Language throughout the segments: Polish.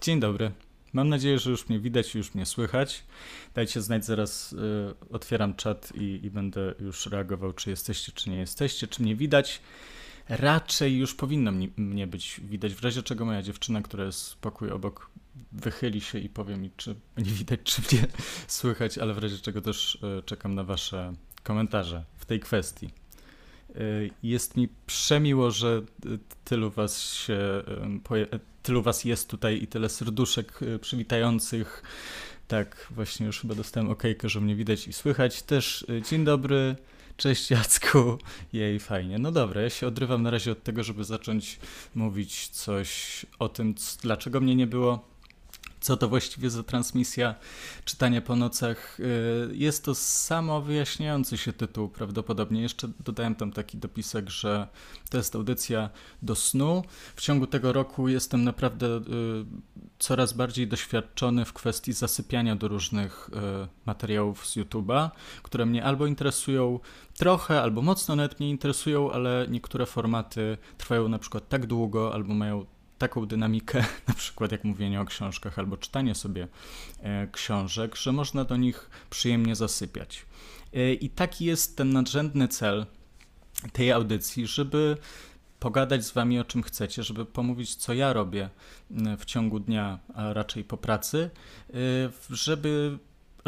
Dzień dobry. Mam nadzieję, że już mnie widać i już mnie słychać. Dajcie znać, zaraz y, otwieram czat i, i, będę już reagował, czy jesteście, czy nie jesteście, czy mnie widać. Raczej już powinno mnie, mnie być widać, w razie czego moja dziewczyna, która jest pokój obok, wychyli się i powie mi, czy mnie widać, czy mnie słychać, ale w razie czego też y, czekam na wasze komentarze w tej kwestii. Y, jest mi przemiło, że tylu was się tylu was jest tutaj i tyle serduszek y, przywitających. Tak, właśnie już chyba dostałem okejkę, że mnie widać i słychać. Też y, dzień dobry, cześć Jacku. Jej, fajnie. No dobra, ja się odrywam na razie od tego, żeby zacząć mówić coś o tym, dlaczego mnie nie było co to właściwie za transmisja czytania po nocach. Y, jest to samo wyjaśniający się tytuł prawdopodobnie. Jeszcze dodałem tam taki dopisek, że to jest audycja do snu. W ciągu tego roku jestem naprawdę y, coraz bardziej doświadczony w kwestii zasypiania do różnych y, materiałów z YouTube'a, które mnie albo interesują trochę, albo mocno nawet mnie interesują, ale niektóre formaty trwają na przykład tak długo, albo mają taką dynamikę, na przykład jak mówienie o książkach albo czytanie sobie e, książek, że można do nich przyjemnie zasypiać. E, I taki jest ten nadrzędny cel tej audycji, żeby pogadać z wami o czym chcecie, żeby pomówić, co ja robię w ciągu dnia, a raczej po pracy, e, żeby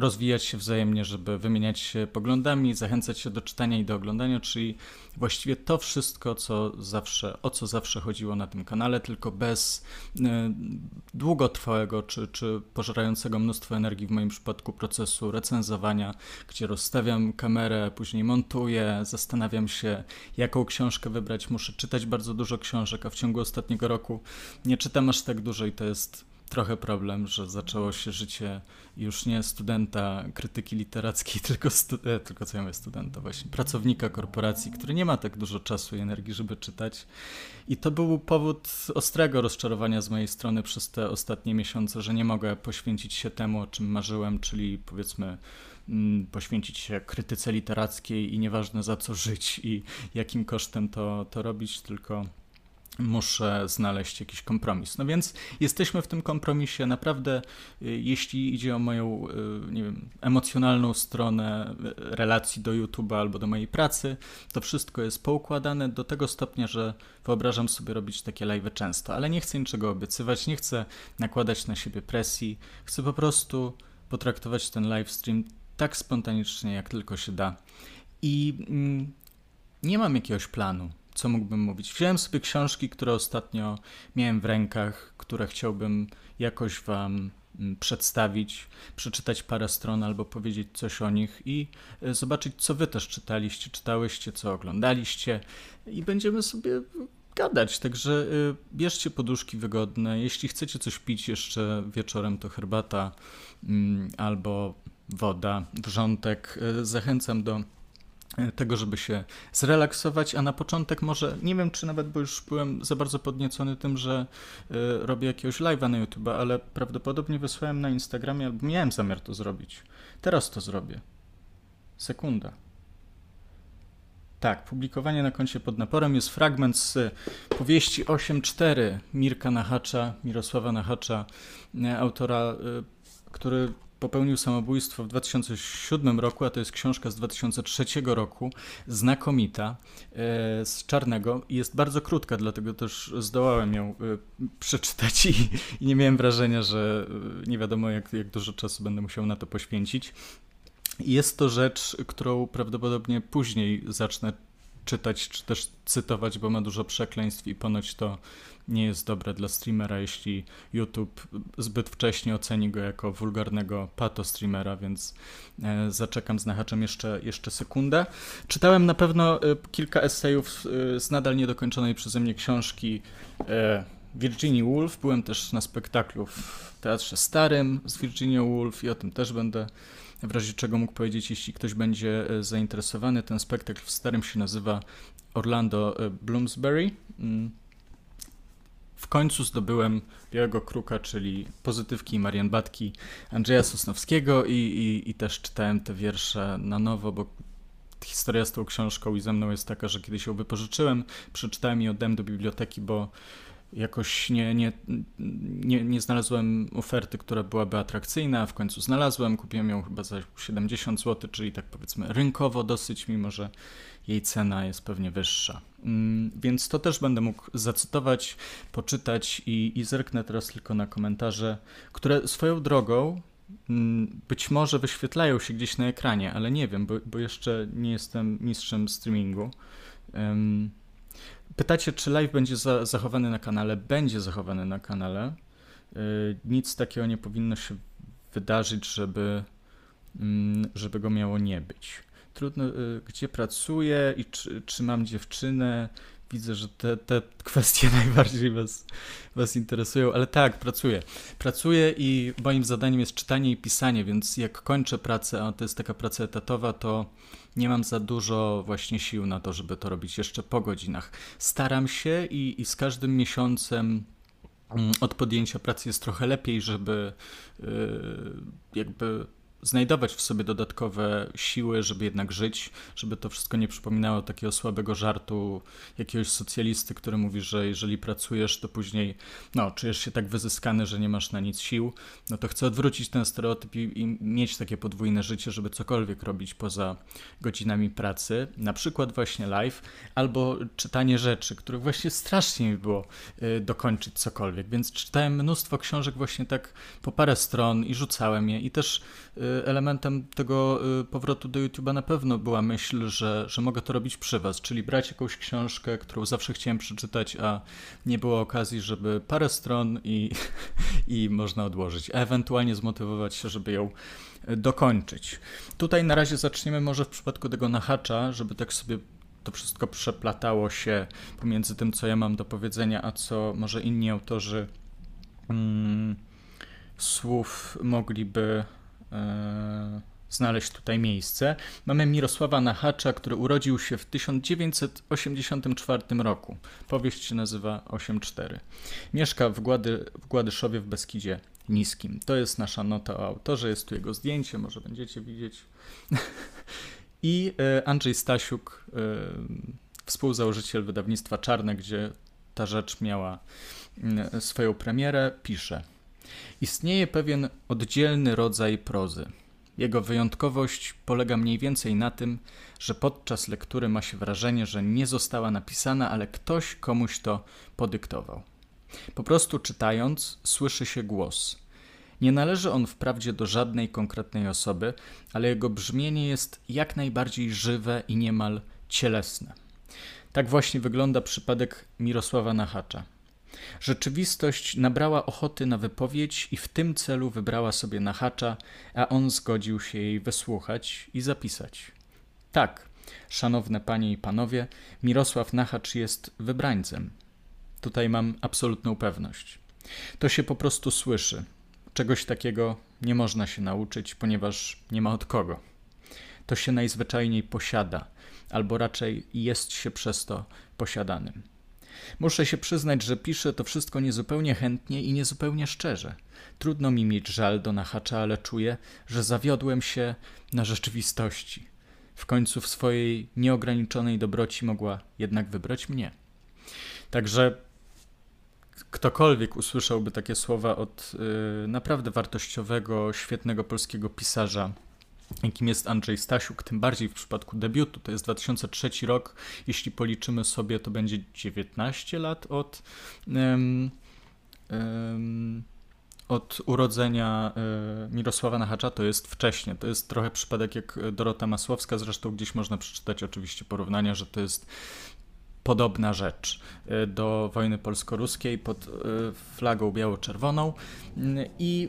rozwijać się wzajemnie, żeby wymieniać się poglądami, zachęcać się do czytania i do oglądania, czyli właściwie to wszystko, co zawsze, o co zawsze chodziło na tym kanale, tylko bez y, długotrwałego czy, czy pożerającego mnóstwo energii w moim przypadku procesu recenzowania, gdzie rozstawiam kamerę, później montuję, zastanawiam się, jaką książkę wybrać. Muszę czytać bardzo dużo książek, a w ciągu ostatniego roku nie czytam aż tak dużo i to jest trochę problem, że zaczęło się życie już nie studenta krytyki literackiej, tylko, stu, e, tylko co ja mówię, studenta właśnie, pracownika korporacji, który nie ma tak dużo czasu i energii, żeby czytać. I to był powód ostrego rozczarowania z mojej strony przez te ostatnie miesiące, że nie mogę poświęcić się temu, o czym marzyłem, czyli powiedzmy mm, poświęcić się krytyce literackiej i nieważne za co żyć i jakim kosztem to, to robić, tylko muszę znaleźć jakiś kompromis. No więc jesteśmy w tym kompromisie. Naprawdę, y, jeśli idzie o moją y, nie wiem, emocjonalną stronę y, relacji do YouTube'a albo do mojej pracy, to wszystko jest poukładane do tego stopnia, że wyobrażam sobie robić takie live często, ale nie chcę niczego obiecywać, nie chcę nakładać na siebie presji. Chcę po prostu potraktować ten live stream tak spontanicznie, jak tylko się da. I mm, nie mam jakiegoś planu co mógłbym mówić? Wziąłem sobie książki, które ostatnio miałem w rękach, które chciałbym jakoś Wam mm, przedstawić, przeczytać parę stron albo powiedzieć coś o nich i e, zobaczyć, co Wy też czytaliście, czytałyście, co oglądaliście i będziemy sobie gadać. Także e, bierzcie poduszki wygodne. Jeśli chcecie coś pić jeszcze wieczorem, to herbata mm, albo woda, wrzątek. E, zachęcam do tego, żeby się zrelaksować, a na początek może, nie wiem czy nawet, bo już byłem za bardzo podniecony tym, że y, robię jakiegoś live'a na YouTube, ale prawdopodobnie wysłałem na Instagramie, albo miałem zamiar to zrobić. Teraz to zrobię. Sekunda. Tak, publikowanie na koncie pod naporem jest fragment z powieści 8.4 Mirka Nachacza, Mirosława Nachacza, y, autora, y, który popełnił samobójstwo w 2007 roku, a to jest książka z 2003 roku, znakomita, e, z czarnego. Jest bardzo krótka, dlatego też zdołałem ją e, przeczytać i, i nie miałem wrażenia, że e, nie wiadomo, jak, jak dużo czasu będę musiał na to poświęcić. Jest to rzecz, którą prawdopodobnie później zacznę czytać, czy też cytować, bo ma dużo przekleństw i ponoć to nie jest dobre dla streamera, jeśli YouTube zbyt wcześnie oceni go jako wulgarnego pato streamera, więc e, zaczekam z nahaczem jeszcze, jeszcze sekundę. Czytałem na pewno e, kilka esejów e, z nadal niedokończonej przeze mnie książki Virginia Woolf. Byłem też na spektaklu w Teatrze Starym z Virginia Woolf i o tym też będę w razie czego mógł powiedzieć, jeśli ktoś będzie zainteresowany. Ten spektakl w Starym się nazywa Orlando Bloomsbury. Mm w końcu zdobyłem Białego Kruka, czyli pozytywki Marian Batki Andrzeja Sosnowskiego i, i, i też czytałem te wiersze na nowo, bo historia z tą książką i ze mną jest taka, że kiedyś ją wypożyczyłem, przeczytałem i oddałem do biblioteki, bo jakoś nie, nie, nie, nie znalazłem oferty, która byłaby atrakcyjna, w końcu znalazłem, kupiłem ją chyba za 70 zł, czyli tak powiedzmy rynkowo dosyć, mimo że jej cena jest pewnie wyższa. Mm, więc to też będę mógł zacytować, poczytać i, i zerknę teraz tylko na komentarze, które swoją drogą mm, być może wyświetlają się gdzieś na ekranie, ale nie wiem, bo, bo jeszcze nie jestem mistrzem streamingu. Pytacie, czy live będzie za, zachowany na kanale? Będzie zachowany na kanale. Y, nic takiego nie powinno się wydarzyć, żeby, mm, żeby go miało nie być. Trudno, y, gdzie pracuję i czy, czy mam dziewczynę. Widzę, że te, te kwestie najbardziej was, was interesują, ale tak, pracuję. Pracuję i moim zadaniem jest czytanie i pisanie, więc jak kończę pracę, a to jest taka praca etatowa, to nie mam za dużo właśnie sił na to, żeby to robić jeszcze po godzinach. Staram się i, i z każdym miesiącem mm, od podjęcia pracy jest trochę lepiej, żeby yy, jakby znajdować w sobie dodatkowe siły, żeby jednak żyć, żeby to wszystko nie przypominało takiego słabego żartu jakiegoś socjalisty, który mówi, że jeżeli pracujesz, to później no, czujesz się tak wyzyskany, że nie masz na nic sił. No to chcę odwrócić ten stereotyp i, i mieć takie podwójne życie, żeby cokolwiek robić poza godzinami pracy, na przykład właśnie live, albo czytanie rzeczy, których właśnie strasznie mi było y, dokończyć cokolwiek, więc czytałem mnóstwo książek właśnie tak po parę stron i rzucałem je i też elementem tego y, powrotu do YouTube'a na pewno była myśl, że, że mogę to robić przy Was, czyli brać jakąś książkę, którą zawsze chciałem przeczytać, a nie było okazji, żeby parę stron i, i można odłożyć, a ewentualnie zmotywować się, żeby ją y, dokończyć. Tutaj na razie zaczniemy może w przypadku tego nahacza, żeby tak sobie to wszystko przeplatało się pomiędzy tym, co ja mam do powiedzenia, a co może inni autorzy mm, słów mogliby znaleźć tutaj miejsce. Mamy Mirosława Nachacza, który urodził się w 1984 roku. Powieść się nazywa 8.4. Mieszka w, Głady, w Gładyszowie w Beskidzie Niskim. To jest nasza nota o autorze, jest tu jego zdjęcie, może będziecie widzieć. I e, Andrzej Stasiuk, e, współzałożyciel wydawnictwa Czarne, gdzie ta rzecz miała swoją premierę, pisze – Istnieje pewien oddzielny rodzaj prozy. Jego wyjątkowość polega mniej więcej na tym, że podczas lektury ma się wrażenie, że nie została napisana, ale ktoś komuś to podyktował. Po prostu czytając, słyszy się głos. Nie należy on wprawdzie do żadnej konkretnej osoby, ale jego brzmienie jest jak najbardziej żywe i niemal cielesne. Tak właśnie wygląda przypadek Mirosława Nachacza. Rzeczywistość nabrała ochoty na wypowiedź i w tym celu wybrała sobie Nachacza, a on zgodził się jej wysłuchać i zapisać. Tak, szanowne panie i panowie, Mirosław Nachacz jest wybrańcem. Tutaj mam absolutną pewność. To się po prostu słyszy. Czegoś takiego nie można się nauczyć, ponieważ nie ma od kogo. To się najzwyczajniej posiada, albo raczej jest się przez to posiadanym. Muszę się przyznać, że piszę to wszystko niezupełnie chętnie i niezupełnie szczerze. Trudno mi mieć żal do Nachacza, ale czuję, że zawiodłem się na rzeczywistości. W końcu w swojej nieograniczonej dobroci mogła jednak wybrać mnie. Także ktokolwiek usłyszałby takie słowa od y, naprawdę wartościowego, świetnego polskiego pisarza, jakim jest Andrzej Stasiuk, tym bardziej w przypadku debiutu. To jest 2003 rok. Jeśli policzymy sobie, to będzie 19 lat od, um, um, od urodzenia um, Mirosława Nachacza. To jest wcześnie. To jest trochę przypadek jak Dorota Masłowska. Zresztą gdzieś można przeczytać oczywiście porównania, że to jest podobna rzecz e, do wojny polsko-ruskiej pod e, flagą biało-czerwoną i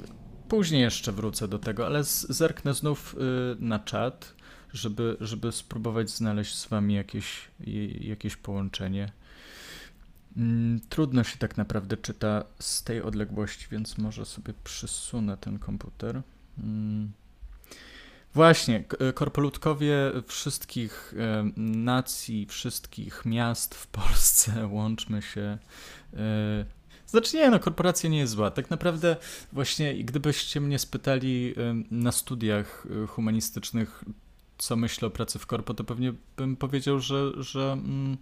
Później jeszcze wrócę do tego, ale zerknę znów y, na czat, żeby, żeby spróbować znaleźć z wami jakieś, jakieś połączenie. Mm, trudno się tak naprawdę czyta z tej odległości, więc może sobie przysunę ten komputer. Mm. Właśnie, korpolutkowie wszystkich nacji, wszystkich miast w Polsce, łączmy się y, znaczy nie, no korporacja nie jest zła. Tak naprawdę właśnie gdybyście mnie spytali na studiach y, humanistycznych, co myślę o pracy w korpo, to pewnie bym powiedział, że, że mm,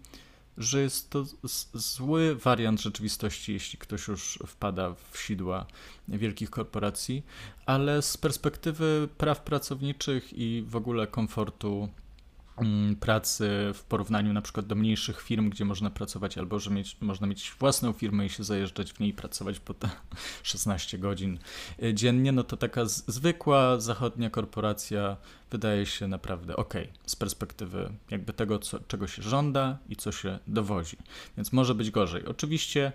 że jest to zły wariant rzeczywistości, jeśli ktoś już wpada w sidła wielkich korporacji, ale z perspektywy praw pracowniczych i w ogóle komfortu pracy w porównaniu na przykład do mniejszych firm, gdzie można pracować albo że mieć, można mieć własną firmę i się zajeżdżać w niej i pracować po te 16 godzin e, dziennie, no to taka zwykła zachodnia korporacja wydaje się naprawdę ok z perspektywy jakby tego, co, czego się żąda i co się dowozi. Więc może być gorzej. Oczywiście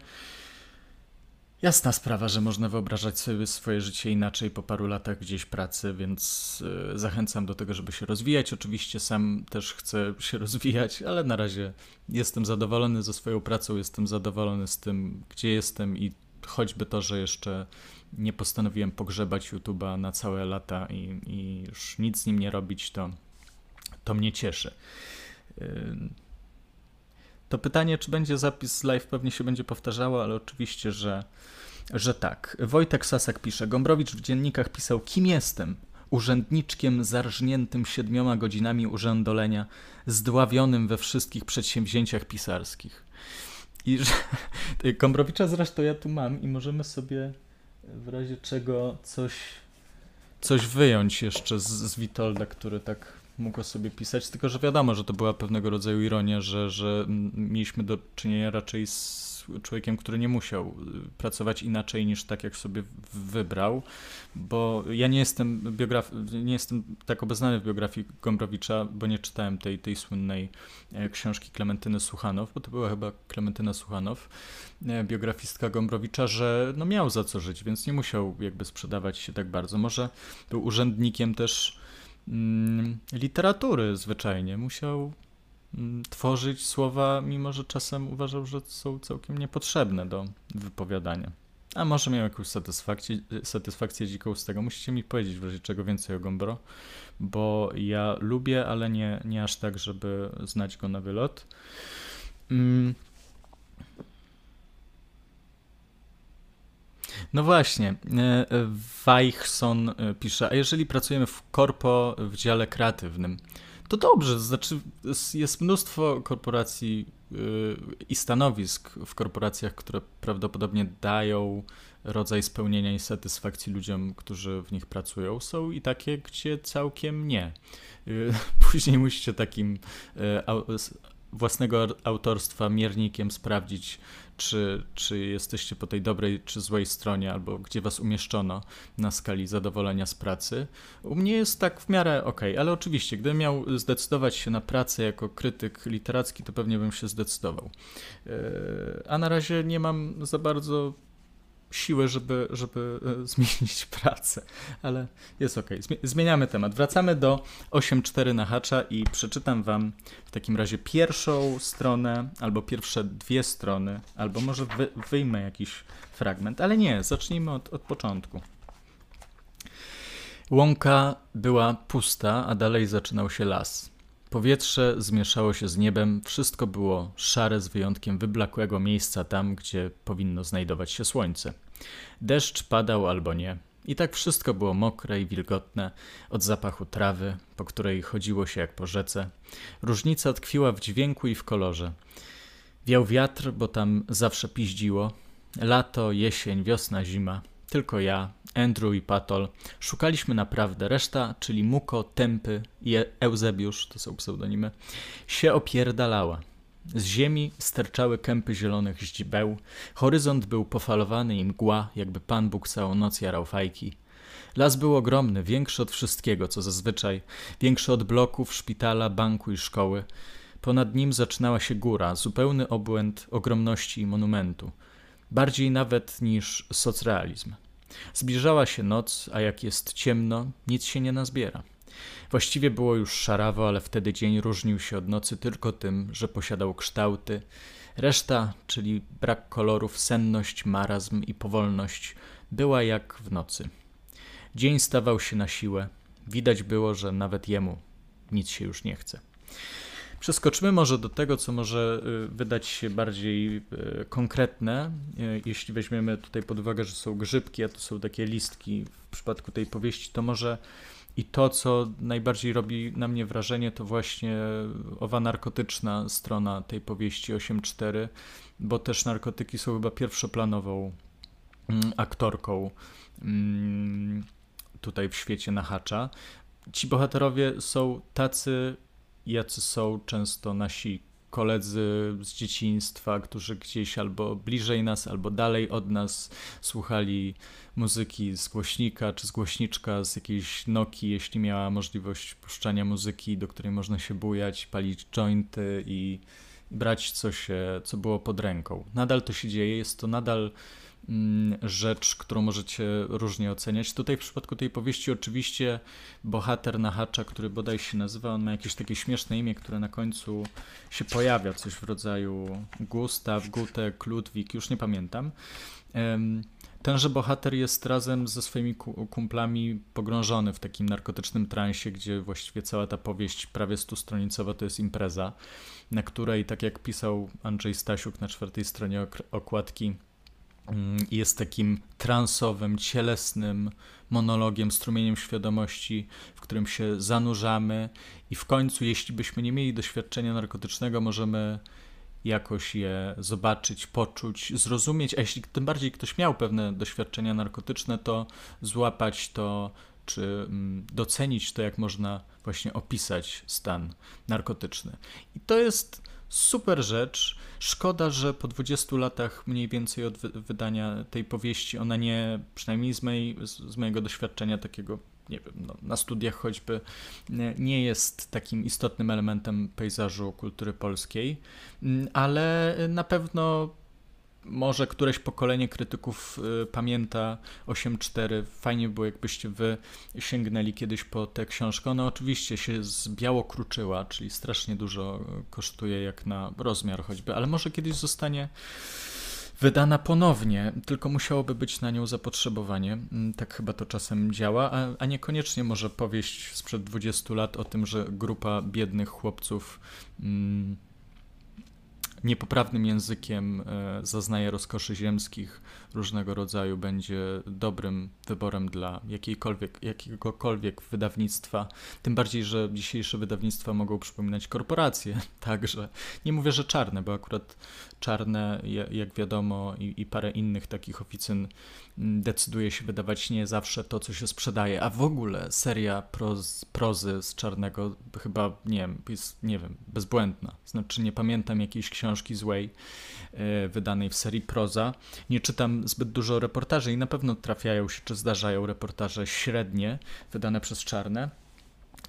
Jasna sprawa, że można wyobrażać sobie swoje życie inaczej po paru latach gdzieś pracy, więc y, zachęcam do tego, żeby się rozwijać. Oczywiście sam też chcę się rozwijać, ale na razie jestem zadowolony ze swoją pracą, jestem zadowolony z tym, gdzie jestem i choćby to, że jeszcze nie postanowiłem pogrzebać YouTube'a na całe lata i, i już nic z nim nie robić, to, to mnie cieszy. To pytanie, czy będzie zapis live, pewnie się będzie powtarzało, ale oczywiście, że, że tak. Wojtek Sasak pisze: Gombrowicz w dziennikach pisał: Kim jestem? Urzędniczkiem zarżniętym siedmioma godzinami urzędolenia, zdławionym we wszystkich przedsięwzięciach pisarskich. I że, Gombrowicza zresztą ja tu mam i możemy sobie w razie czego coś, coś wyjąć jeszcze z, z Witolda, który tak mógł sobie pisać, tylko że wiadomo, że to była pewnego rodzaju ironia, że, że mieliśmy do czynienia raczej z człowiekiem, który nie musiał y, pracować inaczej niż tak, jak sobie wybrał, bo ja nie jestem biograf, nie jestem tak obeznany w biografii Gombrowicza, bo nie czytałem tej, tej słynnej e, książki Klementyny Suchanow, bo to była chyba Klementyna Suchanow, e, biografistka Gombrowicza, że no miał za co żyć, więc nie musiał jakby sprzedawać się tak bardzo. Może był urzędnikiem też literatury zwyczajnie. Musiał mm, tworzyć słowa, mimo że czasem uważał, że są całkiem niepotrzebne do wypowiadania. A może miał jakąś satysfakcję, satysfakcję dziką z tego. Musicie mi powiedzieć w razie czego więcej o Gombro, bo ja lubię, ale nie, nie aż tak, żeby znać go na wylot. Mm. No właśnie, e, Weichson e, pisze, a jeżeli pracujemy w korpo w dziale kreatywnym, to dobrze, znaczy jest mnóstwo korporacji e, i stanowisk w korporacjach, które prawdopodobnie dają rodzaj spełnienia i satysfakcji ludziom, którzy w nich pracują. Są i takie, gdzie całkiem nie. Później musicie takim własnego autorstwa miernikiem sprawdzić, czy, czy jesteście po tej dobrej czy złej stronie, albo gdzie was umieszczono na skali zadowolenia z pracy. U mnie jest tak w miarę ok, ale oczywiście, gdybym miał zdecydować się na pracę jako krytyk literacki, to pewnie bym się zdecydował. E, a na razie nie mam za bardzo siłę, żeby, żeby e, zmienić pracę, ale jest ok. Zmieniamy temat. Wracamy do 8.4 na hacza i przeczytam Wam w takim razie pierwszą stronę, albo pierwsze dwie strony, albo może wy, wyjmę jakiś fragment, ale nie, zacznijmy od, od początku. Łąka była pusta, a dalej zaczynał się las. Powietrze zmieszało się z niebem, wszystko było szare z wyjątkiem wyblakłego miejsca tam, gdzie powinno znajdować się słońce. Deszcz padał albo nie. I tak wszystko było mokre i wilgotne od zapachu trawy, po której chodziło się jak po rzece. Różnica tkwiła w dźwięku i w kolorze. Wiał wiatr, bo tam zawsze piździło. Lato, jesień, wiosna, zima. Tylko ja, Andrew i Patol szukaliśmy naprawdę. Reszta, czyli Muko, Tempy i Eusebiusz, to są pseudonimy, się opierdalała. Z ziemi sterczały kępy zielonych ździbeł, horyzont był pofalowany i mgła, jakby Pan Bóg całą noc jarał fajki. Las był ogromny, większy od wszystkiego, co zazwyczaj, większy od bloków, szpitala, banku i szkoły. Ponad nim zaczynała się góra, zupełny obłęd ogromności i monumentu. Bardziej nawet niż socrealizm. Zbliżała się noc, a jak jest ciemno, nic się nie nazbiera. Właściwie było już szarawo, ale wtedy dzień różnił się od nocy tylko tym, że posiadał kształty. Reszta, czyli brak kolorów, senność, marazm i powolność, była jak w nocy. Dzień stawał się na siłę. Widać było, że nawet jemu nic się już nie chce. Przeskoczmy może do tego, co może y, wydać się bardziej y, konkretne. Y, jeśli weźmiemy tutaj pod uwagę, że są grzybki, a to są takie listki w przypadku tej powieści, to może I to, co najbardziej robi na mnie wrażenie, to właśnie owa narkotyczna strona tej powieści 8.4, bo też narkotyki są chyba pierwszoplanową mm, aktorką mm, tutaj w świecie Nahacza. Ci bohaterowie są tacy, jacy są często nasi koledzy z dzieciństwa, którzy gdzieś albo bliżej nas, albo dalej od nas słuchali muzyki z głośnika czy z głośniczka, z jakiejś Noki, jeśli miała możliwość puszczania muzyki, do której można się bujać, palić jointy i brać co co było pod ręką. Nadal to się dzieje, jest to nadal Mm, rzecz, którą możecie różnie oceniać. Tutaj w przypadku tej powieści oczywiście bohater Nahacza, który bodaj się nazywa, on ma jakieś takie śmieszne imię, które na końcu się pojawia, coś w rodzaju Gustaw, Gutek, Ludwik, już nie pamiętam. Tenże bohater jest razem ze swoimi kumplami pogrążony w takim narkotycznym transie, gdzie właściwie cała ta powieść prawie stustronicowa to jest impreza, na której, tak jak pisał Andrzej Stasiuk na czwartej stronie okładki, Mm, jest takim transowym, cielesnym monologiem, strumieniem świadomości, w którym się zanurzamy i w końcu, jeśli byśmy nie mieli doświadczenia narkotycznego, możemy jakoś je zobaczyć, poczuć, zrozumieć, a jeśli tym bardziej ktoś miał pewne doświadczenia narkotyczne, to złapać to, czy mm, docenić to, jak można właśnie opisać stan narkotyczny. I to jest super rzecz. Szkoda, że po 20 latach mniej więcej od wydania tej powieści ona nie, przynajmniej z, mojej, z mojego doświadczenia takiego, nie wiem, no, na studiach choćby, nie, jest takim istotnym elementem pejzażu kultury polskiej, mm, ale na pewno może któreś pokolenie krytyków y, pamięta 8.4. Fajnie było, jakbyście wy sięgnęli kiedyś po tę książkę. Ona oczywiście się zbiało kruczyła, czyli strasznie dużo kosztuje jak na rozmiar choćby, ale może kiedyś zostanie wydana ponownie, tylko musiałoby być na nią zapotrzebowanie. Mm, tak chyba to czasem działa, a, a niekoniecznie może powieść sprzed 20 lat o tym, że grupa biednych chłopców. Mm, niepoprawnym językiem e, zaznaje rozkoszy ziemskich różnego rodzaju, będzie dobrym wyborem dla jakiejkolwiek, jakiegokolwiek wydawnictwa. Tym bardziej, że dzisiejsze wydawnictwa mogą przypominać korporacje, także nie mówię, że czarne, bo akurat czarne, jak wiadomo, i, i parę innych takich oficyn decyduje się wydawać nie zawsze to, co się sprzedaje, a w ogóle seria proz, prozy z Czarnego chyba, nie wiem, jest, nie wiem, bezbłędna. Znaczy nie pamiętam jakiejś książki złej e, wydanej w serii proza. Nie czytam zbyt dużo reportaży i na pewno trafiają się, czy zdarzają reportaże średnie, wydane przez Czarne.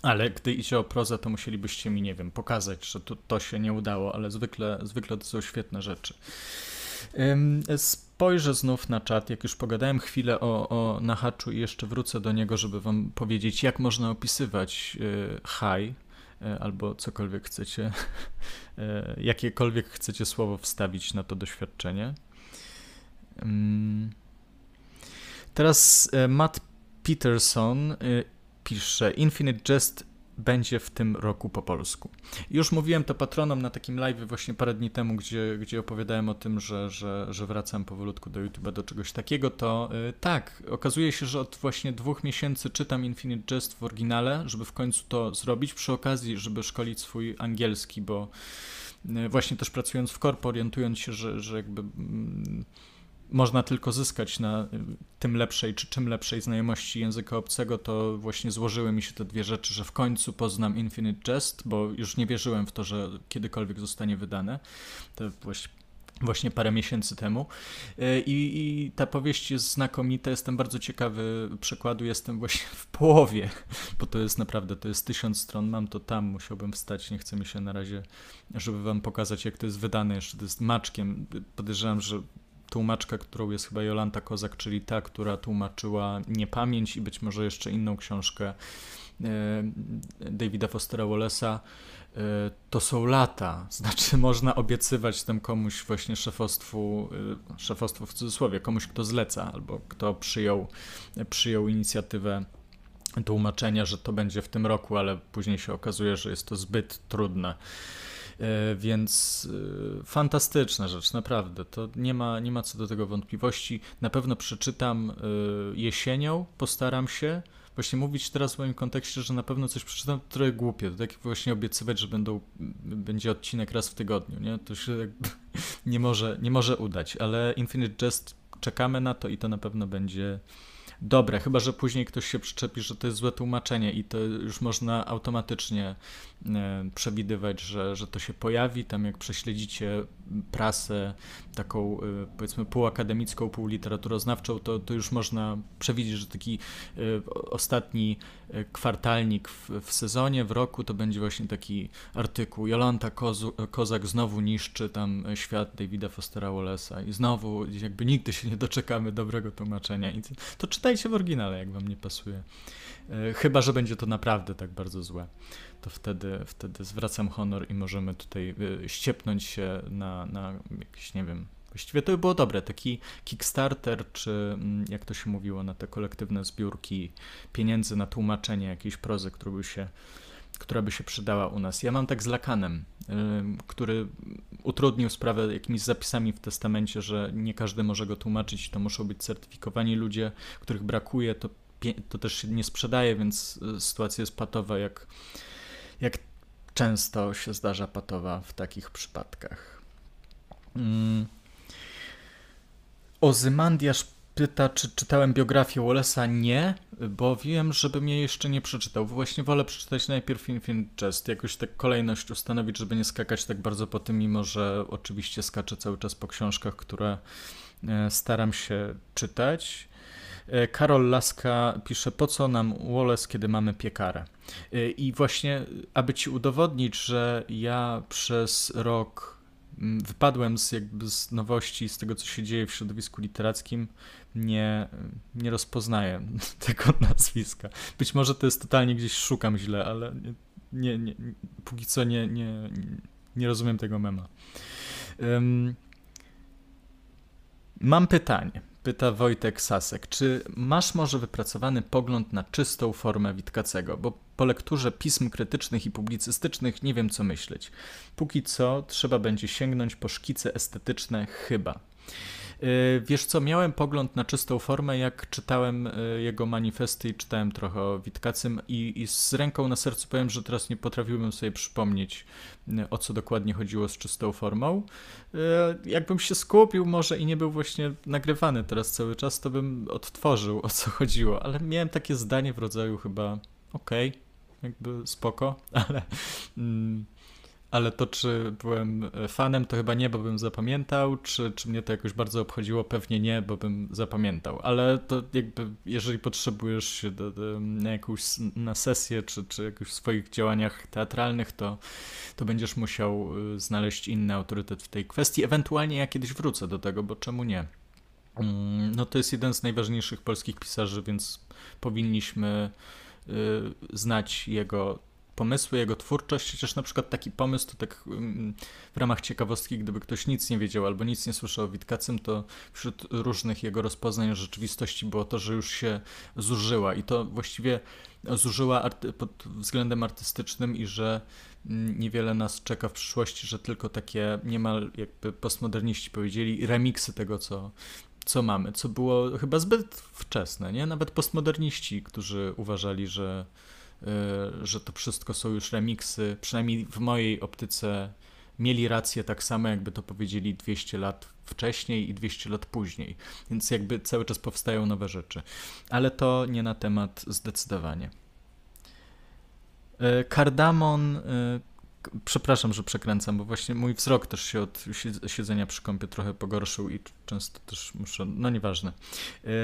Ale gdy idzie o prozę, to musielibyście mi, nie wiem, pokazać, że to, to się nie udało, ale zwykle, zwykle to są świetne rzeczy. Spojrzę znów na czat, jak już pogadałem chwilę o, o Nahaczu i jeszcze wrócę do niego, żeby wam powiedzieć, jak można opisywać e, high, e, albo cokolwiek chcecie, e, jakiekolwiek chcecie słowo wstawić na to doświadczenie. Teraz Matt Peterson pisze Infinite Jest będzie w tym roku po polsku. Już mówiłem to patronom na takim live właśnie parę dni temu, gdzie, gdzie opowiadałem o tym, że, że, że wracam powolutku do YouTube'a do czegoś takiego, to yy, tak, okazuje się, że od właśnie dwóch miesięcy czytam Infinite Jest w oryginale, żeby w końcu to zrobić, przy okazji, żeby szkolić swój angielski, bo yy, właśnie też pracując w korpo, orientując się, że, że jakby... Yy, można tylko zyskać na y, tym lepszej czy czym lepszej znajomości języka obcego, to właśnie złożyły mi się te dwie rzeczy, że w końcu poznam Infinite Jest, bo już nie wierzyłem w to, że kiedykolwiek zostanie wydane. To właśnie właśnie parę miesięcy temu. Y, I, I, ta powieść jest znakomita, jestem bardzo ciekawy przykładu, jestem właśnie w połowie, bo to jest naprawdę, to jest tysiąc stron, mam to tam, musiałbym wstać, nie chcę mi się na razie, żeby wam pokazać, jak to jest wydane, jeszcze to jest maczkiem, podejrzewam, że tłumaczka, którą jest chyba Jolanta Kozak, czyli ta, która tłumaczyła Niepamięć i być może jeszcze inną książkę e, Davida Fostera Wallace'a, e, to są lata. Znaczy, można obiecywać tam komuś właśnie szefostwu, e, szefostwu w cudzysłowie, komuś, kto zleca albo kto przyjął, przyjął inicjatywę tłumaczenia, że to będzie w tym roku, ale później się okazuje, że jest to zbyt trudne. E, więc e, fantastyczna rzecz, naprawdę. To nie ma, nie ma co do tego wątpliwości. Na pewno przeczytam e, jesienią, postaram się. właśnie mówić teraz w moim kontekście, że na pewno coś przeczytam, to trochę głupie. To tak właśnie obiecywać, że będą, będzie odcinek raz w tygodniu, nie? To się nie może, nie może udać, ale Infinite Jest czekamy na to i to na pewno będzie dobre, chyba że później ktoś się przyczepi, że to jest złe tłumaczenie i to już można automatycznie e, przewidywać, że, że to się pojawi. Tam jak prześledzicie prasę taką e, powiedzmy półakademicką, półliteraturoznawczą, to, to już można przewidzieć, że taki e, ostatni kwartalnik w, w sezonie, w roku to będzie właśnie taki artykuł Jolanta Kozu, Kozak znowu niszczy tam świat Davida Fostera Wallace'a i znowu jakby nigdy się nie doczekamy dobrego tłumaczenia. To czytajcie w oryginale, jak wam nie pasuje. Chyba, że będzie to naprawdę tak bardzo złe to wtedy, wtedy zwracam honor i możemy tutaj ściepnąć się na, na jakiś, nie wiem, właściwie to by było dobre, taki Kickstarter, czy mm, jak to się mówiło, na te kolektywne zbiórki pieniędzy na tłumaczenie jakiejś prozy, która by się, która by się przydała u nas. Ja mam tak z Lakanem, który utrudnił sprawę jakimiś zapisami w testamencie, że nie każdy może go tłumaczyć, to muszą być certyfikowani ludzie, których brakuje, to, to też się nie sprzedaje, więc y, sytuacja jest patowa, jak jak często się zdarza patowa w takich przypadkach. Mm. Ozymandiasz pyta, czy czytałem biografię Wallace'a. Nie, bo wiem, żebym jej jeszcze nie przeczytał. Właśnie wolę przeczytać najpierw Infinite Jest, jakoś tak kolejność ustanowić, żeby nie skakać tak bardzo po tym, mimo że oczywiście skaczę cały czas po książkach, które e, staram się czytać. E, Karol Laska pisze, po co nam Wallace, kiedy mamy piekarę? E, I właśnie, aby ci udowodnić, że ja przez rok wypadłem z, jakby z nowości, z tego, co się dzieje w środowisku literackim, nie, nie rozpoznaję tego nazwiska. Być może to jest totalnie gdzieś szukam źle, ale nie, nie, póki co nie, nie, nie rozumiem tego mema. Um, mam pytanie. Pyta Wojtek Sasek, czy masz może wypracowany pogląd na czystą formę Witkacego? Bo po lekturze pism krytycznych i publicystycznych nie wiem co myśleć. Póki co trzeba będzie sięgnąć po szkice estetyczne chyba. Y, wiesz co, miałem pogląd na czystą formę, jak czytałem y, jego manifesty i czytałem trochę o Witkacym i, i z ręką na sercu powiem, że teraz nie potrafiłbym sobie przypomnieć, o co dokładnie chodziło z czystą formą. Jakbym się skupił może i nie był właśnie nagrywany teraz cały czas, to bym odtworzył, o co chodziło, ale miałem takie zdanie w rodzaju chyba okej, okay, jakby spoko, ale... Mm, ale to, czy byłem e, fanem, to chyba nie, bo bym zapamiętał, czy, czy mnie to jakoś bardzo obchodziło, pewnie nie, bo bym zapamiętał, ale to jakby, jeżeli potrzebujesz się do, do, na jakąś na sesję, czy, czy jakoś w swoich działaniach teatralnych, to, to będziesz musiał e, znaleźć inny autorytet w tej kwestii, ewentualnie ja kiedyś wrócę do tego, bo czemu nie? Mm, no to jest jeden z najważniejszych polskich pisarzy, więc powinniśmy e, znać jego pomysły, jego twórczość, chociaż na przykład taki pomysł, to tak mm, w ramach ciekawostki, gdyby ktoś nic nie wiedział albo nic nie słyszał o Witkacym, to wśród różnych jego rozpoznań rzeczywistości było to, że już się zużyła i to właściwie zużyła pod względem artystycznym i że mm, niewiele nas czeka w przyszłości, że tylko takie niemal jakby postmoderniści powiedzieli remiksy tego, co, co mamy, co było chyba zbyt wczesne, nie? Nawet postmoderniści, którzy uważali, że że to wszystko są już remiksy, przynajmniej w mojej optyce mieli rację tak samo, jakby to powiedzieli 200 lat wcześniej i 200 lat później. Więc jakby cały czas powstają nowe rzeczy. Ale to nie na temat zdecydowanie. Kardamon y, Przepraszam, że przekręcam, bo właśnie mój wzrok też się od siedzenia przy kąpie trochę pogorszył i często też muszę, no nieważne.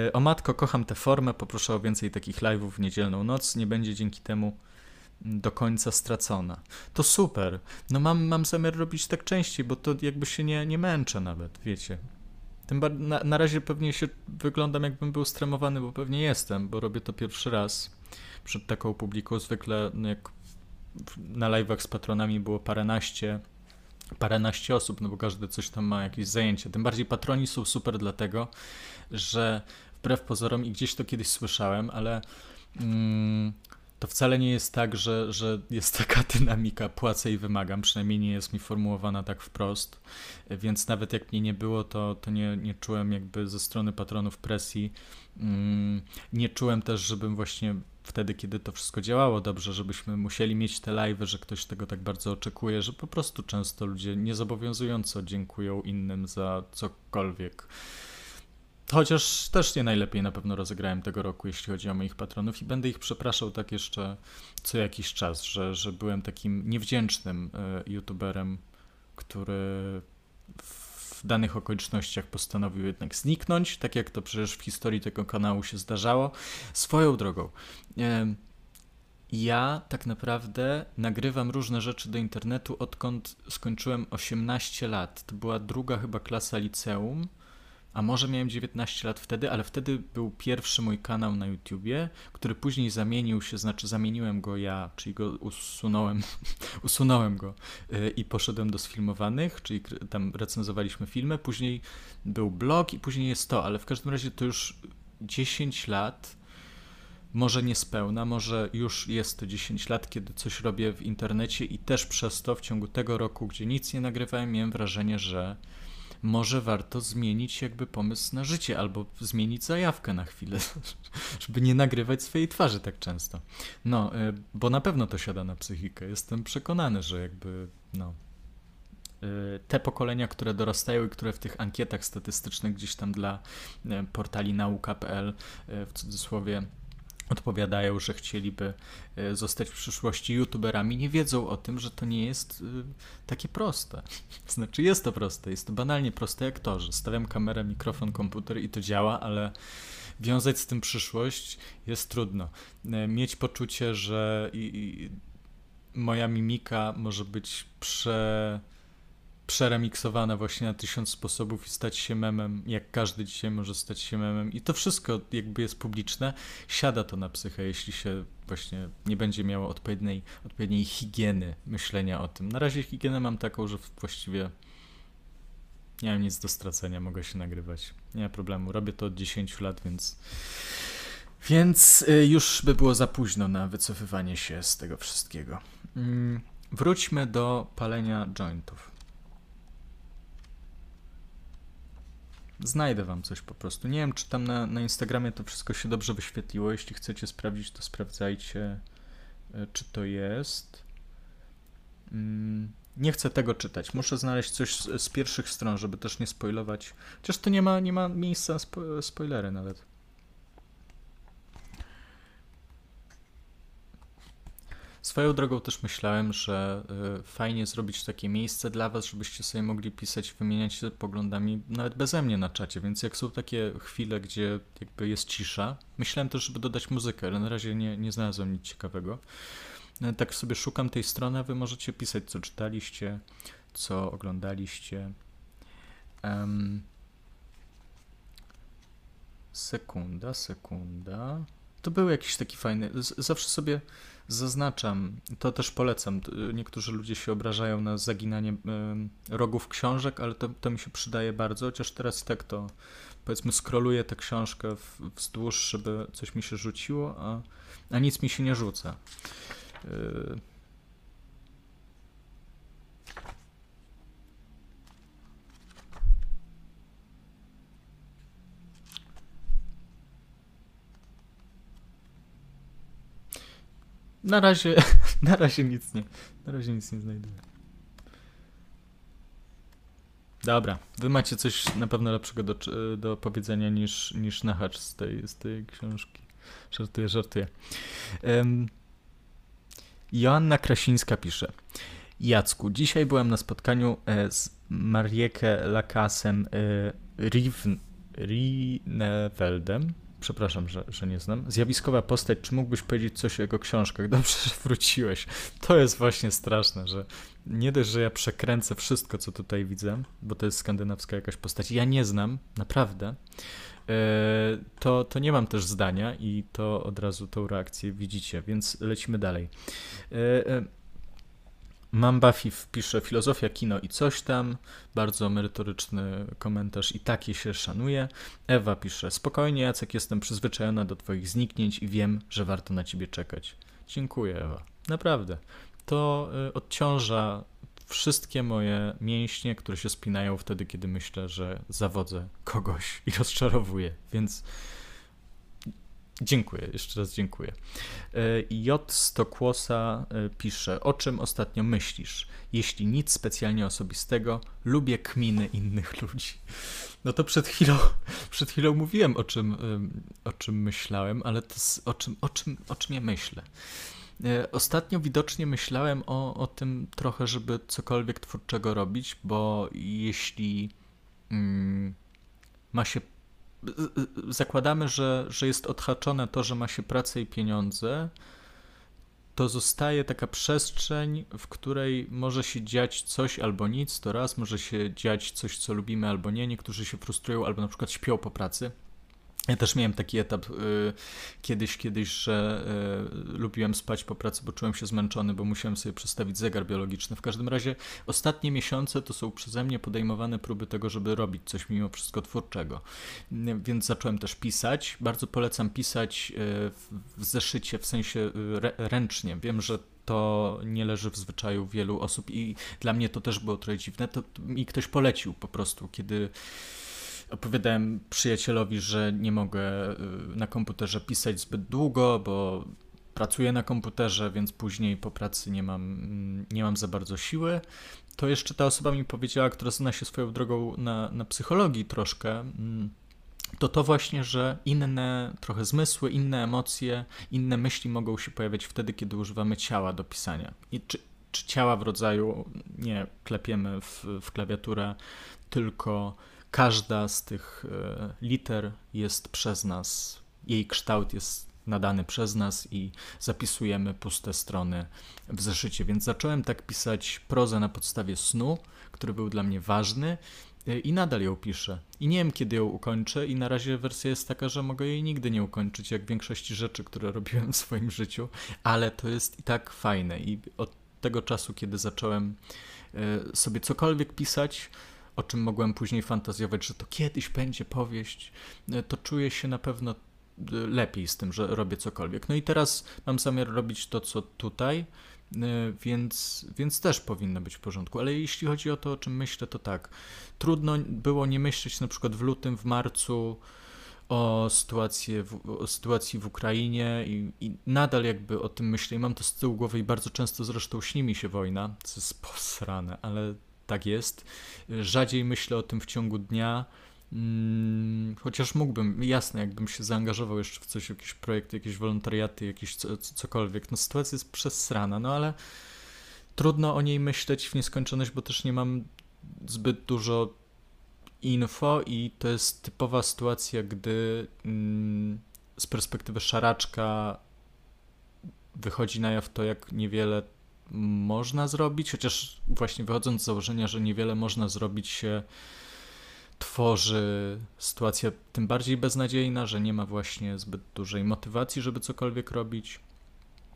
E, o matko, kocham tę formę, poproszę o więcej takich live'ów w niedzielną noc, nie będzie dzięki temu do końca stracona. To super. No mam, mam zamiar robić tak częściej, bo to jakby się nie, nie męczę nawet, wiecie. Tym na, na razie pewnie się wyglądam jakbym był stremowany, bo pewnie jestem, bo robię to pierwszy raz przed taką publiką. Zwykle no jak na live'ach z patronami było paręnaście, paręnaście osób, no bo każdy coś tam ma jakieś zajęcie. Tym bardziej patroni są super dlatego, że wbrew pozorom i gdzieś to kiedyś słyszałem, ale mm, to wcale nie jest tak, że, że jest taka dynamika płacę i wymagam, przynajmniej nie jest mi formułowana tak wprost, więc nawet jak mnie nie było, to, to nie, nie czułem jakby ze strony patronów presji, mm, nie czułem też, żebym właśnie wtedy, kiedy to wszystko działało dobrze, żebyśmy musieli mieć te live, że ktoś tego tak bardzo oczekuje, że po prostu często ludzie niezobowiązująco dziękują innym za cokolwiek. Chociaż też nie najlepiej na pewno rozegrałem tego roku, jeśli chodzi o moich patronów i będę ich przepraszał tak jeszcze co jakiś czas, że, że byłem takim niewdzięcznym y, youtuberem, który w danych okolicznościach postanowił jednak zniknąć, tak jak to przecież w historii tego kanału się zdarzało. Swoją drogą. Ja tak naprawdę nagrywam różne rzeczy do internetu, odkąd skończyłem 18 lat. To była druga chyba klasa liceum a może miałem 19 lat wtedy, ale wtedy był pierwszy mój kanał na YouTubie, który później zamienił się, znaczy zamieniłem go ja, czyli go usunąłem, usunąłem go yy, i poszedłem do sfilmowanych, czyli tam recenzowaliśmy filmy, później był blog i później jest to, ale w każdym razie to już 10 lat, może niespełna, może już jest to 10 lat, kiedy coś robię w internecie i też przez to w ciągu tego roku, gdzie nic nie nagrywałem, miałem wrażenie, że może warto zmienić jakby pomysł na życie albo zmienić zajawkę na chwilę, żeby nie nagrywać swojej twarzy tak często. No, y, bo na pewno to siada na psychikę. Jestem przekonany, że jakby, no, y, te pokolenia, które dorastają i które w tych ankietach statystycznych gdzieś tam dla y, portali nauka.pl w cudzysłowie odpowiadają, że chcieliby e, zostać w przyszłości youtuberami, nie wiedzą o tym, że to nie jest e, takie proste. Znaczy jest to proste, jest to banalnie proste jak to, że stawiam kamerę, mikrofon, komputer i to działa, ale wiązać z tym przyszłość jest trudno. E, mieć poczucie, że i, i moja mimika może być prze przeremiksowane właśnie na tysiąc sposobów i stać się memem, jak każdy dzisiaj może stać się memem. I to wszystko jakby jest publiczne, siada to na psychę, jeśli się właśnie nie będzie miało odpowiedniej, odpowiedniej higieny myślenia o tym. Na razie higienę mam taką, że właściwie nie mam nic do stracenia, mogę się nagrywać. Nie ma problemu, robię to od 10 lat, więc... Więc y, już by było za późno na wycofywanie się z tego wszystkiego. Mm, wróćmy do palenia jointów. Znajdę wam coś po prostu. Nie wiem, czy tam na, na Instagramie to wszystko się dobrze wyświetliło. Jeśli chcecie sprawdzić, to sprawdzajcie, e, czy to jest. Mm, nie chcę tego czytać. Muszę znaleźć coś z, z pierwszych stron, żeby też nie spoilować. Chociaż to nie ma, nie ma miejsca na spo, spoilery nawet. Swoją drogą też myślałem, że y, fajnie zrobić takie miejsce dla Was, żebyście sobie mogli pisać, wymieniać się poglądami nawet beze mnie na czacie, więc jak są takie chwile, gdzie jakby jest cisza, myślałem też, żeby dodać muzykę, ale na razie nie, nie znalazłem nic ciekawego. No, tak sobie szukam tej strony, a Wy możecie pisać, co czytaliście, co oglądaliście. Um, sekunda, sekunda. To był jakiś taki fajny. Zawsze sobie zaznaczam, to też polecam. Niektórzy ludzie się obrażają na zaginanie rogów książek, ale to, to mi się przydaje bardzo, chociaż teraz tak to powiedzmy skroluję tę książkę wzdłuż, żeby coś mi się rzuciło, a, a nic mi się nie rzuca. Na razie, na razie nic nie, na razie nic nie znajduję. Dobra, wy macie coś na pewno lepszego do, do powiedzenia niż, niż Nahacz z tej, z tej książki. Żartuję, żartuję. Um, Joanna Krasińska pisze. Jacku, dzisiaj byłem na spotkaniu e, z Mariekę Lakasem e, Rineveldem przepraszam, że, że nie znam. Zjawiskowa postać, czy mógłbyś powiedzieć coś o jego książkach? Dobrze, że wróciłeś. To jest właśnie straszne, że nie dość, że ja przekręcę wszystko, co tutaj widzę, bo to jest skandynawska jakaś postać, ja nie znam, naprawdę, e, to, to nie mam też zdania i to od razu tą reakcję widzicie, więc lecimy dalej. Buffy wpisze filozofia, kino i coś tam. Bardzo merytoryczny komentarz i takie się szanuje. Ewa pisze spokojnie Jacek, jestem przyzwyczajona do twoich zniknięć i wiem, że warto na ciebie czekać. Dziękuję Ewa. Naprawdę. To y, odciąża wszystkie moje mięśnie, które się spinają wtedy, kiedy myślę, że zawodzę kogoś i rozczarowuję. Więc Dziękuję, jeszcze raz dziękuję. E, J. Stokłosa e, pisze, o czym ostatnio myślisz? Jeśli nic specjalnie osobistego, lubię kminy innych ludzi. No to przed chwilą, przed chwilą mówiłem, o czym, o czym myślałem, ale to o, czym, o, czym, o czym ja myślę. E, ostatnio widocznie myślałem o, o tym trochę, żeby cokolwiek twórczego robić, bo jeśli mm, ma się. Zakładamy, że, że jest odhaczone to, że ma się pracę i pieniądze, to zostaje taka przestrzeń, w której może się dziać coś albo nic, to raz, może się dziać coś, co lubimy albo nie. Niektórzy się frustrują albo na przykład śpią po pracy. Ja też miałem taki etap y, kiedyś, kiedyś, że y, lubiłem spać po pracy, bo czułem się zmęczony, bo musiałem sobie przestawić zegar biologiczny. W każdym razie ostatnie miesiące to są przeze mnie podejmowane próby tego, żeby robić coś mimo wszystko twórczego. Więc zacząłem też pisać. Bardzo polecam pisać y, w zeszycie, w sensie y, ręcznie. Wiem, że to nie leży w zwyczaju wielu osób i dla mnie to też było trochę dziwne. To mi ktoś polecił po prostu, kiedy opowiadałem przyjacielowi, że nie mogę y, na komputerze pisać zbyt długo, bo pracuję na komputerze, więc później po pracy nie mam, mm, nie mam za bardzo siły. To jeszcze ta osoba mi powiedziała, która zna się swoją drogą na, na psychologii troszkę, mm, to to właśnie, że inne trochę zmysły, inne emocje, inne myśli mogą się pojawiać wtedy, kiedy używamy ciała do pisania. I czy, czy ciała w rodzaju nie klepiemy w, w klawiaturę, tylko każda z tych e, liter jest przez nas, jej kształt jest nadany przez nas i zapisujemy puste strony w zeszycie. Więc zacząłem tak pisać prozę na podstawie snu, który był dla mnie ważny e, i nadal ją piszę. I nie wiem, kiedy ją ukończę, i na razie wersja jest taka, że mogę jej nigdy nie ukończyć, jak większości rzeczy, które robiłem w swoim życiu, ale to jest i tak fajne. I od tego czasu, kiedy zacząłem e, sobie cokolwiek pisać, o czym mogłem później fantazjować, że to kiedyś będzie powieść, e, to czuję się na pewno e, lepiej z tym, że robię cokolwiek. No i teraz mam zamiar robić to, co tutaj, e, więc, więc też powinno być w porządku. Ale jeśli chodzi o to, o czym myślę, to tak. Trudno było nie myśleć na przykład w lutym, w marcu o, sytuacji w, o sytuacji w Ukrainie i, i, nadal jakby o tym myślę i mam to z tyłu głowy i bardzo często zresztą śni mi się wojna, co jest posrane, ale tak jest. Rzadziej myślę o tym w ciągu dnia, mm, chociaż mógłbym, jasne, jakbym się zaangażował jeszcze w coś, jakieś projekty, jakieś wolontariaty, jakieś co, cokolwiek. No sytuacja jest przesrana, no ale trudno o niej myśleć w nieskończoność, bo też nie mam zbyt dużo info i to jest typowa sytuacja, gdy mm, z perspektywy szaraczka wychodzi na jaw to, jak niewiele można zrobić, chociaż właśnie wychodząc z założenia, że niewiele można zrobić się tworzy sytuacja tym bardziej beznadziejna, że nie ma właśnie zbyt dużej motywacji, żeby cokolwiek robić.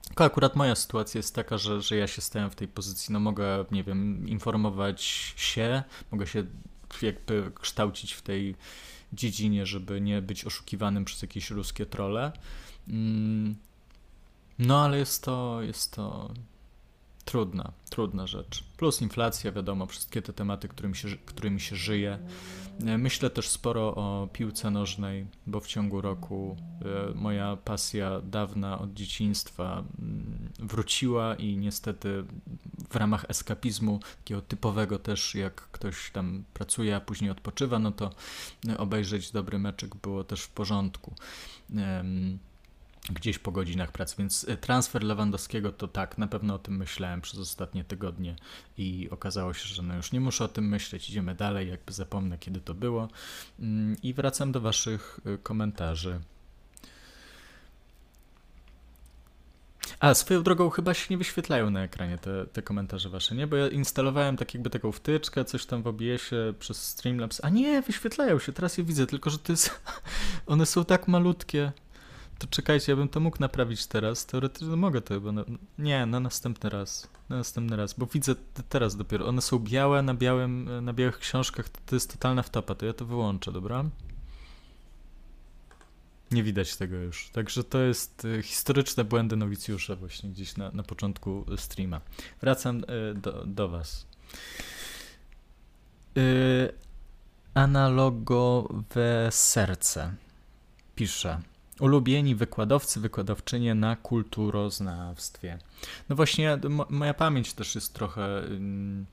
Tylko akurat moja sytuacja jest taka, że, że ja się stałem w tej pozycji, no mogę, nie wiem, informować się, mogę się jakby kształcić w tej dziedzinie, żeby nie być oszukiwanym przez jakieś ruskie trole. Mm. No ale jest to, jest to trudna, trudna rzecz. Plus inflacja, wiadomo, wszystkie te tematy, którymi się, którymi się żyje. E, myślę też sporo o piłce nożnej, bo w ciągu roku e, moja pasja dawna od dzieciństwa mm, wróciła i niestety w ramach eskapizmu, takiego typowego też, jak ktoś tam pracuje, a później odpoczywa, no to obejrzeć dobry meczek było też w porządku gdzieś po godzinach pracy, więc y, transfer Lewandowskiego to tak, na pewno o tym myślałem przez ostatnie tygodnie i okazało się, że no już nie muszę o tym myśleć, idziemy dalej, jakby zapomnę kiedy to było mm, i wracam do Waszych y, komentarzy. A, swoją drogą chyba się nie wyświetlają na ekranie te, te komentarze wasze, nie? Bo ja instalowałem tak jakby taką wtyczkę, coś tam w OBS-ie przez Streamlabs. A nie, wyświetlają się, teraz je widzę, tylko że to jest... One są tak malutkie. To czekajcie, ja bym to mógł naprawić teraz. Teoretycznie mogę to chyba. Na... Nie, na następny raz. Na następny raz, bo widzę teraz dopiero. One są białe na białym, na białych książkach. To, to jest totalna wtopa, to ja to wyłączę, dobra? Nie widać tego już. Także to jest y, historyczne błędy nowicjusza właśnie gdzieś na, na początku streama. Wracam y, do, do was. Y, analogowe serce pisze. Ulubieni wykładowcy, wykładowczynie na kulturoznawstwie. No właśnie, moja pamięć też jest trochę mm,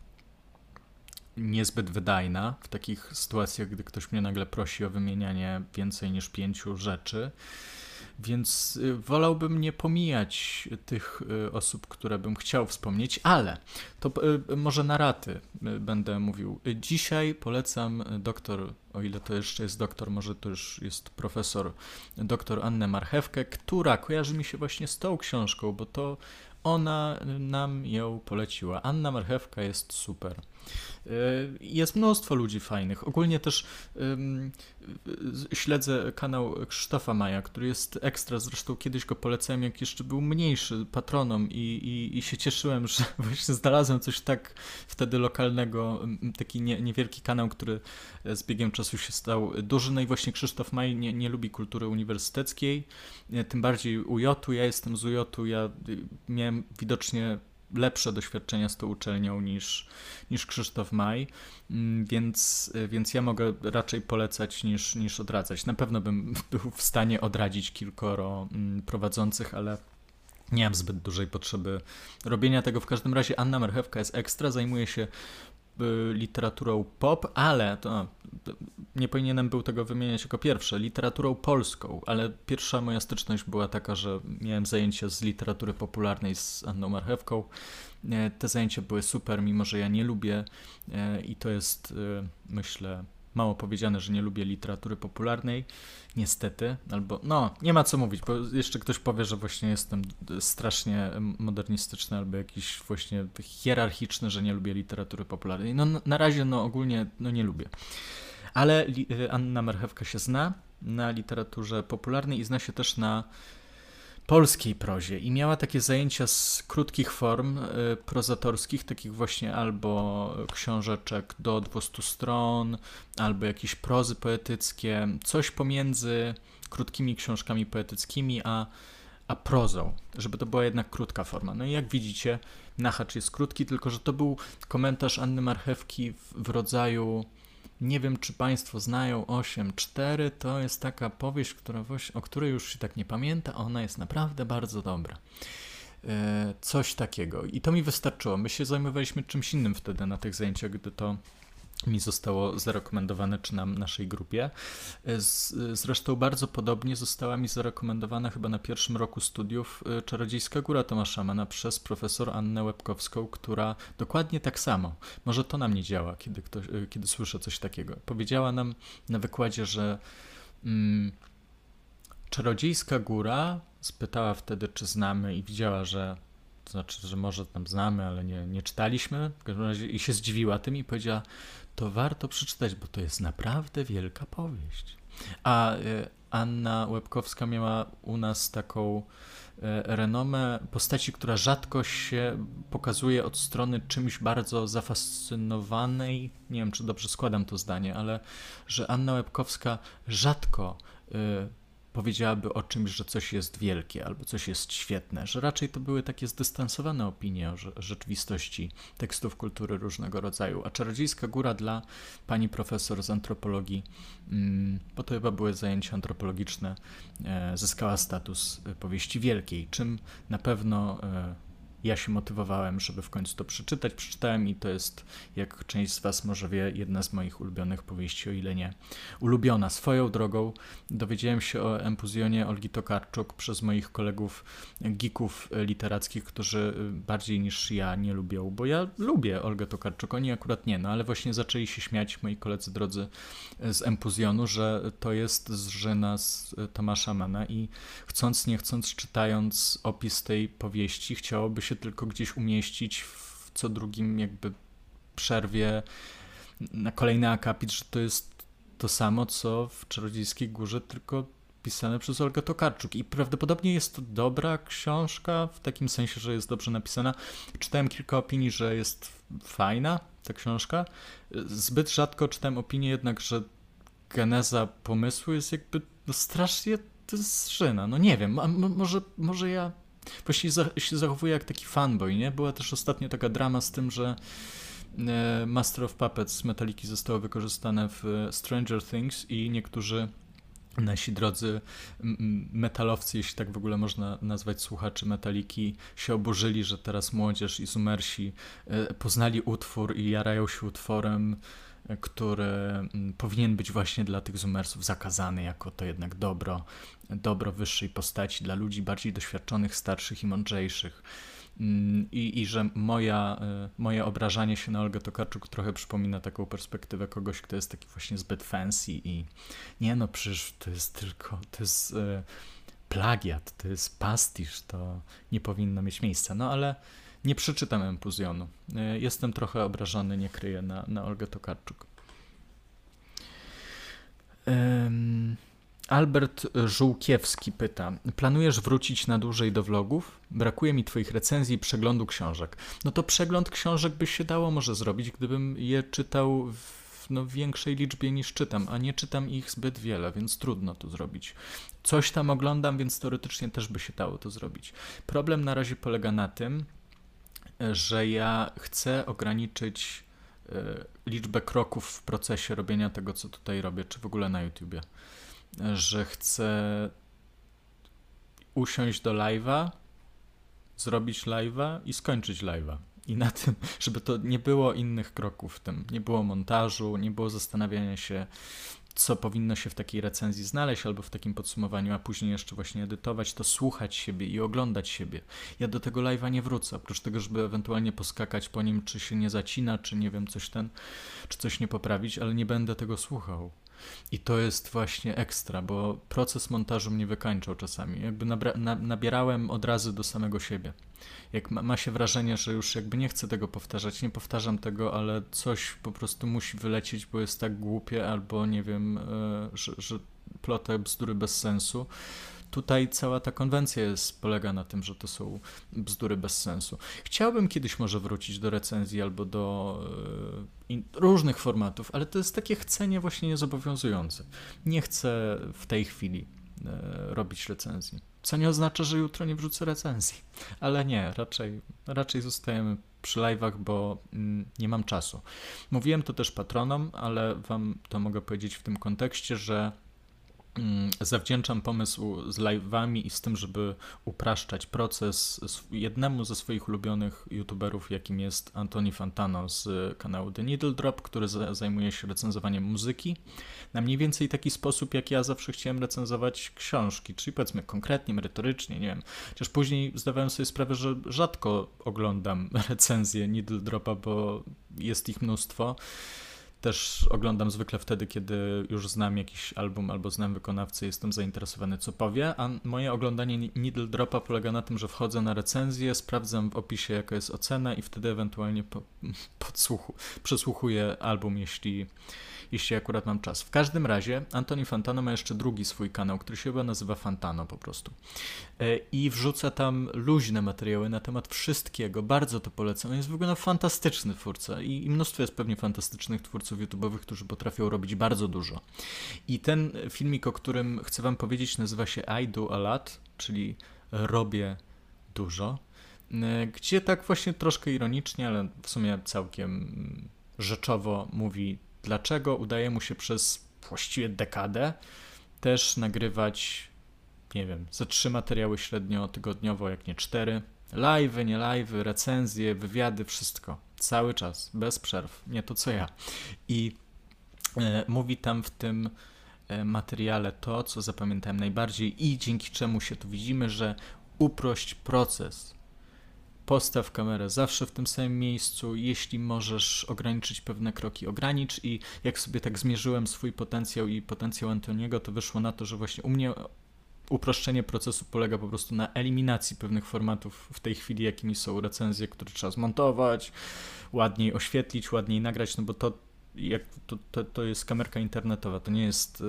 niezbyt wydajna w takich sytuacjach, gdy ktoś mnie nagle prosi o wymienianie więcej niż pięciu rzeczy. Więc y, wolałbym nie pomijać tych y, osób, które bym chciał wspomnieć, ale to y, może na raty będę mówił. Dzisiaj polecam doktor, o ile to jeszcze jest doktor, może to już jest profesor, doktor Annę Marchewkę, która kojarzy mi się właśnie z tą książką, bo to ona nam ją poleciła. Anna Marchewka jest super. Y, jest mnóstwo ludzi fajnych. Ogólnie też um, śledzę kanał Krzysztofa Maja, który jest ekstra. Zresztą kiedyś go polecałem, jak jeszcze był mniejszy patronom i, i, i się cieszyłem, że właśnie znalazłem coś tak wtedy lokalnego, taki nie, niewielki kanał, który z biegiem czasu się stał duży. No i właśnie Krzysztof Maj nie, nie lubi kultury uniwersyteckiej, tym bardziej UJ-u. Ja jestem z UJ-u, ja miałem widocznie lepsze doświadczenia z tą uczelnią niż, niż Krzysztof Maj, mm, więc, więc ja mogę raczej polecać niż, niż odradzać. Na pewno bym był w stanie odradzić kilkoro mm, prowadzących, ale nie mam zbyt dużej potrzeby robienia tego. W każdym razie Anna Marchewka jest ekstra, zajmuje się literaturą pop, ale to nie powinienem był tego wymieniać jako pierwsze, literaturą polską, ale pierwsza moja styczność była taka, że miałem zajęcia z literatury popularnej z Anną Marchewką. E, te zajęcia były super, mimo że ja nie lubię e, i to jest, e, myślę, mało powiedziane, że nie lubię literatury popularnej, niestety, albo no, nie ma co mówić, bo jeszcze ktoś powie, że właśnie jestem strasznie modernistyczny albo jakiś właśnie hierarchiczny, że nie lubię literatury popularnej. No na razie no ogólnie no nie lubię. Ale Anna Marchewka się zna na literaturze popularnej i zna się też na polskiej prozie i miała takie zajęcia z krótkich form y, prozatorskich, takich właśnie albo książeczek do 200 stron, albo jakieś prozy poetyckie, coś pomiędzy krótkimi książkami poetyckimi a, a prozą, żeby to była jednak krótka forma. No i jak widzicie, Nachacz jest krótki, tylko że to był komentarz Anny Marchewki w, w rodzaju nie wiem, czy Państwo znają 8.4. To jest taka powieść, która, o której już się tak nie pamięta. Ona jest naprawdę bardzo dobra. E, coś takiego. I to mi wystarczyło. My się zajmowaliśmy czymś innym wtedy na tych zajęciach, gdy to mi zostało zarekomendowane, czy na naszej grupie. Zresztą bardzo podobnie została mi zarekomendowana chyba na pierwszym roku studiów y, Czarodziejska Góra Tomasza Mana przez profesor Annę Łebkowską, która dokładnie tak samo, może to nam nie działa, kiedy, ktoś, y, kiedy słyszę coś takiego, powiedziała nam na wykładzie, że mm, Czarodziejska Góra spytała wtedy, czy znamy i widziała, że to znaczy, że może tam znamy, ale nie, nie czytaliśmy. W każdym razie i się zdziwiła tym i powiedziała, to warto przeczytać, bo to jest naprawdę wielka powieść. A e, Anna Łebkowska miała u nas taką e, renomę postaci, która rzadko się pokazuje od strony czymś bardzo zafascynowanej. Nie wiem, czy dobrze składam to zdanie, ale że Anna Łebkowska rzadko e, powiedziałaby o czymś, że coś jest wielkie albo coś jest świetne, że raczej to były takie zdystansowane opinie o rzeczywistości tekstów kultury różnego rodzaju. A Czarodziejska Góra dla pani profesor z antropologii, mm, bo to chyba były zajęcia antropologiczne, e, zyskała status powieści wielkiej, czym na pewno e, ja się motywowałem, żeby w końcu to przeczytać. Przeczytałem i to jest, jak część z Was może wie, jedna z moich ulubionych powieści, o ile nie ulubiona. Swoją drogą dowiedziałem się o Empuzjonie Olgi Tokarczuk przez moich kolegów geeków literackich, którzy bardziej niż ja nie lubią, bo ja lubię Olgę Tokarczuk, oni akurat nie, no ale właśnie zaczęli się śmiać moi koledzy drodzy z Empuzjonu, że to jest zżyna z Tomasza Mana i chcąc nie chcąc, czytając opis tej powieści, chciałoby się się tylko gdzieś umieścić w co drugim jakby przerwie na kolejny akapit, że to jest to samo, co w Czarodziejskiej Górze, tylko pisane przez Olgę Tokarczuk. I prawdopodobnie jest to dobra książka, w takim sensie, że jest dobrze napisana. Czytałem kilka opinii, że jest fajna ta książka. Zbyt rzadko czytałem opinię jednak, że geneza pomysłu jest jakby no strasznie to jest szyna. No nie wiem, może, może ja Właściwie się zachowuje jak taki fanboy, nie? Była też ostatnio taka drama z tym, że e, Master of Puppets Metaliki zostało wykorzystane w Stranger Things i niektórzy nasi drodzy metalowcy, jeśli tak w ogóle można nazwać słuchaczy metaliki, się oburzyli, że teraz młodzież i zumersi e, poznali utwór i jarają się utworem, e, który powinien być właśnie dla tych zumersów zakazany jako to jednak dobro, dobro wyższej postaci dla ludzi bardziej doświadczonych, starszych i mądrzejszych. Mm, I, i że moja, e, moje obrażanie się na Olgę Tokarczuk trochę przypomina taką perspektywę kogoś, kto jest taki właśnie zbyt fancy i nie no, przecież to jest tylko, to jest e, plagiat, to jest pastisz, to nie powinno mieć miejsca. No ale nie przeczytam empuzjonu. E, jestem trochę obrażony, nie kryję na, na Olgę Tokarczuk. Albert Żółkiewski pyta: Planujesz wrócić na dłużej do vlogów? Brakuje mi Twoich recenzji i przeglądu książek. No to przegląd książek by się dało może zrobić, gdybym je czytał w no, większej liczbie niż czytam, a nie czytam ich zbyt wiele, więc trudno to zrobić. Coś tam oglądam, więc teoretycznie też by się dało to zrobić. Problem na razie polega na tym, że ja chcę ograniczyć y, liczbę kroków w procesie robienia tego, co tutaj robię, czy w ogóle na YouTubie że chcę usiąść do live'a, zrobić live'a i skończyć live'a. I na tym, żeby to nie było innych kroków w tym. Nie było montażu, nie było zastanawiania się, co powinno się w takiej recenzji znaleźć, albo w takim podsumowaniu, a później jeszcze właśnie edytować, to słuchać siebie i oglądać siebie. Ja do tego live'a nie wrócę, oprócz tego, żeby ewentualnie poskakać po nim, czy się nie zacina, czy nie wiem, coś ten, czy coś nie poprawić, ale nie będę tego słuchał. I to jest właśnie ekstra, bo proces montażu mnie wykańczał czasami. Jakby na nabierałem od razu do samego siebie. Jak ma, ma, się wrażenie, że już jakby nie chcę tego powtarzać, nie powtarzam tego, ale coś po prostu musi wylecieć, bo jest tak głupie, albo nie wiem, e, że, że plotę bzdury bez sensu, tutaj cała ta konwencja jest, polega na tym, że to są bzdury bez sensu. Chciałbym kiedyś może wrócić do recenzji albo do e, in, różnych formatów, ale to jest takie chcenie właśnie niezobowiązujące. Nie chcę w tej chwili e, robić recenzji. Co nie oznacza, że jutro nie wrzucę recenzji. Ale nie, raczej, raczej zostajemy przy live'ach, bo mm, nie mam czasu. Mówiłem to też patronom, ale wam to mogę powiedzieć w tym kontekście, że zawdzięczam pomysł z live'ami i z tym, żeby upraszczać proces jednemu ze swoich ulubionych youtuberów, jakim jest Antoni Fantano z kanału The Needle Drop, który zajmuje się recenzowaniem muzyki na mniej więcej taki sposób, jak ja zawsze chciałem recenzować książki, czyli powiedzmy konkretnie, merytorycznie, nie wiem. Chociaż później zdawałem sobie sprawę, że rzadko oglądam recenzje Needle Dropa, bo jest ich mnóstwo też oglądam zwykle wtedy, kiedy już znam jakiś album albo znam wykonawcę, jestem zainteresowany, co powie, a moje oglądanie Needle Dropa polega na tym, że wchodzę na recenzję, sprawdzam w opisie, jaka jest ocena i wtedy ewentualnie po, podsłuchu, przesłuchuję album, jeśli, jeśli akurat mam czas. W każdym razie Antoni Fantano ma jeszcze drugi swój kanał, który się chyba nazywa Fantano po prostu. E, I wrzuca tam luźne materiały na temat wszystkiego. Bardzo to polecam. On jest w ogóle fantastyczny twórca i, i mnóstwo jest pewnie fantastycznych twórców YouTube'owych, którzy potrafią robić bardzo dużo. I ten filmik, o którym chcę wam powiedzieć, nazywa się I Do A Lot, czyli robię dużo e, gdzie tak właśnie troszkę ironicznie, ale w sumie całkiem rzeczowo mówi dlaczego udaje mu się przez właściwie dekadę też nagrywać, nie wiem, ze trzy materiały średnio tygodniowo, jak nie cztery. Live'y, nie live'y, recenzje, wywiady, wszystko. Cały czas, bez przerw. Nie to co ja. I e, mówi tam w tym e, materiale to, co zapamiętałem najbardziej i dzięki czemu się tu widzimy, że uprość proces postaw kamerę zawsze w tym samym miejscu. Jeśli możesz ograniczyć pewne kroki, ogranicz. I jak sobie tak zmierzyłem swój potencjał i potencjał Antoniego, to wyszło na to, że właśnie u mnie uproszczenie procesu polega po prostu na eliminacji pewnych formatów w tej chwili, jakimi są recenzje, które trzeba zmontować, ładniej oświetlić, ładniej nagrać, no bo to jak to, to, to jest kamerka internetowa, to nie jest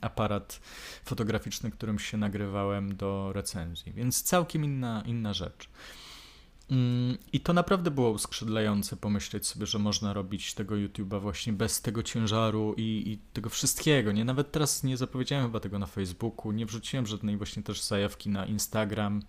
aparat fotograficzny, którym się nagrywałem do recenzji, więc całkiem inna, inna rzecz. Mm, I to naprawdę było uskrzydlające pomyśleć sobie, że można robić tego YouTube'a właśnie bez tego ciężaru i, i, tego wszystkiego. Nie, nawet teraz nie zapowiedziałem chyba tego na Facebooku, nie wrzuciłem żadnej właśnie też zajawki na Instagram.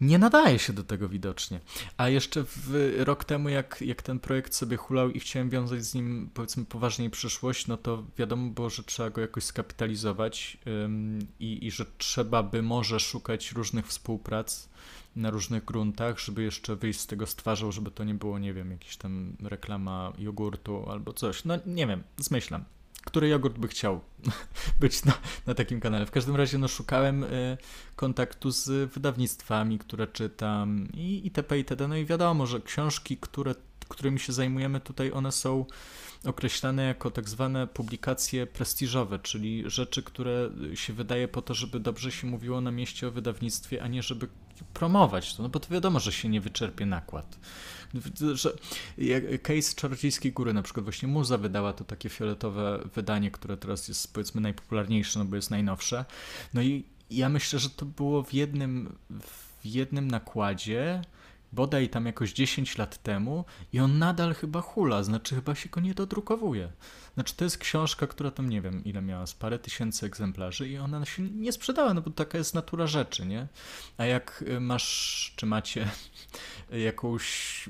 Nie nadaje się do tego widocznie. A jeszcze w, rok temu, jak, jak ten projekt sobie hulał i chciałem wiązać z nim, powiedzmy, poważniej przyszłość, no to wiadomo było, że trzeba go jakoś skapitalizować ym, i, i że trzeba by może szukać różnych współprac na różnych gruntach, żeby jeszcze wyjść z tego stwarzą, żeby to nie było, nie wiem, jakiś tam reklama jogurtu albo coś. No nie wiem, zmyślam który jogurt by chciał być na, na takim kanale. W każdym razie no, szukałem y, kontaktu z wydawnictwami, które czytam i itp. itd. No i wiadomo, że książki, które, którymi się zajmujemy tutaj, one są określane jako tak zwane publikacje prestiżowe, czyli rzeczy, które się wydaje po to, żeby dobrze się mówiło na mieście o wydawnictwie, a nie żeby promować to, no bo to wiadomo, że się nie wyczerpie nakład. Że case Czarodziejskiej Góry, na przykład właśnie Muza wydała to takie fioletowe wydanie, które teraz jest powiedzmy najpopularniejsze, no bo jest najnowsze. No i ja myślę, że to było w jednym, w jednym nakładzie, bodaj tam jakoś 10 lat temu i on nadal chyba hula, znaczy chyba się go nie dodrukowuje. Znaczy to jest książka, która tam nie wiem ile miała, z parę tysięcy egzemplarzy i ona się nie sprzedała, no bo taka jest natura rzeczy, nie? A jak y, masz, czy macie jakąś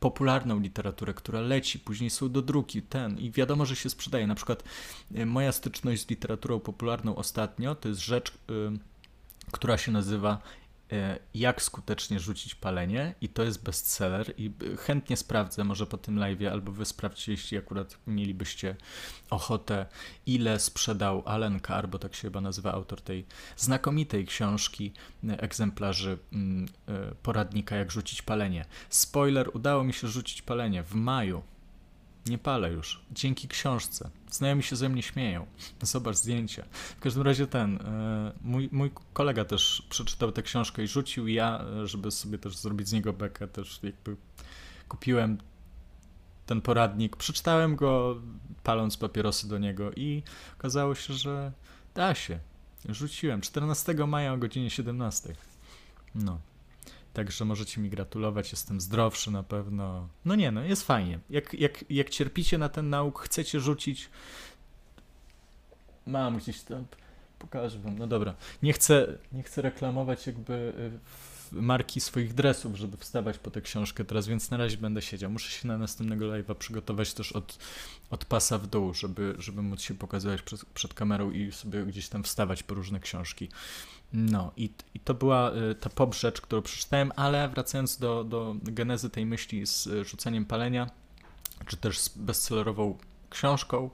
popularną literaturę, która leci, później są do druki, ten i wiadomo, że się sprzedaje. Na przykład y, moja styczność z literaturą popularną ostatnio to jest rzecz, y, która się nazywa jak skutecznie rzucić palenie i to jest bestseller i chętnie sprawdzę może po tym live albo wy sprawdźcie, jeśli akurat mielibyście ochotę, ile sprzedał Alan Carr, bo tak się chyba nazywa autor tej znakomitej książki e, egzemplarzy e, poradnika jak rzucić palenie. Spoiler, udało mi się rzucić palenie w maju nie palę już. Dzięki książce. Znajomi się ze mnie śmieją. Zobacz zdjęcia. W każdym razie ten, e, mój, mój kolega też przeczytał tę książkę i rzucił. Ja, e, żeby sobie też zrobić z niego bekę, też jakby kupiłem ten poradnik, przeczytałem go, paląc papierosy do niego i okazało się, że da się. Rzuciłem 14 maja o godzinie 17. No. Także możecie mi gratulować, jestem zdrowszy na pewno. No nie, no jest fajnie. Jak, jak, jak cierpicie na ten nauk, chcecie rzucić. Mam gdzieś tam. Pokażę wam. No dobra. Nie chcę, nie chcę reklamować jakby y, marki swoich dresów, żeby wstawać po tę książkę teraz, więc na razie będę siedział. Muszę się na następnego live'a przygotować też od, od pasa w dół, żeby, żeby móc się pokazywać przed, przed kamerą i sobie gdzieś tam wstawać po różne książki. No i, i to była y, ta pop rzecz, którą przeczytałem, ale wracając do, do genezy tej myśli z y, rzuceniem palenia, czy też z bestsellerową książką,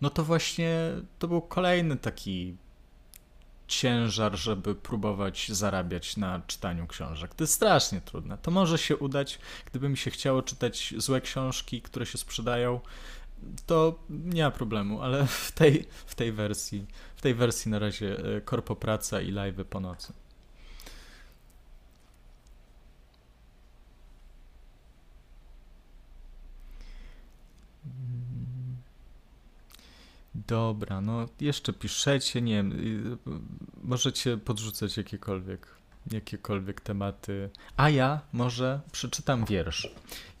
no to właśnie to był kolejny taki ciężar, żeby próbować zarabiać na czytaniu książek. To jest strasznie trudne. To może się udać, gdyby mi się chciało czytać złe książki, które się sprzedają, to nie ma problemu, ale w tej, w tej wersji, tej wersji na razie e, korpo praca i live po nocy. Dobra, no jeszcze piszecie, nie wiem, możecie podrzucać jakiekolwiek jakiekolwiek tematy. A ja może przeczytam wiersz.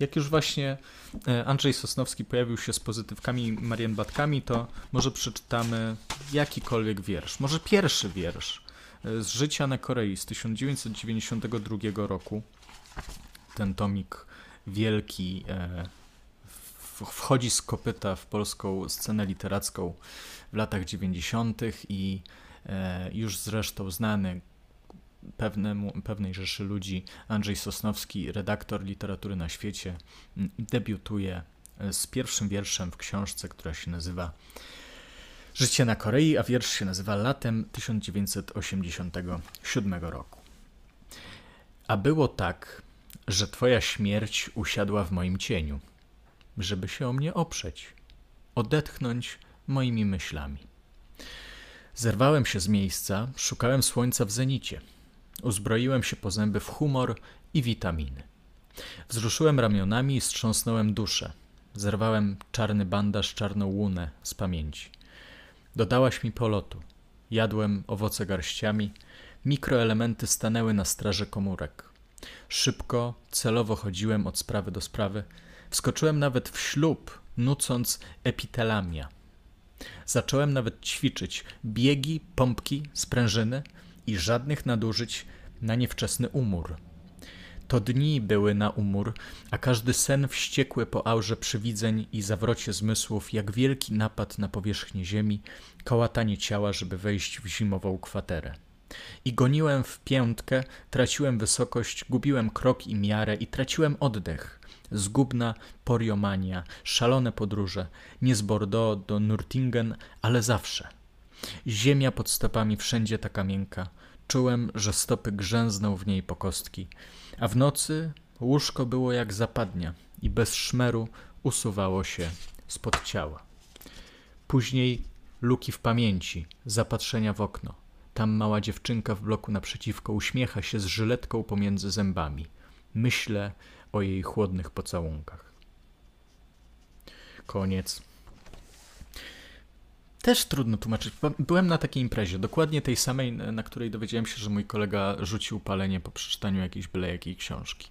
Jak już właśnie e, Andrzej Sosnowski pojawił się z pozytywkami Marian Batkami, to może przeczytamy jakikolwiek wiersz. Może pierwszy wiersz e, z Życia na Korei z 1992 roku. Ten tomik wielki e, wchodzi z kopyta w polską scenę literacką w latach 90. i już zresztą znany pewnemu, pewnej rzeszy ludzi, Andrzej Sosnowski, redaktor literatury na świecie, mm, debiutuje e, z pierwszym wierszem w książce, która się nazywa Życie na Korei, a wiersz się nazywa Latem 1987 roku. A było tak, że Twoja śmierć usiadła w moim cieniu, żeby się o mnie oprzeć, odetchnąć moimi myślami. Zerwałem się z miejsca, szukałem słońca w zenicie – Uzbroiłem się po zęby w humor i witaminy. Wzruszyłem ramionami i strząsnąłem duszę. Zerwałem czarny bandaż, czarną łunę z pamięci. Dodałaś mi polotu. Jadłem owoce garściami. Mikroelementy stanęły na straży komórek. Szybko, celowo chodziłem od sprawy do sprawy. Wskoczyłem nawet w ślub, nucąc epitelamia. Zacząłem nawet ćwiczyć biegi, pompki, sprężyny – i żadnych nadużyć na niewczesny umór. To dni były na umór, a każdy sen wściekły po aurze przywidzeń i zawrocie zmysłów, jak wielki napad na powierzchnię ziemi, kołatanie ciała, żeby wejść w zimową kwaterę. I goniłem w piętkę, traciłem wysokość, gubiłem krok i miarę i traciłem oddech. Zgubna poriomania, szalone podróże, nie z Bordeaux do Nurtingen, ale zawsze. Ziemia pod stopami wszędzie taka miękka. Czułem, że stopy grzęzną w niej po kostki. A w nocy łóżko było jak zapadnia i bez szmeru usuwało się spod ciała. Później luki w pamięci, zapatrzenia w okno. Tam mała dziewczynka w bloku naprzeciwko uśmiecha się z żyletką pomiędzy zębami. Myślę o jej chłodnych pocałunkach. Koniec. Też trudno tłumaczyć. Byłem na takiej imprezie, dokładnie tej samej, na której dowiedziałem się, że mój kolega rzucił palenie po przeczytaniu jakiejś byle jakiej książki.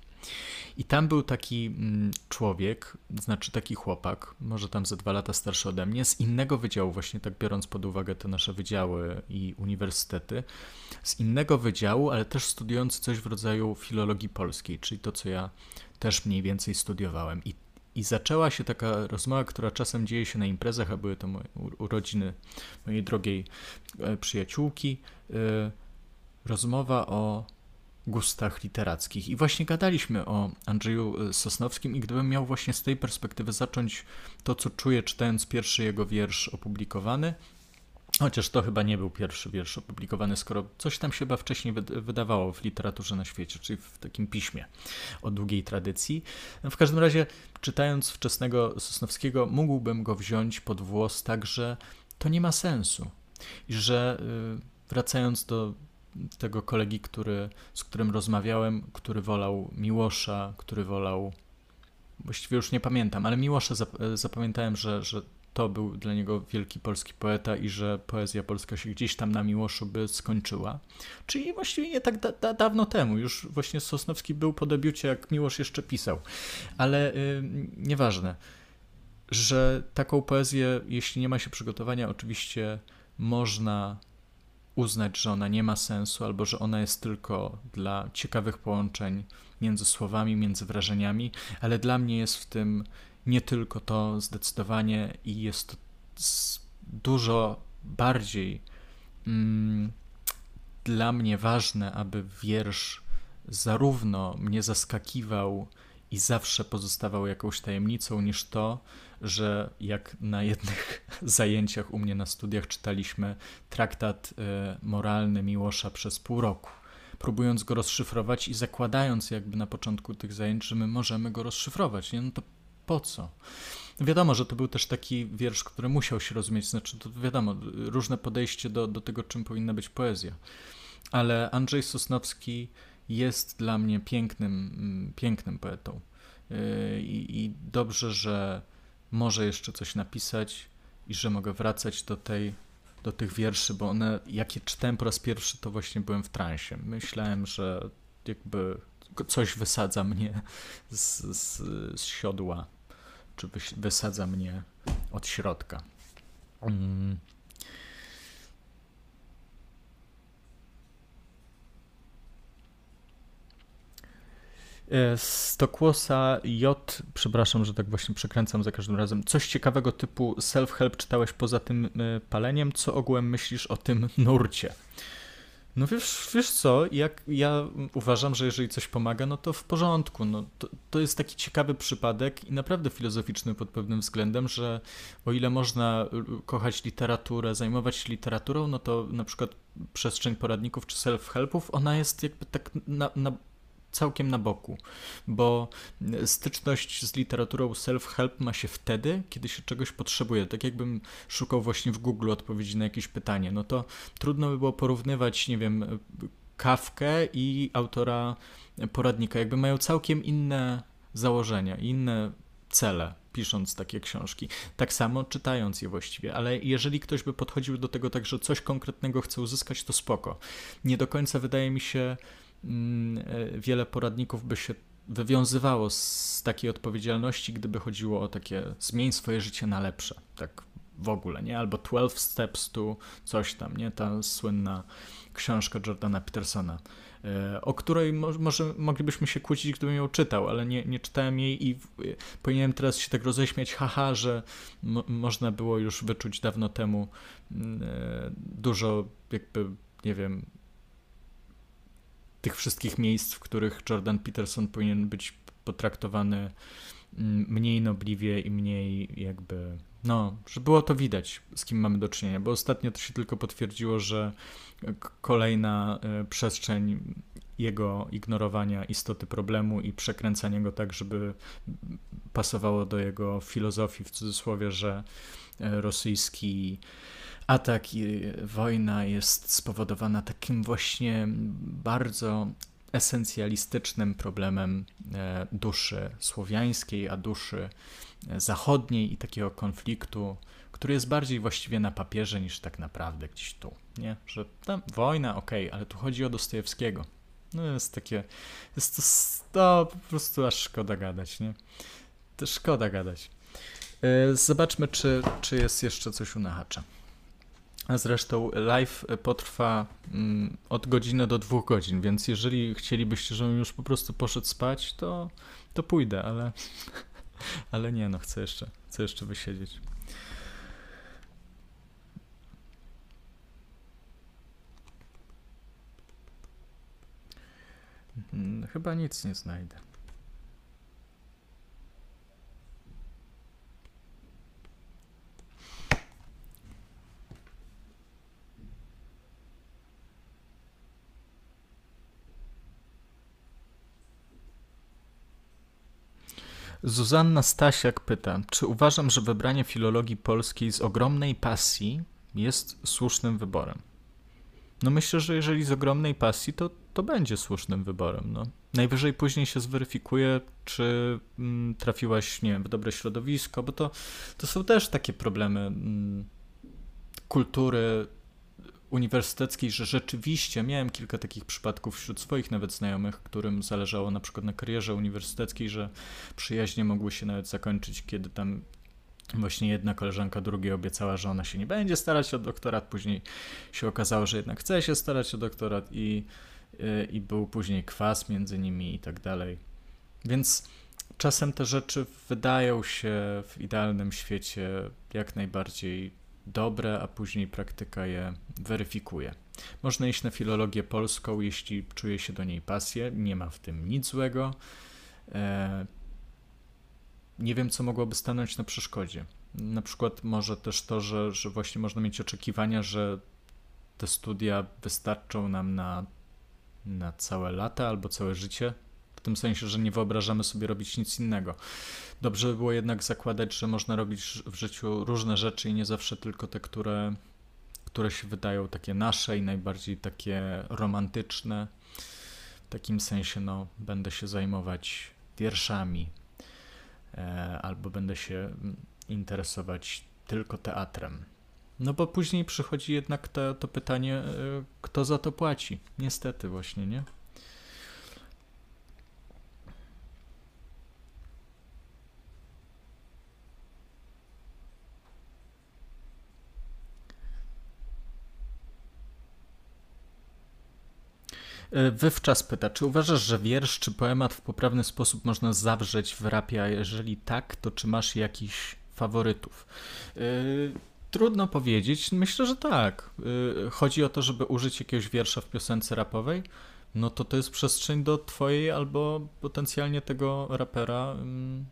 I tam był taki mm, człowiek, znaczy taki chłopak, może tam ze dwa lata starszy ode mnie, z innego wydziału, właśnie tak biorąc pod uwagę te nasze wydziały i uniwersytety, z innego wydziału, ale też studiujący coś w rodzaju filologii polskiej, czyli to, co ja też mniej więcej studiowałem. I i zaczęła się taka rozmowa, która czasem dzieje się na imprezach, a były to moje urodziny mojej drogiej e, przyjaciółki. E, rozmowa o gustach literackich. I właśnie gadaliśmy o Andrzeju e, Sosnowskim i gdybym miał właśnie z tej perspektywy zacząć to, co czuję czytając pierwszy jego wiersz opublikowany, Chociaż to chyba nie był pierwszy wiersz opublikowany, skoro coś tam się chyba wcześniej wydawało w literaturze na świecie, czyli w takim piśmie o długiej tradycji. W każdym razie, czytając wczesnego Sosnowskiego, mógłbym go wziąć pod włos tak, że to nie ma sensu. I że y, wracając do tego kolegi, który, z którym rozmawiałem, który wolał Miłosza, który wolał właściwie już nie pamiętam, ale Miłosza zapamiętałem, że, że to był dla niego wielki polski poeta i że poezja polska się gdzieś tam na Miłoszu by skończyła. Czyli właściwie nie tak da, da, dawno temu, już właśnie Sosnowski był po debiucie, jak Miłosz jeszcze pisał. Ale yy, nieważne, że taką poezję, jeśli nie ma się przygotowania, oczywiście można uznać, że ona nie ma sensu, albo że ona jest tylko dla ciekawych połączeń między słowami, między wrażeniami, ale dla mnie jest w tym nie tylko to zdecydowanie i jest to dużo bardziej mm, dla mnie ważne, aby wiersz zarówno mnie zaskakiwał i zawsze pozostawał jakąś tajemnicą, niż to, że jak na jednych zajęciach u mnie na studiach czytaliśmy traktat y, moralny Miłosza przez pół roku, próbując go rozszyfrować i zakładając jakby na początku tych zajęć, że my możemy go rozszyfrować. Nie? No to po co? Wiadomo, że to był też taki wiersz, który musiał się rozumieć, znaczy to wiadomo, różne podejście do, do tego, czym powinna być poezja. Ale Andrzej Sosnowski jest dla mnie pięknym, mm, pięknym poetą. Yy, I, I dobrze, że może jeszcze coś napisać i że mogę wracać do tej, do tych wierszy, bo one, jak je czytałem po raz pierwszy, to właśnie byłem w transie. Myślałem, że jakby coś wysadza mnie z, z, z siodła czy wysadza mnie od środka. Mm. E, Stokłosa J, przepraszam, że tak właśnie przekręcam za każdym razem. Coś ciekawego typu self-help czytałeś poza tym e, paleniem? Co ogółem myślisz o tym nurcie? No wiesz, wiesz co, jak ja uważam, że jeżeli coś pomaga, no to w porządku. No, to, to jest taki ciekawy przypadek i naprawdę filozoficzny pod pewnym względem, że o ile można kochać literaturę, zajmować się literaturą, no to na przykład przestrzeń poradników czy self-helpów, ona jest jakby tak na, na całkiem na boku, bo styczność z literaturą self-help ma się wtedy, kiedy się czegoś potrzebuje. Tak jakbym szukał właśnie w Google odpowiedzi na jakieś pytanie, no to trudno by było porównywać, nie wiem, kawkę i autora poradnika. Jakby mają całkiem inne założenia, inne cele, pisząc takie książki. Tak samo czytając je właściwie, ale jeżeli ktoś by podchodził do tego tak, że coś konkretnego chce uzyskać, to spoko. Nie do końca wydaje mi się wiele poradników by się wywiązywało z takiej odpowiedzialności, gdyby chodziło o takie zmień swoje życie na lepsze. Tak w ogóle, nie? Albo 12 Steps to coś tam, nie? Ta słynna książka Jordana Petersona, e, o której może moglibyśmy się kłócić, gdybym ją czytał, ale nie, nie czytałem jej i powinienem teraz się tak roześmiać, haha, że mo można było już wyczuć dawno temu mm, e, dużo jakby, nie wiem, tych wszystkich miejsc, w których Jordan Peterson powinien być potraktowany mm, mniej nobliwie i mniej jakby, no, że było to widać, z kim mamy do czynienia, bo ostatnio to się tylko potwierdziło, że kolejna e, przestrzeń jego ignorowania istoty problemu i przekręcania go tak, żeby pasowało do jego filozofii, w cudzysłowie, że e, rosyjski atak i wojna jest spowodowana takim właśnie bardzo esencjalistycznym problemem e, duszy słowiańskiej, a duszy e, zachodniej i takiego konfliktu, który jest bardziej właściwie na papierze niż tak naprawdę gdzieś tu, nie? Że tam wojna, okej, okay, ale tu chodzi o Dostojewskiego. No jest takie, jest to, to po prostu aż szkoda gadać, nie? To szkoda gadać. E, zobaczmy, czy, czy jest jeszcze coś u Nahacza. A zresztą live potrwa mm, od godziny do dwóch godzin, więc jeżeli chcielibyście, żebym już po prostu poszedł spać, to, to pójdę, ale, ale nie, no chcę jeszcze, chcę jeszcze wysiedzieć. Hmm, chyba nic nie znajdę. Zuzanna Stasiak pyta, czy uważam, że wybranie filologii polskiej z ogromnej pasji jest słusznym wyborem? No myślę, że jeżeli z ogromnej pasji, to, to będzie słusznym wyborem. No. Najwyżej później się zweryfikuje, czy mm, trafiłaś, nie wiem, w dobre środowisko, bo to, to są też takie problemy mm, kultury uniwersyteckiej, że rzeczywiście miałem kilka takich przypadków wśród swoich nawet znajomych, którym zależało na przykład na karierze uniwersyteckiej, że przyjaźnie mogły się nawet zakończyć, kiedy tam właśnie jedna koleżanka drugiej obiecała, że ona się nie będzie starać o doktorat, później się okazało, że jednak chce się starać o doktorat i, i był później kwas między nimi i tak dalej. Więc czasem te rzeczy wydają się w idealnym świecie jak najbardziej dobre, a później praktyka je weryfikuje. Można iść na filologię polską, jeśli czuje się do niej pasję, nie ma w tym nic złego. E, nie wiem, co mogłoby stanąć na przeszkodzie. Na przykład może też to, że, że właśnie można mieć oczekiwania, że te studia wystarczą nam na, na całe lata albo całe życie, tym sensie, że nie wyobrażamy sobie robić nic innego. Dobrze by było jednak zakładać, że można robić w życiu różne rzeczy i nie zawsze tylko te, które, które się wydają takie nasze i najbardziej takie romantyczne. W takim sensie, no, będę się zajmować wierszami, e, albo będę się mm, interesować tylko teatrem. No bo później przychodzi jednak to, pytanie, e, kto za to płaci. Niestety właśnie, nie? Wywczas pyta, czy uważasz, że wiersz czy poemat w poprawny sposób można zawrzeć w rapie, a jeżeli tak, to czy masz jakiś faworytów? Yy, trudno powiedzieć, myślę, że tak. Yy, chodzi o to, żeby użyć jakiegoś wiersza w piosence rapowej, no to to jest przestrzeń do twojej albo potencjalnie tego rapera, yy,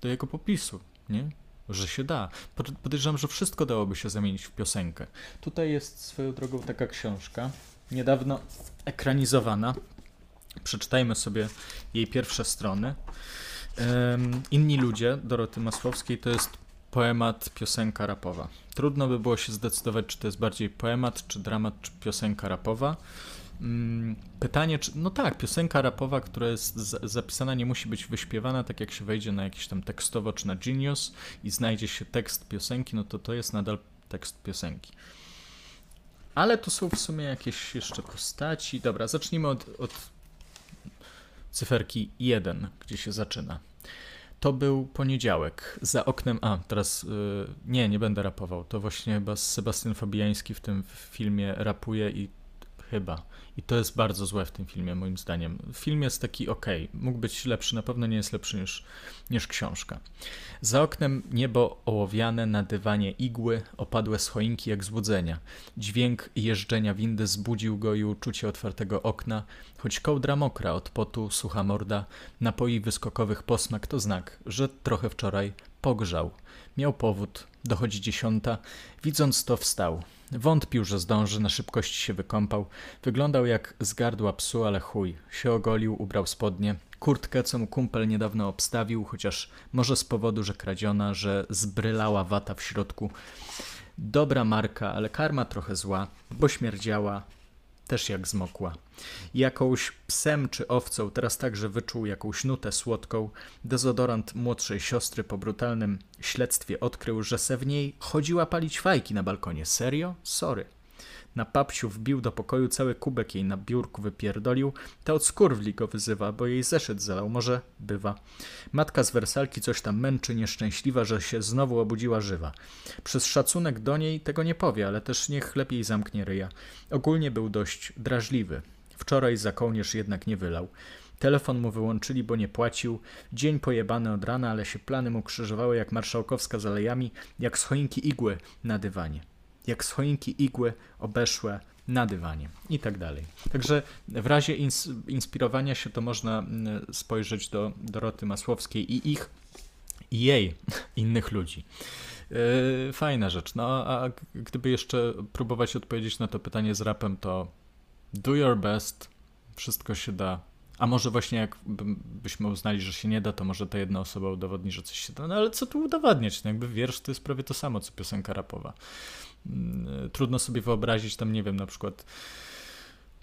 do jego popisu, nie? Że się da. Podejrzewam, że wszystko dałoby się zamienić w piosenkę. Tutaj jest swoją drogą taka książka, niedawno ekranizowana. Przeczytajmy sobie jej pierwsze strony. Inni ludzie Doroty Masłowskiej to jest poemat, piosenka rapowa. Trudno by było się zdecydować, czy to jest bardziej poemat, czy dramat, czy piosenka rapowa. Mm, pytanie, czy. No tak, piosenka rapowa, która jest zapisana, nie musi być wyśpiewana, tak jak się wejdzie na jakiś tam tekstowo czy na Genius i znajdzie się tekst piosenki, no to to jest nadal tekst piosenki. Ale tu są w sumie jakieś jeszcze postaci. Dobra, zacznijmy od, od cyferki 1, gdzie się zaczyna. to był poniedziałek. Za oknem. A, teraz. Yy, nie, nie będę rapował. To właśnie chyba Sebastian Fabiański w tym filmie rapuje i chyba. I to jest bardzo złe w tym filmie, moim zdaniem. Film jest taki ok, mógł być lepszy, na pewno nie jest lepszy niż, niż książka. Za oknem niebo ołowiane, na dywanie igły, opadłe z choinki jak złudzenia. Dźwięk jeżdżenia windy zbudził go i uczucie otwartego okna, choć kołdra mokra od potu, sucha morda, napoi wyskokowych posmak to znak, że trochę wczoraj pogrzał. Miał powód, dochodzi dziesiąta, widząc to wstał. Wątpił, że zdąży, na szybkości się wykąpał. Wyglądał jak z gardła psu, ale chuj. Się ogolił, ubrał spodnie. Kurtkę, co mu kumpel niedawno obstawił, chociaż może z powodu, że kradziona, że zbrylała wata w środku. Dobra marka, ale karma trochę zła, bo śmierdziała, też jak zmokła. Jakąś psem czy owcą teraz także wyczuł jakąś nutę słodką. Dezodorant młodszej siostry po brutalnym śledztwie odkrył, że se w niej chodziła palić fajki na balkonie. Serio? Sorry. Na papsiu wbił do pokoju cały kubek jej na biurku wypierdolił. Ta od skurwli go wyzywa, bo jej zeszyt zalał. Może bywa. Matka z wersalki coś tam męczy, nieszczęśliwa, że się znowu obudziła żywa. Przez szacunek do niej tego nie powie, ale też niech lepiej zamknie ryja. Ogólnie był dość drażliwy. Wczoraj za kołnierz jednak nie wylał. Telefon mu wyłączyli, bo nie płacił. Dzień pojebany od rana, ale się plany mu krzyżowały jak marszałkowska z alejami, jak z choinki igły na dywanie jak choinki igły obeszłe na dywanie i tak dalej. Także w razie ins inspirowania się to można mm, spojrzeć do Doroty Masłowskiej i ich, i jej, innych ludzi. Yy, fajna rzecz. No a gdyby jeszcze próbować odpowiedzieć na to pytanie z rapem, to do your best, wszystko się da. A może właśnie jak byśmy uznali, że się nie da, to może ta jedna osoba udowodni, że coś się da. No ale co tu udowadniać? No jakby wiersz to jest prawie to samo, co piosenka rapowa. Mm, trudno sobie wyobrazić tam, nie wiem, na przykład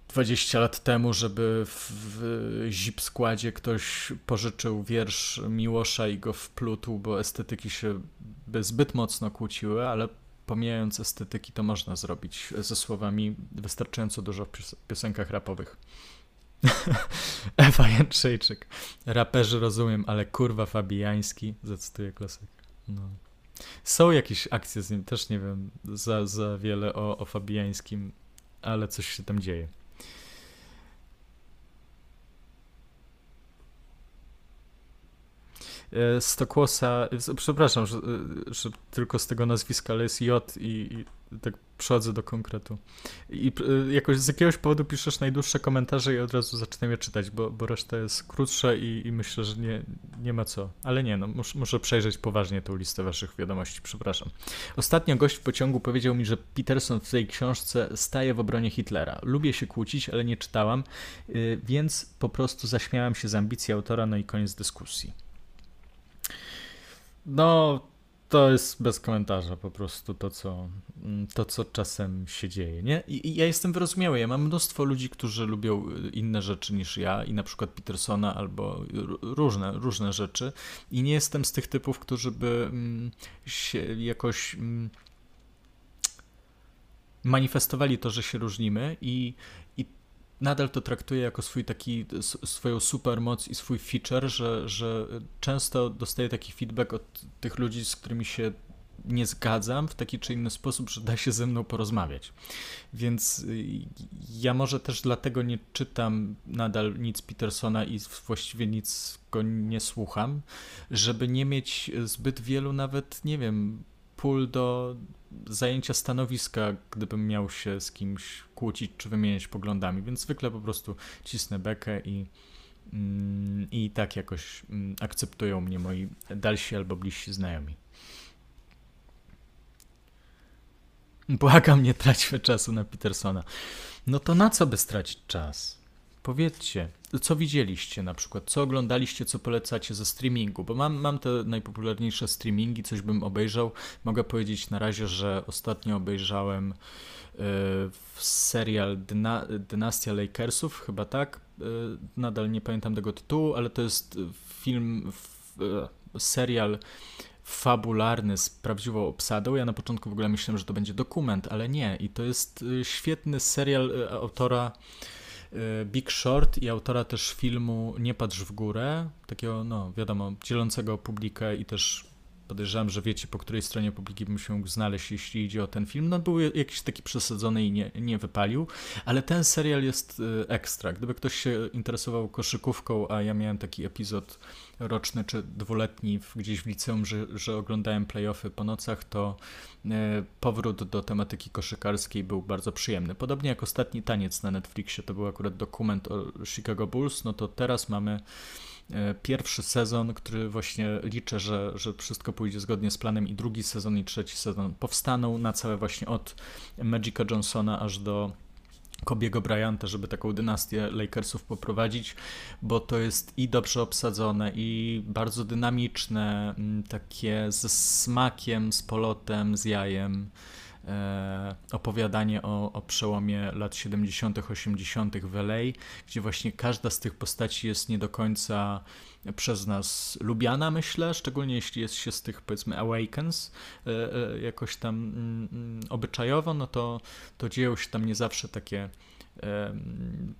20 lat temu, żeby w, w zip składzie ktoś pożyczył wiersz Miłosza i go wplótł, bo estetyki się by zbyt mocno kłóciły, ale pomijając estetyki, to można zrobić ze słowami wystarczająco dużo w piosenkach rapowych. Ewa Jędrzejczyk. Raperzy rozumiem, ale kurwa Fabijański, zacytuję klasyk. No. Są jakieś akcje z nim, też nie wiem za, za wiele o, o Fabiańskim, ale coś się tam dzieje. Stokłosa, przepraszam, że, że, tylko z tego nazwiska, ale jest J i, i tak przechodzę do konkretu. I y, jakoś z jakiegoś powodu piszesz najdłuższe komentarze i od razu zaczynam je czytać, bo, bo reszta jest krótsza i, i myślę, że nie, nie ma co. Ale nie, no mus, muszę przejrzeć poważnie tą listę waszych wiadomości, przepraszam. Ostatnio gość w pociągu powiedział mi, że Peterson w tej książce staje w obronie Hitlera. Lubię się kłócić, ale nie czytałam, więc po prostu zaśmiałam się z ambicji autora, no i koniec dyskusji. No, to jest bez komentarza po prostu to, co, mm, to, co czasem się dzieje. Nie? I, ja jestem wyrozumiały. Ja mam mnóstwo ludzi, którzy lubią y, inne rzeczy niż ja i na przykład Petersona albo różne, różne rzeczy. I nie jestem z tych typów, którzy by mm, się jakoś mm, manifestowali to, że się różnimy i, nadal to traktuję jako swój taki, swoją supermoc i swój feature, że, że często dostaję taki feedback od tych ludzi, z którymi się nie zgadzam w taki czy inny sposób, że da się ze mną porozmawiać. Więc y, ja może też dlatego nie czytam nadal nic Petersona i właściwie nic go nie słucham, żeby nie mieć zbyt wielu nawet, nie wiem, pól do zajęcia stanowiska, gdybym miał się z kimś kłócić czy wymieniać poglądami, więc zwykle po prostu cisnę bekę i, mm, i tak jakoś mm, akceptują mnie moi dalsi albo bliżsi znajomi. Błagam, nie traćmy czasu na Petersona. No to na co by stracić czas? Powiedzcie, co widzieliście na przykład, co oglądaliście, co polecacie ze streamingu, bo mam, mam te najpopularniejsze streamingi, coś bym obejrzał. Mogę powiedzieć na razie, że ostatnio obejrzałem y, serial Dyna Dynastia Lakersów, chyba tak. Y, nadal nie pamiętam tego tytułu, ale to jest film, y, serial fabularny z prawdziwą obsadą. Ja na początku w ogóle myślałem, że to będzie dokument, ale nie. I to jest świetny serial autora Big Short i autora też filmu Nie patrz w górę, takiego, no wiadomo, dzielącego publikę i też podejrzewam, że wiecie, po której stronie publiki bym się mógł znaleźć, jeśli idzie o ten film. No był jakiś taki przesadzony i nie, nie wypalił, ale ten serial jest y, ekstra. Gdyby ktoś się interesował koszykówką, a ja miałem taki epizod roczny czy dwuletni gdzieś w liceum, że, że oglądałem playoffy po nocach, to y, powrót do tematyki koszykarskiej był bardzo przyjemny. Podobnie jak ostatni taniec na Netflixie, to był akurat dokument o Chicago Bulls, no to teraz mamy pierwszy sezon, który właśnie liczę, że, że wszystko pójdzie zgodnie z planem i drugi sezon i trzeci sezon powstaną na całe właśnie od Magica Johnsona aż do Kobiego Bryanta, żeby taką dynastię Lakersów poprowadzić, bo to jest i dobrze obsadzone, i bardzo dynamiczne, takie ze smakiem, z polotem, z jajem. E, opowiadanie o, o przełomie lat 70., 80. w LA, gdzie właśnie każda z tych postaci jest nie do końca przez nas lubiana, myślę, szczególnie jeśli jest się z tych, powiedzmy, awakens e, e, jakoś tam mm, mm, obyczajowo, no to, to dzieją się tam nie zawsze takie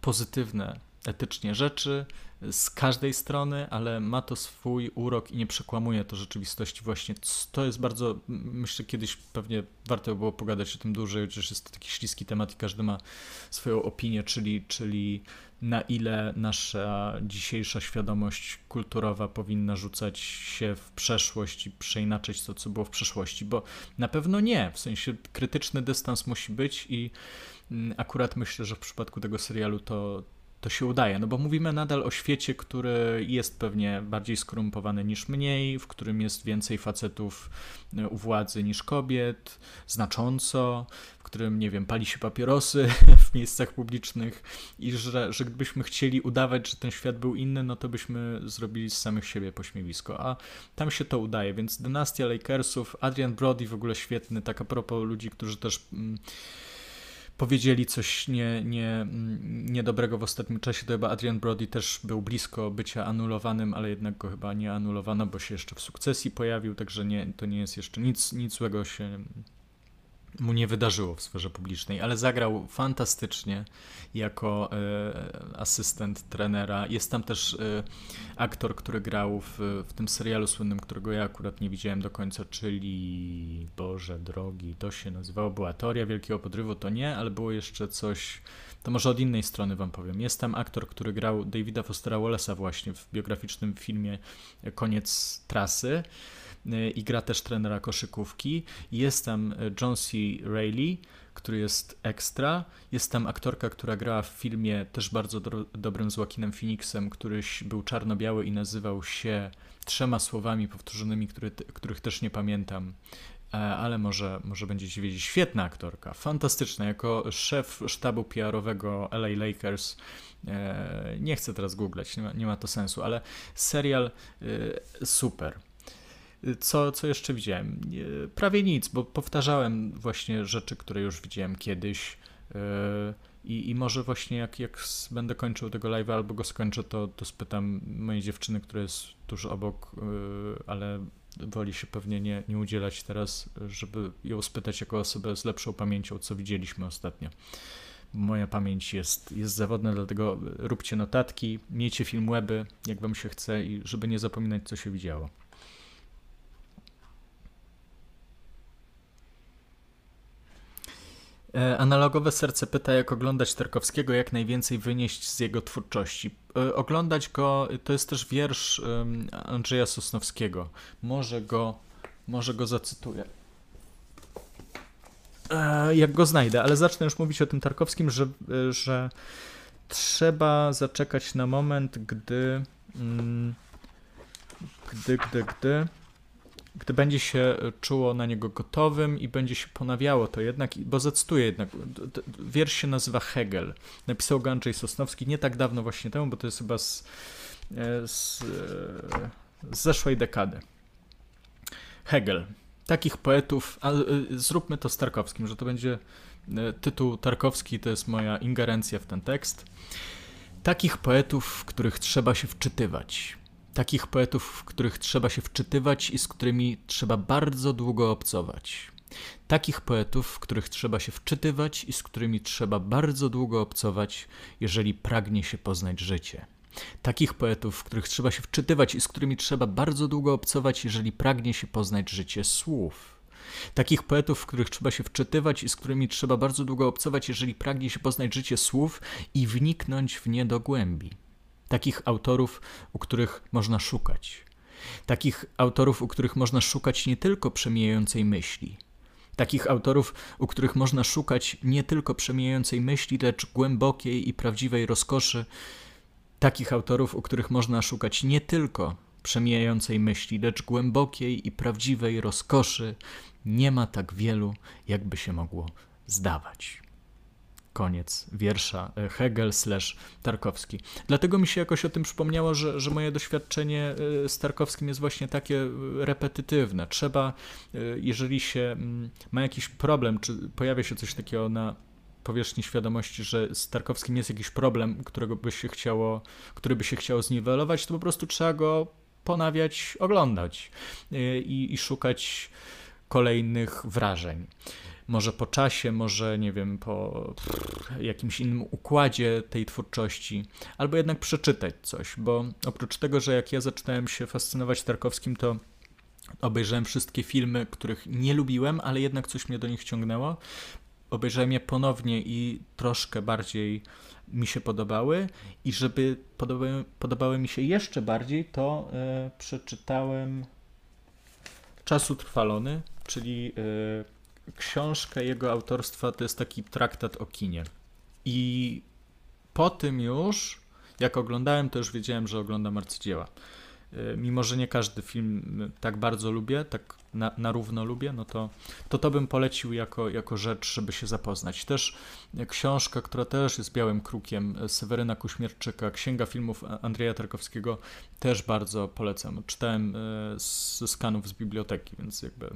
pozytywne etycznie rzeczy z każdej strony, ale ma to swój urok i nie przekłamuje to rzeczywistości właśnie. To jest bardzo, myślę, kiedyś pewnie warto by było pogadać o tym dłużej, chociaż jest to taki śliski temat i każdy ma swoją opinię, czyli, czyli na ile nasza dzisiejsza świadomość kulturowa powinna rzucać się w przeszłość i przeinaczyć to, co było w przeszłości, bo na pewno nie, w sensie krytyczny dystans musi być i mm, akurat myślę, że w przypadku tego serialu to, to się udaje, no bo mówimy nadal o świecie, który jest pewnie bardziej skorumpowany niż mniej, w którym jest więcej facetów e, u władzy niż kobiet, znacząco, w którym, nie wiem, pali się papierosy w miejscach publicznych i że, że gdybyśmy chcieli udawać, że ten świat był inny, no to byśmy zrobili z samych siebie pośmiewisko, a tam się to udaje, więc dynastia Lakersów, Adrian Brody w ogóle świetny, tak a propos ludzi, którzy też... Mm, powiedzieli coś nie, nie, niedobrego w ostatnim czasie, to chyba Adrian Brody też był blisko bycia anulowanym, ale jednak go chyba nie anulowano, bo się jeszcze w sukcesji pojawił, także nie, to nie jest jeszcze nic, nic złego się mu nie wydarzyło w sferze publicznej, ale zagrał fantastycznie jako e, asystent trenera. Jest tam też e, aktor, który grał w, w tym serialu słynnym, którego ja akurat nie widziałem do końca, czyli Boże drogi, to się nazywało, była teoria Wielkiego Podrywu, to nie, ale było jeszcze coś, to może od innej strony wam powiem. Jest tam aktor, który grał Davida Fostera Wallace'a właśnie w biograficznym filmie Koniec Trasy. Y, i gra też trenera koszykówki. Jest tam John C. Reilly, który jest ekstra. Jest tam aktorka, która grała w filmie też bardzo do, dobrym z Joaquinem Phoenixem, któryś był czarno-biały i nazywał się trzema słowami powtórzonymi, który, których też nie pamiętam e, ale może, może będziecie wiedzieć. Świetna aktorka, fantastyczna. Jako szef sztabu PR-owego LA Lakers, e, nie chcę teraz googlać, nie ma, nie ma to sensu, ale serial e, super. Co, co jeszcze widziałem? Prawie nic, bo powtarzałem właśnie rzeczy, które już widziałem kiedyś. Yy, I, I może właśnie jak, jak będę kończył tego live'a albo go skończę, to, to spytam mojej dziewczyny, która jest tuż obok, yy, ale woli się pewnie nie, nie udzielać teraz, żeby ją spytać jako osobę z lepszą pamięcią, co widzieliśmy ostatnio. Moja pamięć jest, jest zawodna, dlatego róbcie notatki, miejcie film weby, jak wam się chce i żeby nie zapominać, co się widziało. Analogowe serce pyta, jak oglądać Tarkowskiego, jak najwięcej wynieść z jego twórczości. E, oglądać go to jest też wiersz Andrzeja Sosnowskiego. Może go, może go zacytuję. E, jak go znajdę, ale zacznę już mówić o tym Tarkowskim, że, że trzeba zaczekać na moment, gdy. Mm, gdy, gdy, gdy gdy będzie się czuło na niego gotowym i będzie się ponawiało to jednak, bo zacytuję jednak, wiersz się nazywa Hegel. Napisał go Andrzej Sosnowski nie tak dawno właśnie temu, bo to jest chyba z, e, z, e, z zeszłej dekady. Hegel. Takich poetów, a e, zróbmy to z Tarkowskim, że to będzie tytuł Tarkowski, to jest moja ingerencja w ten tekst. Takich poetów, w których trzeba się wczytywać takich poetów, w których trzeba się wczytywać i z którymi trzeba bardzo długo obcować. Takich poetów, w których trzeba się wczytywać i z którymi trzeba bardzo długo obcować, jeżeli pragnie się poznać życie. Takich poetów, w których trzeba się wczytywać i z którymi trzeba bardzo długo obcować, jeżeli pragnie się poznać życie słów. Takich poetów, w których trzeba się wczytywać i z którymi trzeba bardzo długo obcować, jeżeli pragnie się poznać życie słów i wniknąć w nie do głębi. Takich autorów, u których można szukać. Takich autorów, u których można szukać nie tylko przemijającej myśli. Takich autorów, u których można szukać nie tylko przemijającej myśli, lecz głębokiej i prawdziwej rozkoszy. Takich autorów, u których można szukać nie tylko przemijającej myśli, lecz głębokiej i prawdziwej rozkoszy, nie ma tak wielu, jakby się mogło zdawać. Koniec wiersza e, Hegel slash Tarkowski. Dlatego mi się jakoś o tym przypomniało, że, że moje doświadczenie e, z Tarkowskim jest właśnie takie e, repetytywne. Trzeba, jeżeli się mm, ma jakiś problem, czy pojawia się coś takiego na powierzchni świadomości, że z Tarkowskim jest jakiś problem, którego by się chciało, który by się chciało zniwelować, to po prostu trzeba go ponawiać, oglądać i, i szukać kolejnych wrażeń. Może po czasie, może nie wiem, po jakimś innym układzie tej twórczości, albo jednak przeczytać coś, bo oprócz tego, że jak ja zaczynałem się fascynować Tarkowskim, to obejrzałem wszystkie filmy, których nie lubiłem, ale jednak coś mnie do nich ciągnęło. Obejrzałem je ponownie i troszkę bardziej mi się podobały i żeby podobały, podobały mi się jeszcze bardziej, to e, przeczytałem Czas utrwalony, czyli y, książkę jego autorstwa to jest taki traktat o kinie. I po tym już, jak oglądałem, to już wiedziałem, że oglądam arcydzieła. Y, mimo, że nie każdy film tak bardzo lubię, tak na, na równo lubię, no to, to to bym polecił jako, jako rzecz, żeby się zapoznać. Też książka, która też jest białym krukiem, Seweryna Kuśmierczyka, Księga Filmów Andrzeja Tarkowskiego, też bardzo polecam. Czytałem e, ze skanów z biblioteki, więc jakby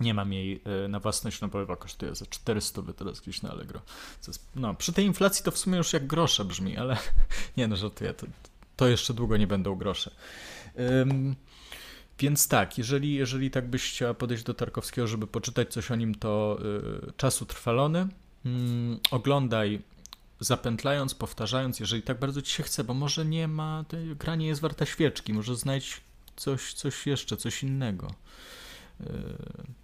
nie mam jej e, na własność, no bo chyba kosztuje za 400 by teraz gdzieś na Allegro. Jest, no, przy tej inflacji to w sumie już jak grosze brzmi, ale nie no, żartuję, to, to jeszcze długo nie będą grosze. Um, więc tak, jeżeli, jeżeli tak byś chciała podejść do Tarkowskiego, żeby poczytać coś o nim, to y, czas utrwalony. Mm, oglądaj zapętlając, powtarzając, jeżeli tak bardzo ci się chce, bo może nie ma, gra nie jest warta świeczki, może znajdź coś, coś jeszcze, coś innego. Y,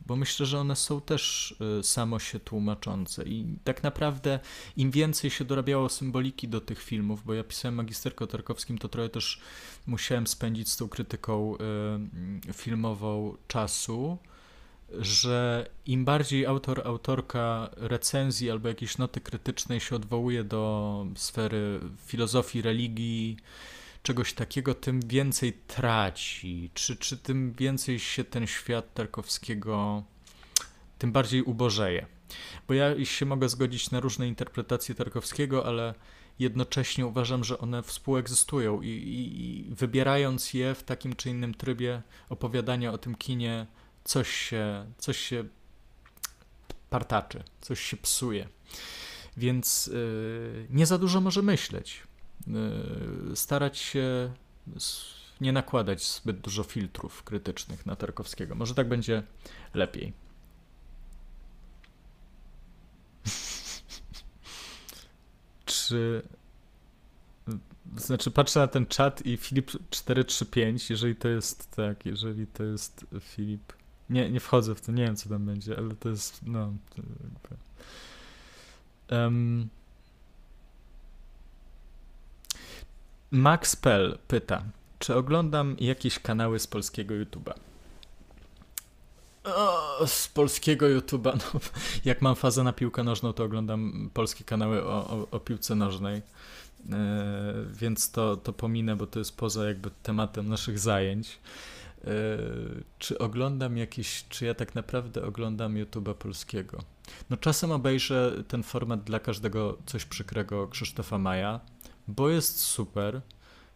bo myślę, że one są też y, samo się tłumaczące i tak naprawdę im więcej się dorabiało symboliki do tych filmów, bo ja pisałem magisterkę o Tarkowskim, to trochę też musiałem spędzić z tą krytyką y, filmową czasu, że im bardziej autor, autorka recenzji albo jakiejś noty krytycznej się odwołuje do sfery filozofii, religii, czegoś takiego, tym więcej traci, czy, czy tym więcej się ten świat Tarkowskiego, tym bardziej ubożeje. Bo ja się mogę zgodzić na różne interpretacje Tarkowskiego, ale jednocześnie uważam, że one współegzystują i, i, i wybierając je w takim czy innym trybie opowiadania o tym kinie, coś się, coś się partaczy, coś się psuje. Więc yy, nie za dużo może myśleć. Y, starać się nie nakładać zbyt dużo filtrów krytycznych na Tarkowskiego. Może tak będzie lepiej. Czy. Znaczy, patrzę na ten czat i Filip 435, jeżeli to jest tak, jeżeli to jest Filip. Nie, nie wchodzę w to, nie wiem co tam będzie, ale to jest. No. Um, Max Pell pyta, czy oglądam jakieś kanały z polskiego YouTube'a? O, z polskiego YouTube'a, no, jak mam fazę na piłkę nożną, to oglądam polskie kanały o, o, o piłce nożnej, e, więc to, to pominę, bo to jest poza jakby tematem naszych zajęć. E, czy oglądam jakieś, czy ja tak naprawdę oglądam YouTube'a polskiego? No czasem obejrzę ten format dla każdego coś przykrego Krzysztofa Maja, bo jest super,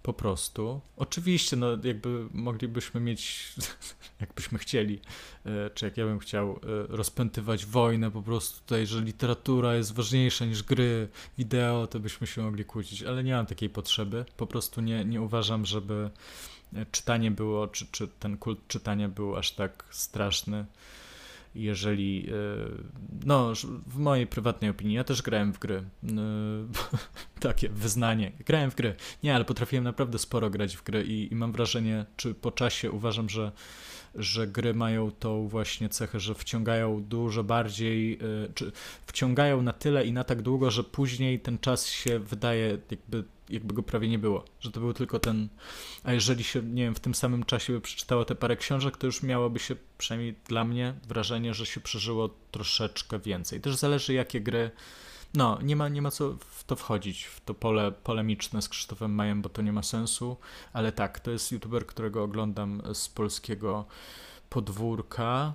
po prostu. Oczywiście, no jakby moglibyśmy mieć, jakbyśmy chcieli, e, czy jak ja bym chciał, e, rozpętywać wojnę po prostu tutaj, że literatura jest ważniejsza niż gry, wideo, to byśmy się mogli kłócić, ale nie mam takiej potrzeby. Po prostu nie, nie uważam, żeby e, czytanie było, czy, czy ten kult czytania był aż tak straszny. Jeżeli, e, no, w mojej prywatnej opinii, ja też grałem w gry, e, takie wyznanie, grałem w gry, nie, ale potrafiłem naprawdę sporo grać w gry i, i mam wrażenie, czy po czasie uważam, że że gry mają tą właśnie cechę, że wciągają dużo bardziej, e, czy wciągają na tyle i na tak długo, że później ten czas się wydaje jakby, jakby go prawie nie było, że to był tylko ten, a jeżeli się, nie wiem, w tym samym czasie by przeczytało te parę książek, to już miałoby się, przynajmniej dla mnie, wrażenie, że się przeżyło troszeczkę więcej. Też zależy jakie gry no, nie ma, nie ma co w to wchodzić, w to pole polemiczne z Krzysztofem Majem, bo to nie ma sensu, ale tak, to jest youtuber, którego oglądam z polskiego podwórka.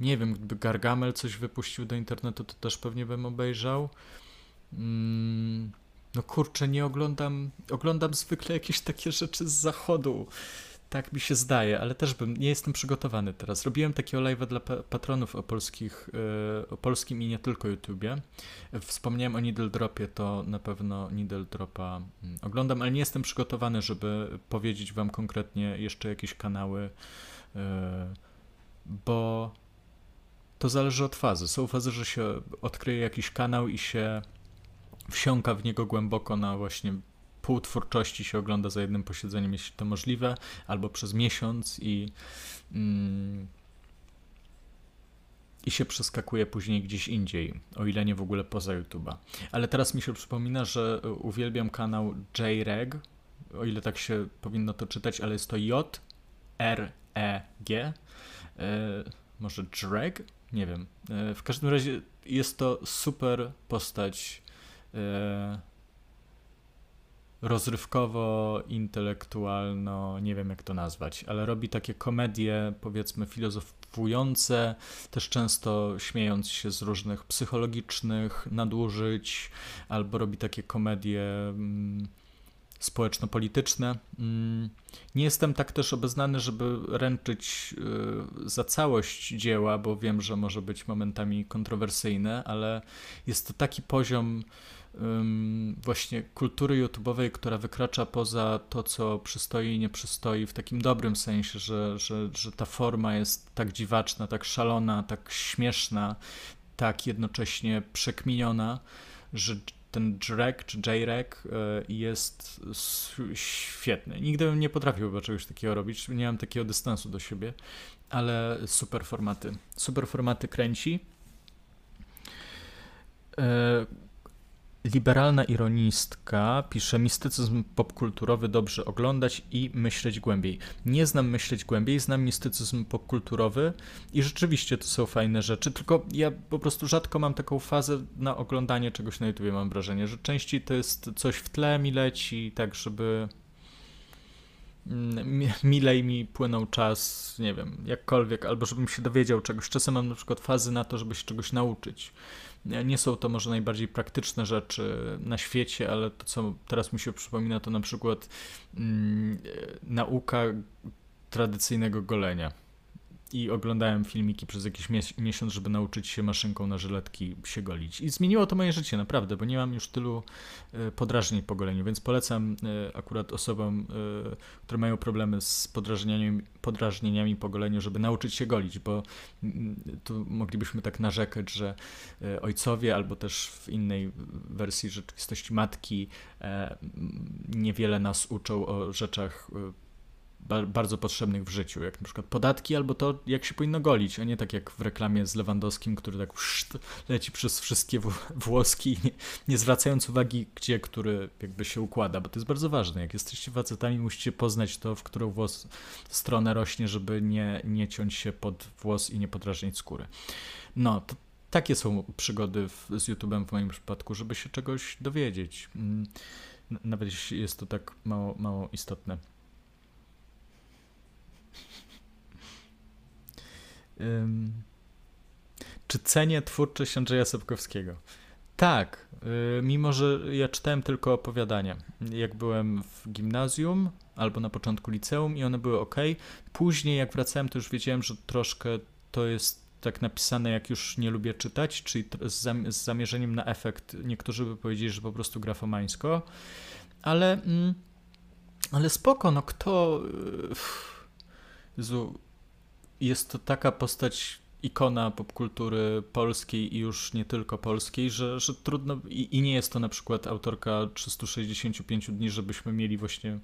Nie wiem, gdyby Gargamel coś wypuścił do internetu, to też pewnie bym obejrzał. Mm, no kurczę, nie oglądam, oglądam zwykle jakieś takie rzeczy z zachodu. Tak mi się zdaje, ale też bym, nie jestem przygotowany teraz. Robiłem takiego live'a dla patronów o, polskich, e, o polskim i nie tylko YouTubie. Wspomniałem o Needle Dropie, to na pewno Needle Dropa mm, oglądam, ale nie jestem przygotowany, żeby powiedzieć wam konkretnie jeszcze jakieś kanały, e, bo to zależy od fazy. Są fazy, że się odkryje jakiś kanał i się wsiąka w niego głęboko na właśnie pół twórczości się ogląda za jednym posiedzeniem, jeśli to możliwe, albo przez miesiąc i, mm, i się przeskakuje później gdzieś indziej, o ile nie w ogóle poza YouTube'a. Ale teraz mi się przypomina, że uwielbiam kanał JREG, o ile tak się powinno to czytać, ale jest to J R E G. E, może Drag? Nie wiem. E, w każdym razie jest to super postać. E, rozrywkowo, intelektualno, nie wiem jak to nazwać, ale robi takie komedie, powiedzmy, filozofujące, też często śmiejąc się z różnych psychologicznych nadużyć, albo robi takie komedie mm, społeczno-polityczne. Mm, nie jestem tak też obeznany, żeby ręczyć y, za całość dzieła, bo wiem, że może być momentami kontrowersyjne, ale jest to taki poziom właśnie kultury YouTube'owej, która wykracza poza to, co przystoi i nie przystoi, w takim dobrym sensie, że, że, że ta forma jest tak dziwaczna, tak szalona, tak śmieszna, tak jednocześnie przekminiona, że ten Drek czy J-Rek y, jest świetny. Nigdy bym nie potrafił czegoś takiego robić, nie mam takiego dystansu do siebie, ale super formaty. Super formaty kręci. Y, Liberalna ironistka pisze: Mistycyzm popkulturowy dobrze oglądać i myśleć głębiej. Nie znam myśleć głębiej, znam mistycyzm popkulturowy i rzeczywiście to są fajne rzeczy, tylko ja po prostu rzadko mam taką fazę na oglądanie czegoś na YouTube. Mam wrażenie, że częściej to jest coś w tle mi leci, tak żeby mm, milej mi płynął czas, nie wiem, jakkolwiek, albo żebym się dowiedział czegoś. Czasem mam na przykład fazy na to, żeby się czegoś nauczyć. Nie są to może najbardziej praktyczne rzeczy na świecie, ale to, co teraz mi się przypomina, to na przykład mm, nauka tradycyjnego golenia i oglądałem filmiki przez jakiś miesiąc, żeby nauczyć się maszynką na żyletki się golić. I zmieniło to moje życie, naprawdę, bo nie mam już tylu e, podrażnień po goleniu, więc polecam e, akurat osobom, e, które mają problemy z podrażnieniami, podrażnieniami po goleniu, żeby nauczyć się golić, bo tu moglibyśmy tak narzekać, że ojcowie albo też w innej wersji rzeczywistości matki niewiele nas uczą o rzeczach bardzo potrzebnych w życiu, jak na przykład podatki albo to, jak się powinno golić, a nie tak jak w reklamie z Lewandowskim, który tak leci przez wszystkie włoski, nie, nie, zwracając uwagi, gdzie który jakby się układa, bo to jest bardzo ważne. Jak jesteście facetami, musicie poznać to, w którą włos stronę rośnie, żeby nie, nie ciąć się pod włos i nie podrażnić skóry. No, to takie są przygody w, z YouTube'em w moim przypadku, żeby się czegoś dowiedzieć. Mm, nawet jeśli jest to tak mało, mało istotne. Czy cenię twórczość Andrzeja Sapkowskiego? Tak, y, mimo że ja czytałem tylko opowiadania. Jak byłem w gimnazjum albo na początku liceum i one były ok. Później, jak wracałem, to już wiedziałem, że troszkę to jest tak napisane, jak już nie lubię czytać, czyli z, zamierzeniem na efekt. Niektórzy by powiedzieli, że po prostu grafomańsko, ale, mm, ale spoko, no kto. Y, Jezu, jest to taka postać ikona popkultury polskiej i już nie tylko polskiej, że, że trudno i, i, nie jest to na przykład autorka 365 dni, żebyśmy mieli właśnie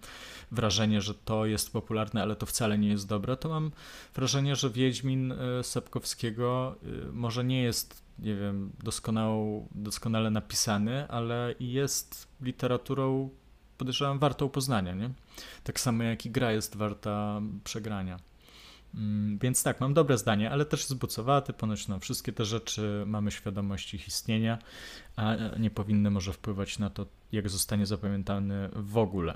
wrażenie, że to jest popularne, ale to wcale nie jest dobre, to mam wrażenie, że Wiedźmin e, Sapkowskiego e, może nie jest, nie wiem, doskonał, doskonale napisany, ale jest literaturą, podejrzewam, wartą poznania, nie? Tak samo jak i gra jest warta przegrania. Mm, więc tak, mam dobre zdanie, ale też zbucowaty, ponoć no, wszystkie te rzeczy mamy świadomość ich istnienia, a nie powinny może wpływać na to, jak zostanie zapamiętany w ogóle.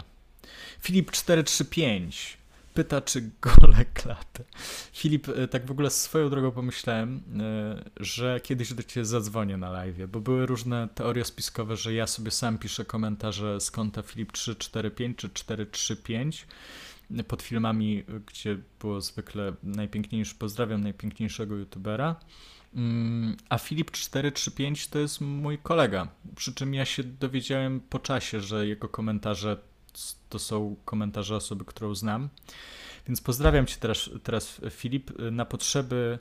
Filip 435 pyta, czy gole klatę. Filip, e, tak w ogóle swoją drogą pomyślałem, e, że kiedyś do ciebie zadzwonię na live, bo były różne teorie spiskowe, że ja sobie sam piszę komentarze z konta Filip 345 czy 435 pod filmami, gdzie było zwykle najpiękniejszy, pozdrawiam najpiękniejszego youtubera. Mm, a Filip 435 to jest mój kolega. Przy czym ja się dowiedziałem po czasie, że jego komentarze to są komentarze osoby, którą znam. Więc pozdrawiam cię teraz, teraz Filip. Na potrzeby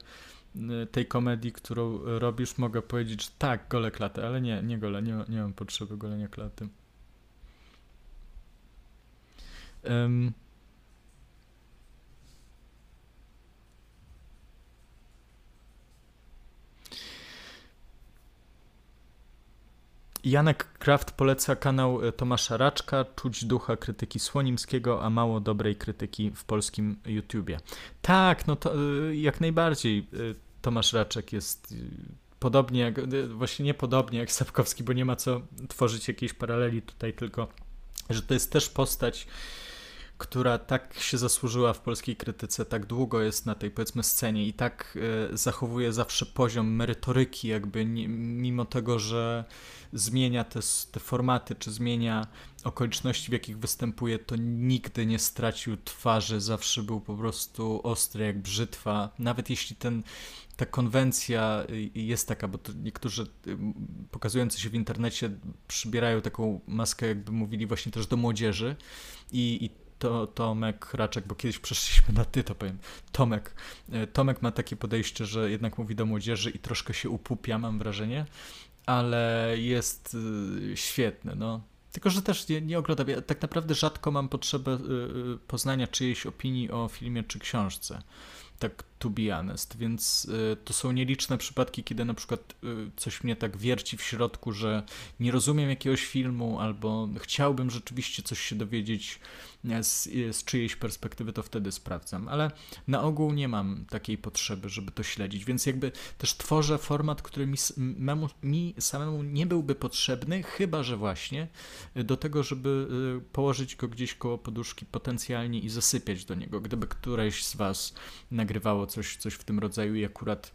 y, tej komedii, którą robisz, mogę powiedzieć, że tak, gole klaty, ale nie, nie gole, nie, nie mam potrzeby golenia klaty. Um, Janek Kraft poleca kanał e, Tomasza Raczka, czuć ducha krytyki Słonimskiego, a mało dobrej krytyki w polskim YouTubie. Tak, no to e, jak najbardziej e, Tomasz Raczek jest podobnie jak, właśnie nie podobnie jak Sapkowski, bo nie ma co tworzyć jakiejś paraleli tutaj, tylko że to jest też postać która tak się zasłużyła w polskiej krytyce, tak długo jest na tej powiedzmy scenie i tak e, zachowuje zawsze poziom merytoryki, jakby nie, mimo tego, że zmienia te, te formaty, czy zmienia okoliczności, w jakich występuje, to nigdy nie stracił twarzy, zawsze był po prostu ostry jak brzytwa. Nawet jeśli ten, ta konwencja jest taka, bo niektórzy y, pokazujący się w internecie przybierają taką maskę, jakby mówili właśnie też do młodzieży i, i to Tomek Raczek, bo kiedyś przeszliśmy na ty, to powiem. Tomek. E, Tomek ma takie podejście, że jednak mówi do młodzieży i troszkę się upupia, mam wrażenie, ale jest y, świetny, no. Tylko, że też nie, nie oglądam. Ja tak naprawdę rzadko mam potrzebę y, poznania czyjejś opinii o filmie czy książce tak to be honest, więc y, to są nieliczne przypadki, kiedy na przykład y, coś mnie tak wierci w środku, że nie rozumiem jakiegoś filmu albo chciałbym rzeczywiście coś się dowiedzieć e, z, z czyjejś perspektywy, to wtedy sprawdzam, ale na ogół nie mam takiej potrzeby, żeby to śledzić, więc jakby też tworzę format, który mi, memu, mi samemu nie byłby potrzebny, chyba że właśnie do tego, żeby położyć go gdzieś koło poduszki potencjalnie i zasypiać do niego, gdyby któreś z was nagrywało coś, coś w tym rodzaju i akurat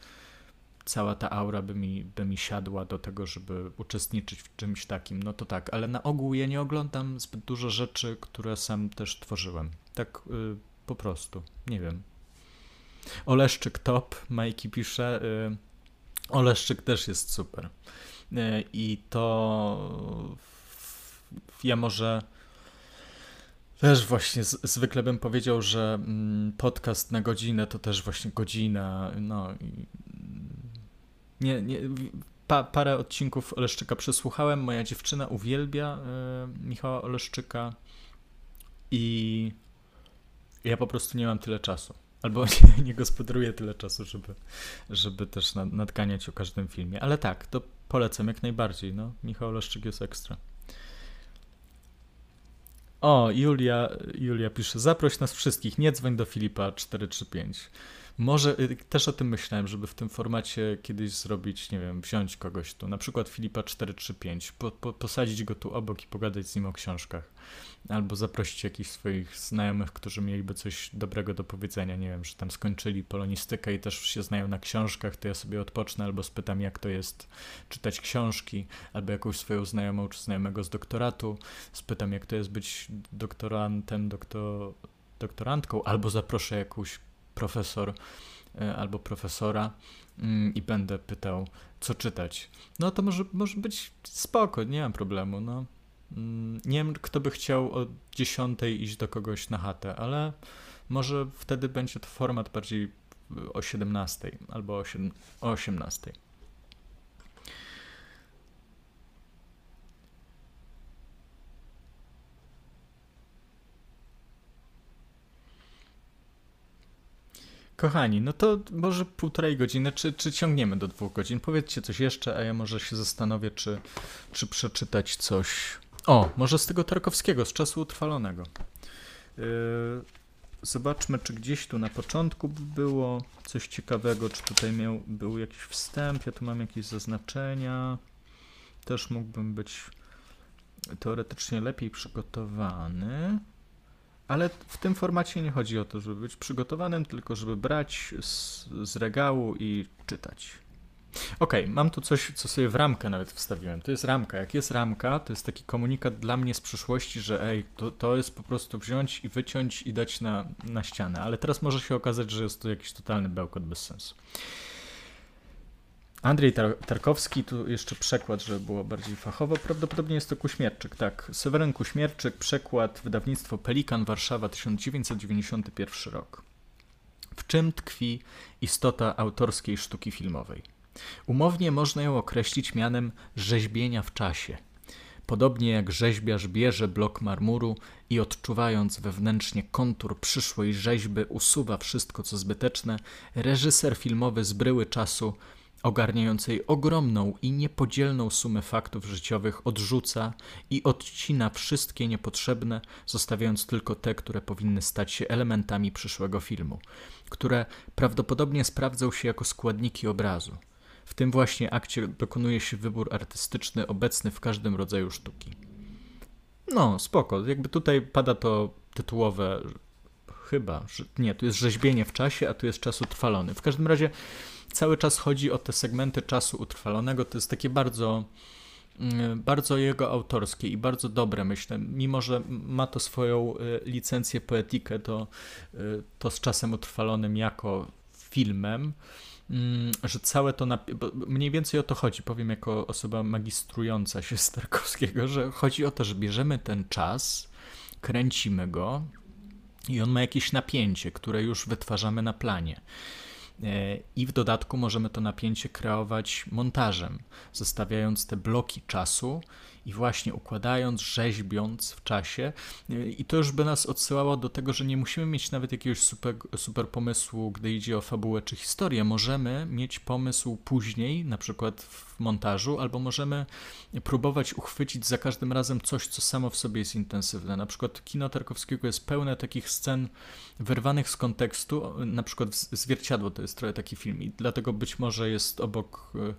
cała ta aura by mi, by mi siadła do tego, żeby uczestniczyć w czymś takim, no to tak, ale na ogół ja nie oglądam zbyt dużo rzeczy, które sam też tworzyłem. Tak y, po prostu, nie wiem. Oleszczyk top, Majki pisze. Y, Oleszczyk też jest super. Y, I to ja może też właśnie z, zwykle bym powiedział, że mm, podcast na godzinę to też właśnie godzina. No, i, nie, nie, pa, parę odcinków Oleszczyka przesłuchałem. Moja dziewczyna uwielbia y, Michała Oleszczyka i ja po prostu nie mam tyle czasu. Albo nie, nie gospodaruję tyle czasu, żeby, żeby też nad, nadganiać o każdym filmie. Ale tak, to polecam jak najbardziej. No, Michał Oleszczyk jest ekstra. O, Julia, Julia pisze, zaproś nas wszystkich, nie dzwoń do Filipa 435. Może y, też o tym myślałem, żeby w tym formacie kiedyś zrobić, nie wiem, wziąć kogoś tu, na przykład Filipa 435, po, po, posadzić go tu obok i pogadać z nim o książkach. Albo zaprosić jakichś swoich znajomych, którzy mieliby coś dobrego do powiedzenia, nie wiem, że tam skończyli polonistykę i też się znają na książkach, to ja sobie odpocznę albo spytam, jak to jest czytać książki, albo jakąś swoją znajomą czy znajomego z doktoratu, spytam, jak to jest być doktorantem, doktor, doktorantką, albo zaproszę jakąś profesor e, albo profesora mm, i będę pytał, co czytać. No to może, może być spoko, nie mam problemu. No. Mm, nie wiem, kto by chciał o 10 iść do kogoś na chatę, ale może wtedy będzie to format bardziej o 17 albo o 18. Kochani, no to może półtorej godziny, czy, czy ciągniemy do dwóch godzin? Powiedzcie coś jeszcze, a ja może się zastanowię, czy, czy przeczytać coś. O, może z tego Tarkowskiego, z czasu utrwalonego. Yy, zobaczmy, czy gdzieś tu na początku było coś ciekawego, czy tutaj miał, był jakiś wstęp, ja tu mam jakieś zaznaczenia. Też mógłbym być teoretycznie lepiej przygotowany. Ale w tym formacie nie chodzi o to, żeby być przygotowanym, tylko żeby brać z, z regału i czytać. Ok, mam tu coś, co sobie w ramkę nawet wstawiłem. To jest ramka. Jak jest ramka, to jest taki komunikat dla mnie z przyszłości, że ej, to, to jest po prostu wziąć i wyciąć i dać na, na ścianę. Ale teraz może się okazać, że jest to jakiś totalny bełkot bez sensu. Andrzej Tar Tarkowski, tu jeszcze przekład, żeby było bardziej fachowo. Prawdopodobnie jest to Kuśmierczyk, tak. Seweryn Kuśmierczyk, przekład, wydawnictwo Pelikan, Warszawa, 1991 rok. W czym tkwi istota autorskiej sztuki filmowej? Umownie można ją określić mianem rzeźbienia w czasie. Podobnie jak rzeźbiarz bierze blok marmuru i odczuwając wewnętrznie kontur przyszłej rzeźby usuwa wszystko co zbyteczne, reżyser filmowy z bryły czasu ogarniającej ogromną i niepodzielną sumę faktów życiowych, odrzuca i odcina wszystkie niepotrzebne, zostawiając tylko te, które powinny stać się elementami przyszłego filmu, które prawdopodobnie sprawdzą się jako składniki obrazu. W tym właśnie akcie dokonuje się wybór artystyczny obecny w każdym rodzaju sztuki. No, spoko. Jakby tutaj pada to tytułowe, chyba, że, nie, tu jest rzeźbienie w czasie, a tu jest czas utrwalony. W każdym razie cały czas chodzi o te segmenty czasu utrwalonego. To jest takie bardzo, mm, bardzo jego autorskie i bardzo dobre, myślę. Mimo, że ma to swoją y, licencję poetikę, to, y, to z czasem utrwalonym jako filmem, mm, że całe to, mniej więcej o to chodzi, powiem jako osoba magistrująca się z Tarkowskiego, że chodzi o to, że bierzemy ten czas, kręcimy go i on ma jakieś napięcie, które już wytwarzamy na planie. E, I w dodatku możemy to napięcie kreować montażem, zostawiając te bloki czasu i właśnie układając, rzeźbiąc w czasie. I to już by nas odsyłało do tego, że nie musimy mieć nawet jakiegoś super, super pomysłu, gdy idzie o fabułę czy historię. Możemy mieć pomysł później, na przykład w montażu, albo możemy próbować uchwycić za każdym razem coś, co samo w sobie jest intensywne. Na przykład kino Tarkowskiego jest pełne takich scen wyrwanych z kontekstu, na przykład Zwierciadło to jest trochę taki film i dlatego być może jest obok y,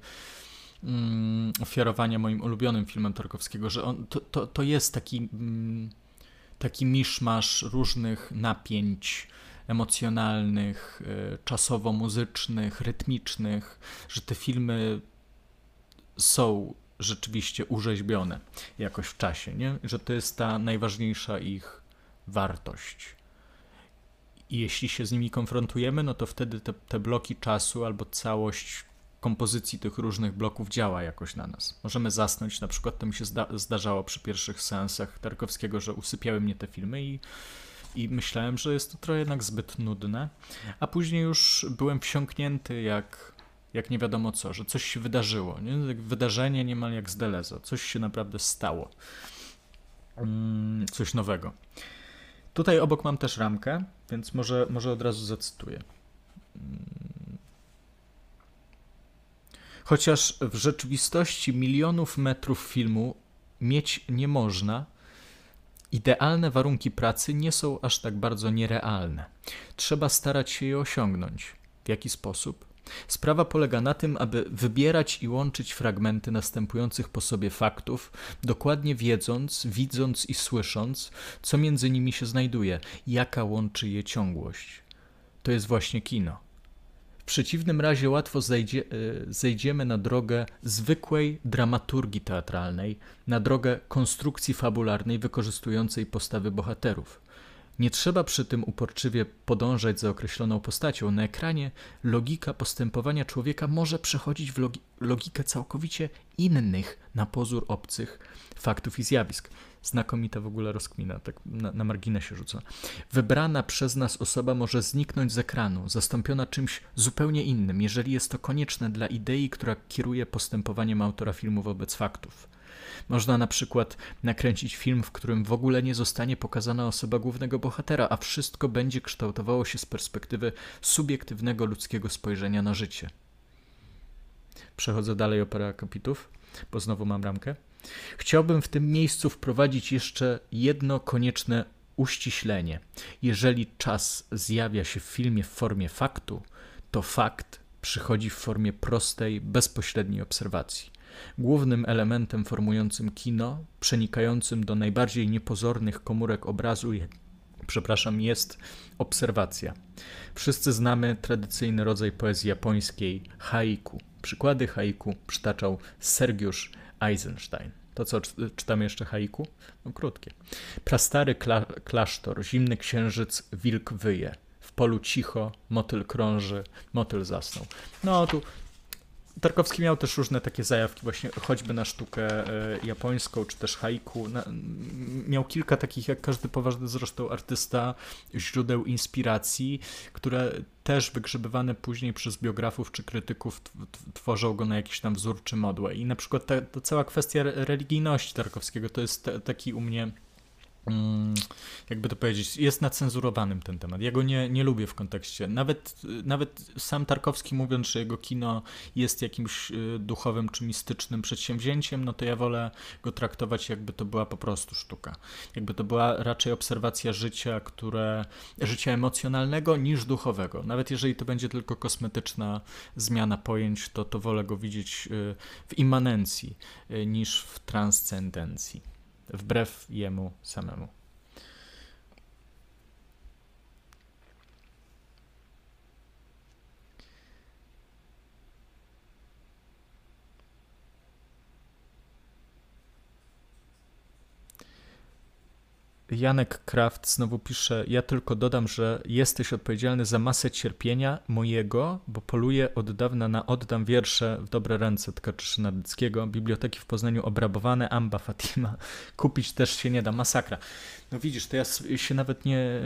mm, ofiarowania moim ulubionym filmem Tarkowskiego, że on, to, to, to jest taki, mm, taki miszmasz różnych napięć emocjonalnych, y, czasowo-muzycznych, rytmicznych, że te filmy są rzeczywiście urzeźbione jakoś w czasie, nie? że to jest ta najważniejsza ich wartość. I jeśli się z nimi konfrontujemy, no to wtedy te, te bloki czasu albo całość kompozycji tych różnych bloków działa jakoś na nas. Możemy zasnąć, na przykład to mi się zda zdarzało przy pierwszych seansach Tarkowskiego, że usypiały mnie te filmy i, i myślałem, że jest to trochę jednak zbyt nudne, a później już byłem wsiąknięty jak, jak nie wiadomo co, że coś się wydarzyło, nie? wydarzenie niemal jak z Delezo, coś się naprawdę stało, mm, coś nowego. Tutaj obok mam też ramkę, więc może, może od razu zacytuję. Chociaż w rzeczywistości milionów metrów filmu mieć nie można, idealne warunki pracy nie są aż tak bardzo nierealne. Trzeba starać się je osiągnąć. W jaki sposób? Sprawa polega na tym, aby wybierać i łączyć fragmenty następujących po sobie faktów, dokładnie wiedząc, widząc i słysząc, co między nimi się znajduje, jaka łączy je ciągłość. To jest właśnie kino. W przeciwnym razie łatwo zejdzie, e, zejdziemy na drogę zwykłej dramaturgii teatralnej, na drogę konstrukcji fabularnej wykorzystującej postawy bohaterów. Nie trzeba przy tym uporczywie podążać za określoną postacią. Na ekranie logika postępowania człowieka może przechodzić w logi logikę całkowicie innych, na pozór obcych faktów i zjawisk. Znakomita w ogóle rozkmina, tak na, na marginesie rzucę. Wybrana przez nas osoba może zniknąć z ekranu, zastąpiona czymś zupełnie innym, jeżeli jest to konieczne dla idei, która kieruje postępowaniem autora filmu wobec faktów. Można na przykład nakręcić film, w którym w ogóle nie zostanie pokazana osoba głównego bohatera, a wszystko będzie kształtowało się z perspektywy subiektywnego ludzkiego spojrzenia na życie. Przechodzę dalej o parę akapitów, bo znowu mam ramkę. Chciałbym w tym miejscu wprowadzić jeszcze jedno konieczne uściślenie. Jeżeli czas zjawia się w filmie w formie faktu, to fakt przychodzi w formie prostej, bezpośredniej obserwacji. Głównym elementem formującym kino, przenikającym do najbardziej niepozornych komórek obrazu, przepraszam, jest obserwacja. Wszyscy znamy tradycyjny rodzaj poezji japońskiej haiku. Przykłady haiku przytaczał Sergiusz Eisenstein. To co, czytamy jeszcze haiku? No krótkie. Prastary kla klasztor, zimny księżyc, wilk wyje. W polu cicho, motyl krąży, motyl zasnął. No tu Tarkowski miał też różne takie zajawki, właśnie choćby na sztukę e, japońską, czy też haiku. Miał kilka takich, jak każdy poważny zresztą artysta, źródeł inspiracji, które też wygrzebywane później przez biografów czy krytyków tworzą go na jakiś tam wzór czy modłę. I na przykład ta, ta cała kwestia religijności Tarkowskiego to jest taki u mnie jakby to powiedzieć, jest nacenzurowanym ten temat. Ja go nie, nie lubię w kontekście. Nawet, nawet sam Tarkowski mówiąc, że jego kino jest jakimś y, duchowym czy mistycznym przedsięwzięciem, no to ja wolę go traktować jakby to była po prostu sztuka. Jakby to była raczej obserwacja życia, które, życia emocjonalnego niż duchowego. Nawet jeżeli to będzie tylko kosmetyczna zmiana pojęć, to, to wolę go widzieć y, w immanencji y, niż w transcendencji wbrew jemu samemu. Janek Kraft znowu pisze: Ja tylko dodam, że jesteś odpowiedzialny za masę cierpienia mojego, bo poluję od dawna na oddam wiersze w dobre ręce Tkaczyszy Nadyckiego. Biblioteki w Poznaniu obrabowane, Amba Fatima. Kupić też się nie da. Masakra. No widzisz, to ja się nawet nie,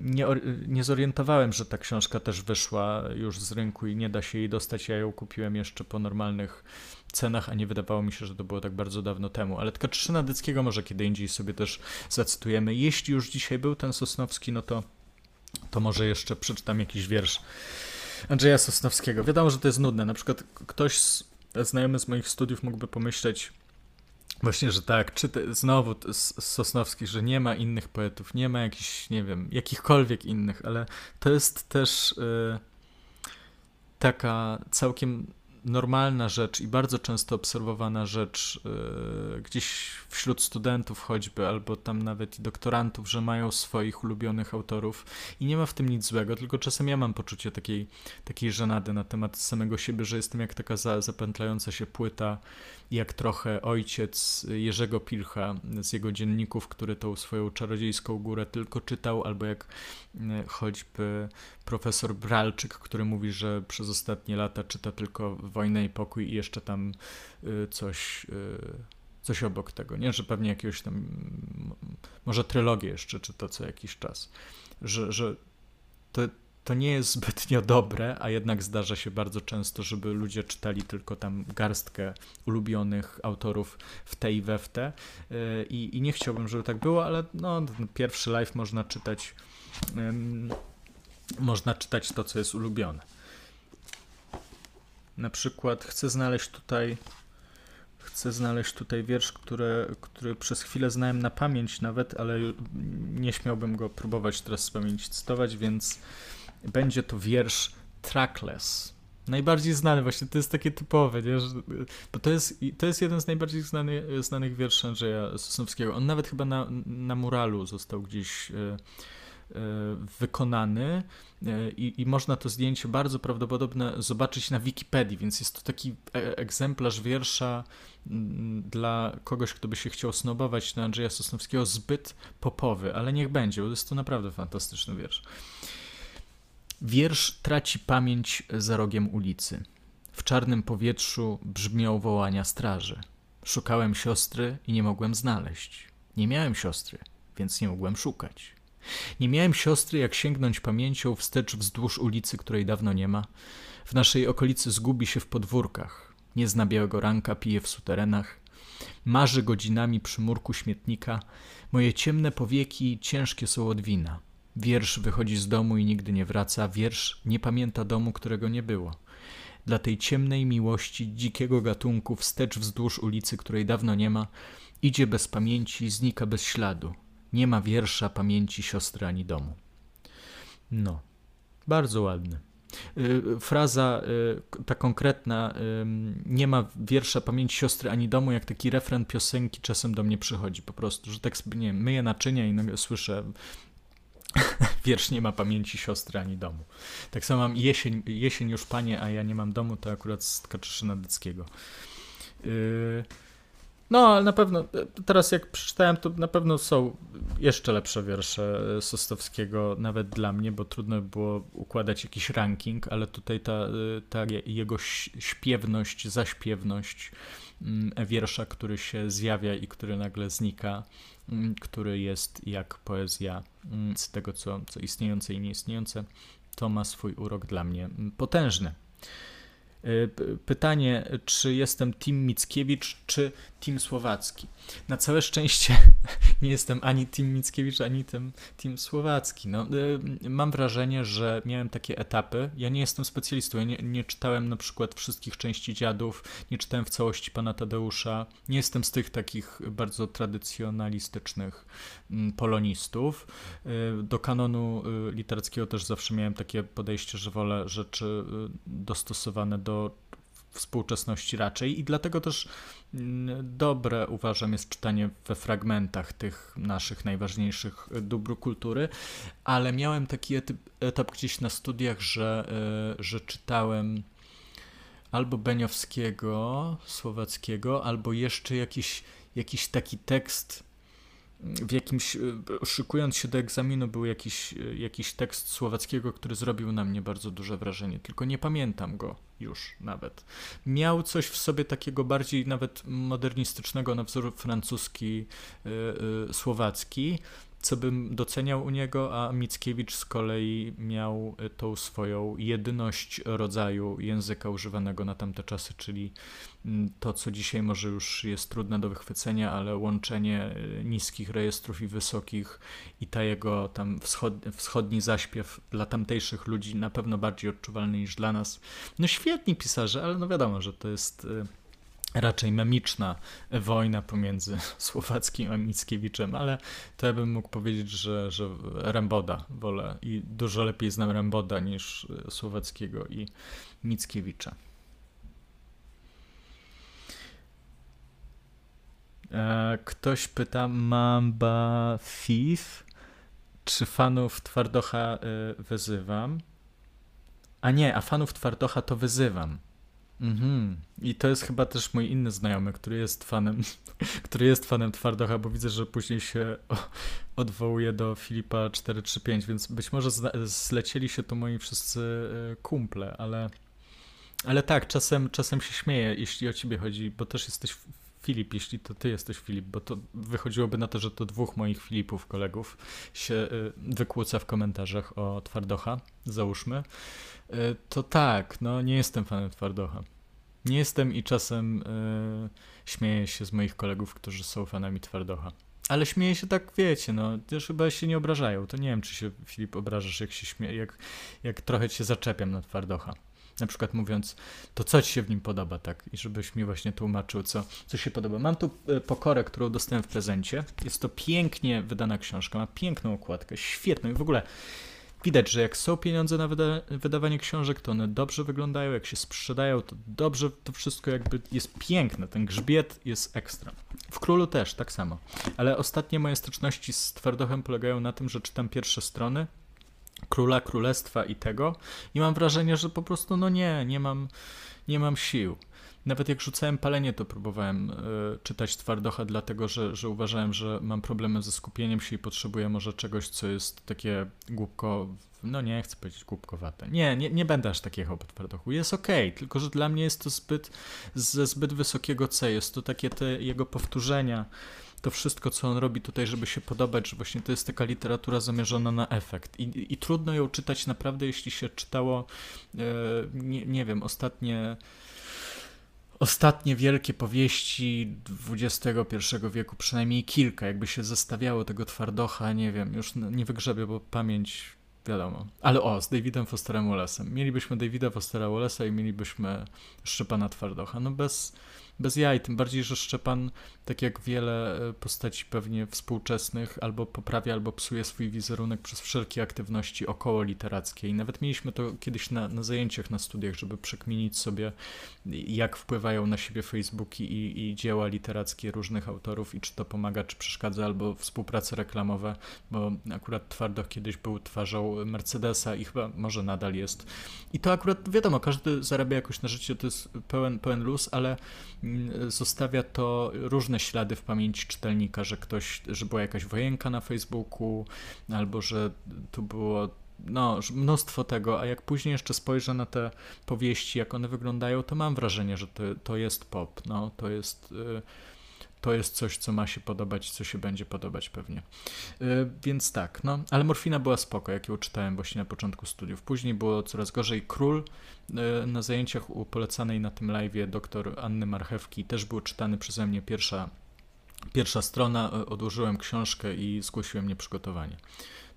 nie, nie zorientowałem, że ta książka też wyszła już z rynku i nie da się jej dostać. Ja ją kupiłem jeszcze po normalnych cenach, a nie wydawało mi się, że to było tak bardzo dawno temu. Ale Tkaczyna Dyckiego może kiedy indziej sobie też zacytujemy. Jeśli już dzisiaj był ten Sosnowski, no to, to może jeszcze przeczytam jakiś wiersz Andrzeja Sosnowskiego. Wiadomo, że to jest nudne. Na przykład ktoś z, znajomy z moich studiów mógłby pomyśleć, Właśnie, że tak, czy te, znowu Sosnowski, że nie ma innych poetów, nie ma jakichś, nie wiem, jakichkolwiek innych, ale to jest też y, taka całkiem normalna rzecz i bardzo często obserwowana rzecz yy, gdzieś wśród studentów choćby, albo tam nawet i doktorantów, że mają swoich ulubionych autorów i nie ma w tym nic złego, tylko czasem ja mam poczucie takiej, takiej żenady na temat samego siebie, że jestem jak taka za, zapętlająca się płyta, jak trochę ojciec Jerzego Pilcha z jego dzienników, który tą swoją czarodziejską górę tylko czytał, albo jak e, choćby profesor Bralczyk, który mówi, że przez ostatnie lata czyta tylko Wojnę i Pokój i jeszcze tam e, coś e, coś obok tego, nie? Że pewnie jakiegoś tam, może trylogię jeszcze czyta co jakiś czas. Że, że to, to nie jest zbytnio dobre, a jednak zdarza się bardzo często, żeby ludzie czytali tylko tam garstkę ulubionych autorów w te i we w te. Y, I, i nie chciałbym, żeby tak było, ale no, pierwszy live można czytać um, można czytać to, co jest ulubione. Na przykład chcę znaleźć tutaj chcę znaleźć tutaj wiersz, który, który przez chwilę znałem na pamięć nawet, ale nie śmiałbym go próbować teraz z pamięci cytować, więc będzie to wiersz Trackless. Najbardziej znany, właśnie to jest takie typowe, nie? bo to jest, to jest jeden z najbardziej znany, znanych wierszy Andrzeja Sosnowskiego. On nawet chyba na, na muralu został gdzieś e, e, wykonany e, i, i, można to zdjęcie bardzo prawdopodobne zobaczyć na Wikipedii, więc jest to taki egzemplarz wiersza mm, dla kogoś, kto by się chciał snobować na Andrzeja Sosnowskiego zbyt popowy, ale niech będzie, bo jest to naprawdę fantastyczny wiersz. Wiersz traci pamięć za rogiem ulicy. W czarnym powietrzu brzmią wołania straży. Szukałem siostry i nie mogłem znaleźć. Nie miałem siostry, więc nie mogłem szukać. Nie miałem siostry, jak sięgnąć pamięcią wstecz wzdłuż ulicy, której dawno nie ma. W naszej okolicy zgubi się w podwórkach. Nie zna białego ranka, pije w suterenach. Marzy godzinami przy murku śmietnika. Moje ciemne powieki ciężkie są od wina. Wiersz wychodzi z domu i nigdy nie wraca. Wiersz nie pamięta domu, którego nie było. Dla tej ciemnej miłości dzikiego gatunku wstecz wzdłuż ulicy, której dawno nie ma, idzie bez pamięci, znika bez śladu. Nie ma wiersza pamięci siostry ani domu. No, bardzo ładny. Y, fraza y, ta konkretna, nie ma wiersza pamięci siostry ani domu, jak taki refren piosenki czasem do mnie przychodzi po prostu, że tak sobie, nie wiem, myję naczynia i słyszę wiersz nie ma pamięci siostry ani domu. Tak samo mam jesień, jesień już panie, a ja nie mam domu, to akurat z Kaczyszyna Dyckiego. Yy, no, ale na pewno, teraz jak przeczytałem, to na pewno są jeszcze lepsze wiersze Sostowskiego, nawet dla mnie, bo trudno było układać jakiś ranking, ale tutaj ta, ta jego śpiewność, zaśpiewność mm, wiersza, który się zjawia i który nagle znika, mm, który jest jak poezja z tego, co, co istniejące i nieistniejące, to ma swój urok dla mnie potężny. Y, pytanie, czy jestem Tim Mickiewicz, czy Tim Słowacki. Na całe szczęście nie jestem ani Tim Mickiewicz, ani Tim Słowacki. No, y, mam wrażenie, że miałem takie etapy. Ja nie jestem specjalistą, ja nie, nie czytałem na przykład wszystkich części Dziadów, nie czytałem w całości Pana Tadeusza. Nie jestem z tych takich bardzo tradycjonalistycznych mm, polonistów. Y, do kanonu literackiego też zawsze miałem takie podejście, że wolę rzeczy dostosowane do współczesności raczej i dlatego też mm, dobre uważam jest czytanie we fragmentach tych naszych najważniejszych dóbr kultury, ale miałem taki etap gdzieś na studiach, że, że czytałem albo Beniowskiego, Słowackiego, albo jeszcze jakiś, jakiś taki tekst w jakimś, e, szykując się do egzaminu, był jakiś, e, jakiś tekst słowackiego, który zrobił na mnie bardzo duże wrażenie, tylko nie pamiętam go już nawet. Miał coś w sobie takiego bardziej nawet modernistycznego na wzór francuski, yy, słowacki, co bym doceniał u niego, a Mickiewicz z kolei miał y, tą swoją jedyność rodzaju języka używanego na tamte czasy, czyli mm, to, co dzisiaj może już jest trudne do wychwycenia, ale łączenie y, niskich rejestrów i wysokich i ta jego tam wschod, wschodni zaśpiew dla tamtejszych ludzi na pewno bardziej odczuwalny niż dla nas. No świetni pisarze, ale no wiadomo, że to jest y, raczej memiczna wojna pomiędzy Słowackim a Mickiewiczem, ale to ja bym mógł powiedzieć, że, że Remboda wolę i dużo lepiej znam Remboda niż Słowackiego i Mickiewicza. E, ktoś pyta Mamba Thief, czy fanów Twardocha e, wyzywam? A nie, a fanów Twardocha to wyzywam. Mhm. I to jest chyba też mój inny znajomy, który jest fanem, który jest fanem Twardocha, bo widzę, że później się odwołuje do Filipa 435, więc być może zlecieli się tu moi wszyscy e, kumple, ale, ale tak, czasem, czasem się śmieję, jeśli o ciebie chodzi, bo też jesteś Filip, jeśli to ty jesteś Filip, bo to wychodziłoby na to, że to dwóch moich Filipów, kolegów, się e, wykłóca w komentarzach o Twardocha, załóżmy. E, to tak, no nie jestem fanem Twardocha. Nie jestem i czasem yy, śmieję się z moich kolegów, którzy są fanami Twardocha. Ale śmieję się tak, wiecie, no, też chyba się nie obrażają. To nie wiem, czy się, Filip, obrażasz, jak się śmieję, jak, jak trochę cię zaczepiam na Twardocha. Na przykład mówiąc, to co ci się w nim podoba, tak? I żebyś mi właśnie tłumaczył, co, co się podoba. Mam tu e, pokorę, którą dostałem w prezencie. Jest to pięknie wydana książka, ma piękną okładkę, świetną i w ogóle Widać, że jak są pieniądze na wyda wydawanie książek, to one dobrze wyglądają, jak się sprzedają, to dobrze to wszystko jakby jest piękne, ten grzbiet jest ekstra. W Królu też tak samo. Ale ostatnie moje styczności z Twardochem polegają na tym, że czytam pierwsze strony Króla, Królestwa i tego i mam wrażenie, że po prostu no nie, nie mam, nie mam sił. Nawet jak rzucałem palenie, to próbowałem y, czytać Twardocha, dlatego że, że uważałem, że mam problemy ze skupieniem się i potrzebuję może czegoś, co jest takie głupko, no nie chcę powiedzieć głupkowate. Nie, nie, nie będę aż takiego po Twardochu. Jest okej, okay, tylko że dla mnie jest to zbyt, ze zbyt wysokiego C. Jest to takie te jego powtórzenia to wszystko, co on robi tutaj, żeby się podobać, że właśnie to jest taka literatura zamierzona na efekt. I, i trudno ją czytać naprawdę, jeśli się czytało, e, nie, nie wiem, ostatnie ostatnie wielkie powieści XXI wieku, przynajmniej kilka, jakby się zestawiało tego twardocha, nie wiem, już nie wygrzebię, bo pamięć wiadomo. Ale o, z Davidem Fosterem Wallace'em. Mielibyśmy Davida Fostera Wallace'a i mielibyśmy Szczepana Twardocha. No bez, bez jaj, tym bardziej, że Szczepan, tak jak wiele e, postaci pewnie współczesnych, albo poprawia, albo psuje swój wizerunek przez wszelkie aktywności około literackie. I nawet mieliśmy to kiedyś na, na zajęciach na studiach, żeby przekminić sobie, jak wpływają na siebie Facebooki i, i dzieła literackie różnych autorów i czy to pomaga, czy przeszkadza, albo współprace reklamowe, bo akurat Twardoch kiedyś był twarzą Mercedesa i chyba może nadal jest. I to akurat, wiadomo, każdy zarabia jakoś na życie, to jest pełen, pełen luz, ale zostawia to różne ślady w pamięci czytelnika, że ktoś, że była jakaś wojenka na Facebooku, albo że tu było no, mnóstwo tego, a jak później jeszcze spojrzę na te powieści, jak one wyglądają, to mam wrażenie, że to, to jest pop, no, to jest... Y to jest coś, co ma się podobać, co się będzie podobać pewnie. Yy, więc tak, no, ale morfina była spoko, jak ją czytałem właśnie na początku studiów. Później było coraz gorzej. Król yy, na zajęciach u polecanej na tym live'ie doktor Anny Marchewki też był czytany przeze mnie pierwsza, pierwsza strona. Yy, odłożyłem książkę i zgłosiłem nieprzygotowanie.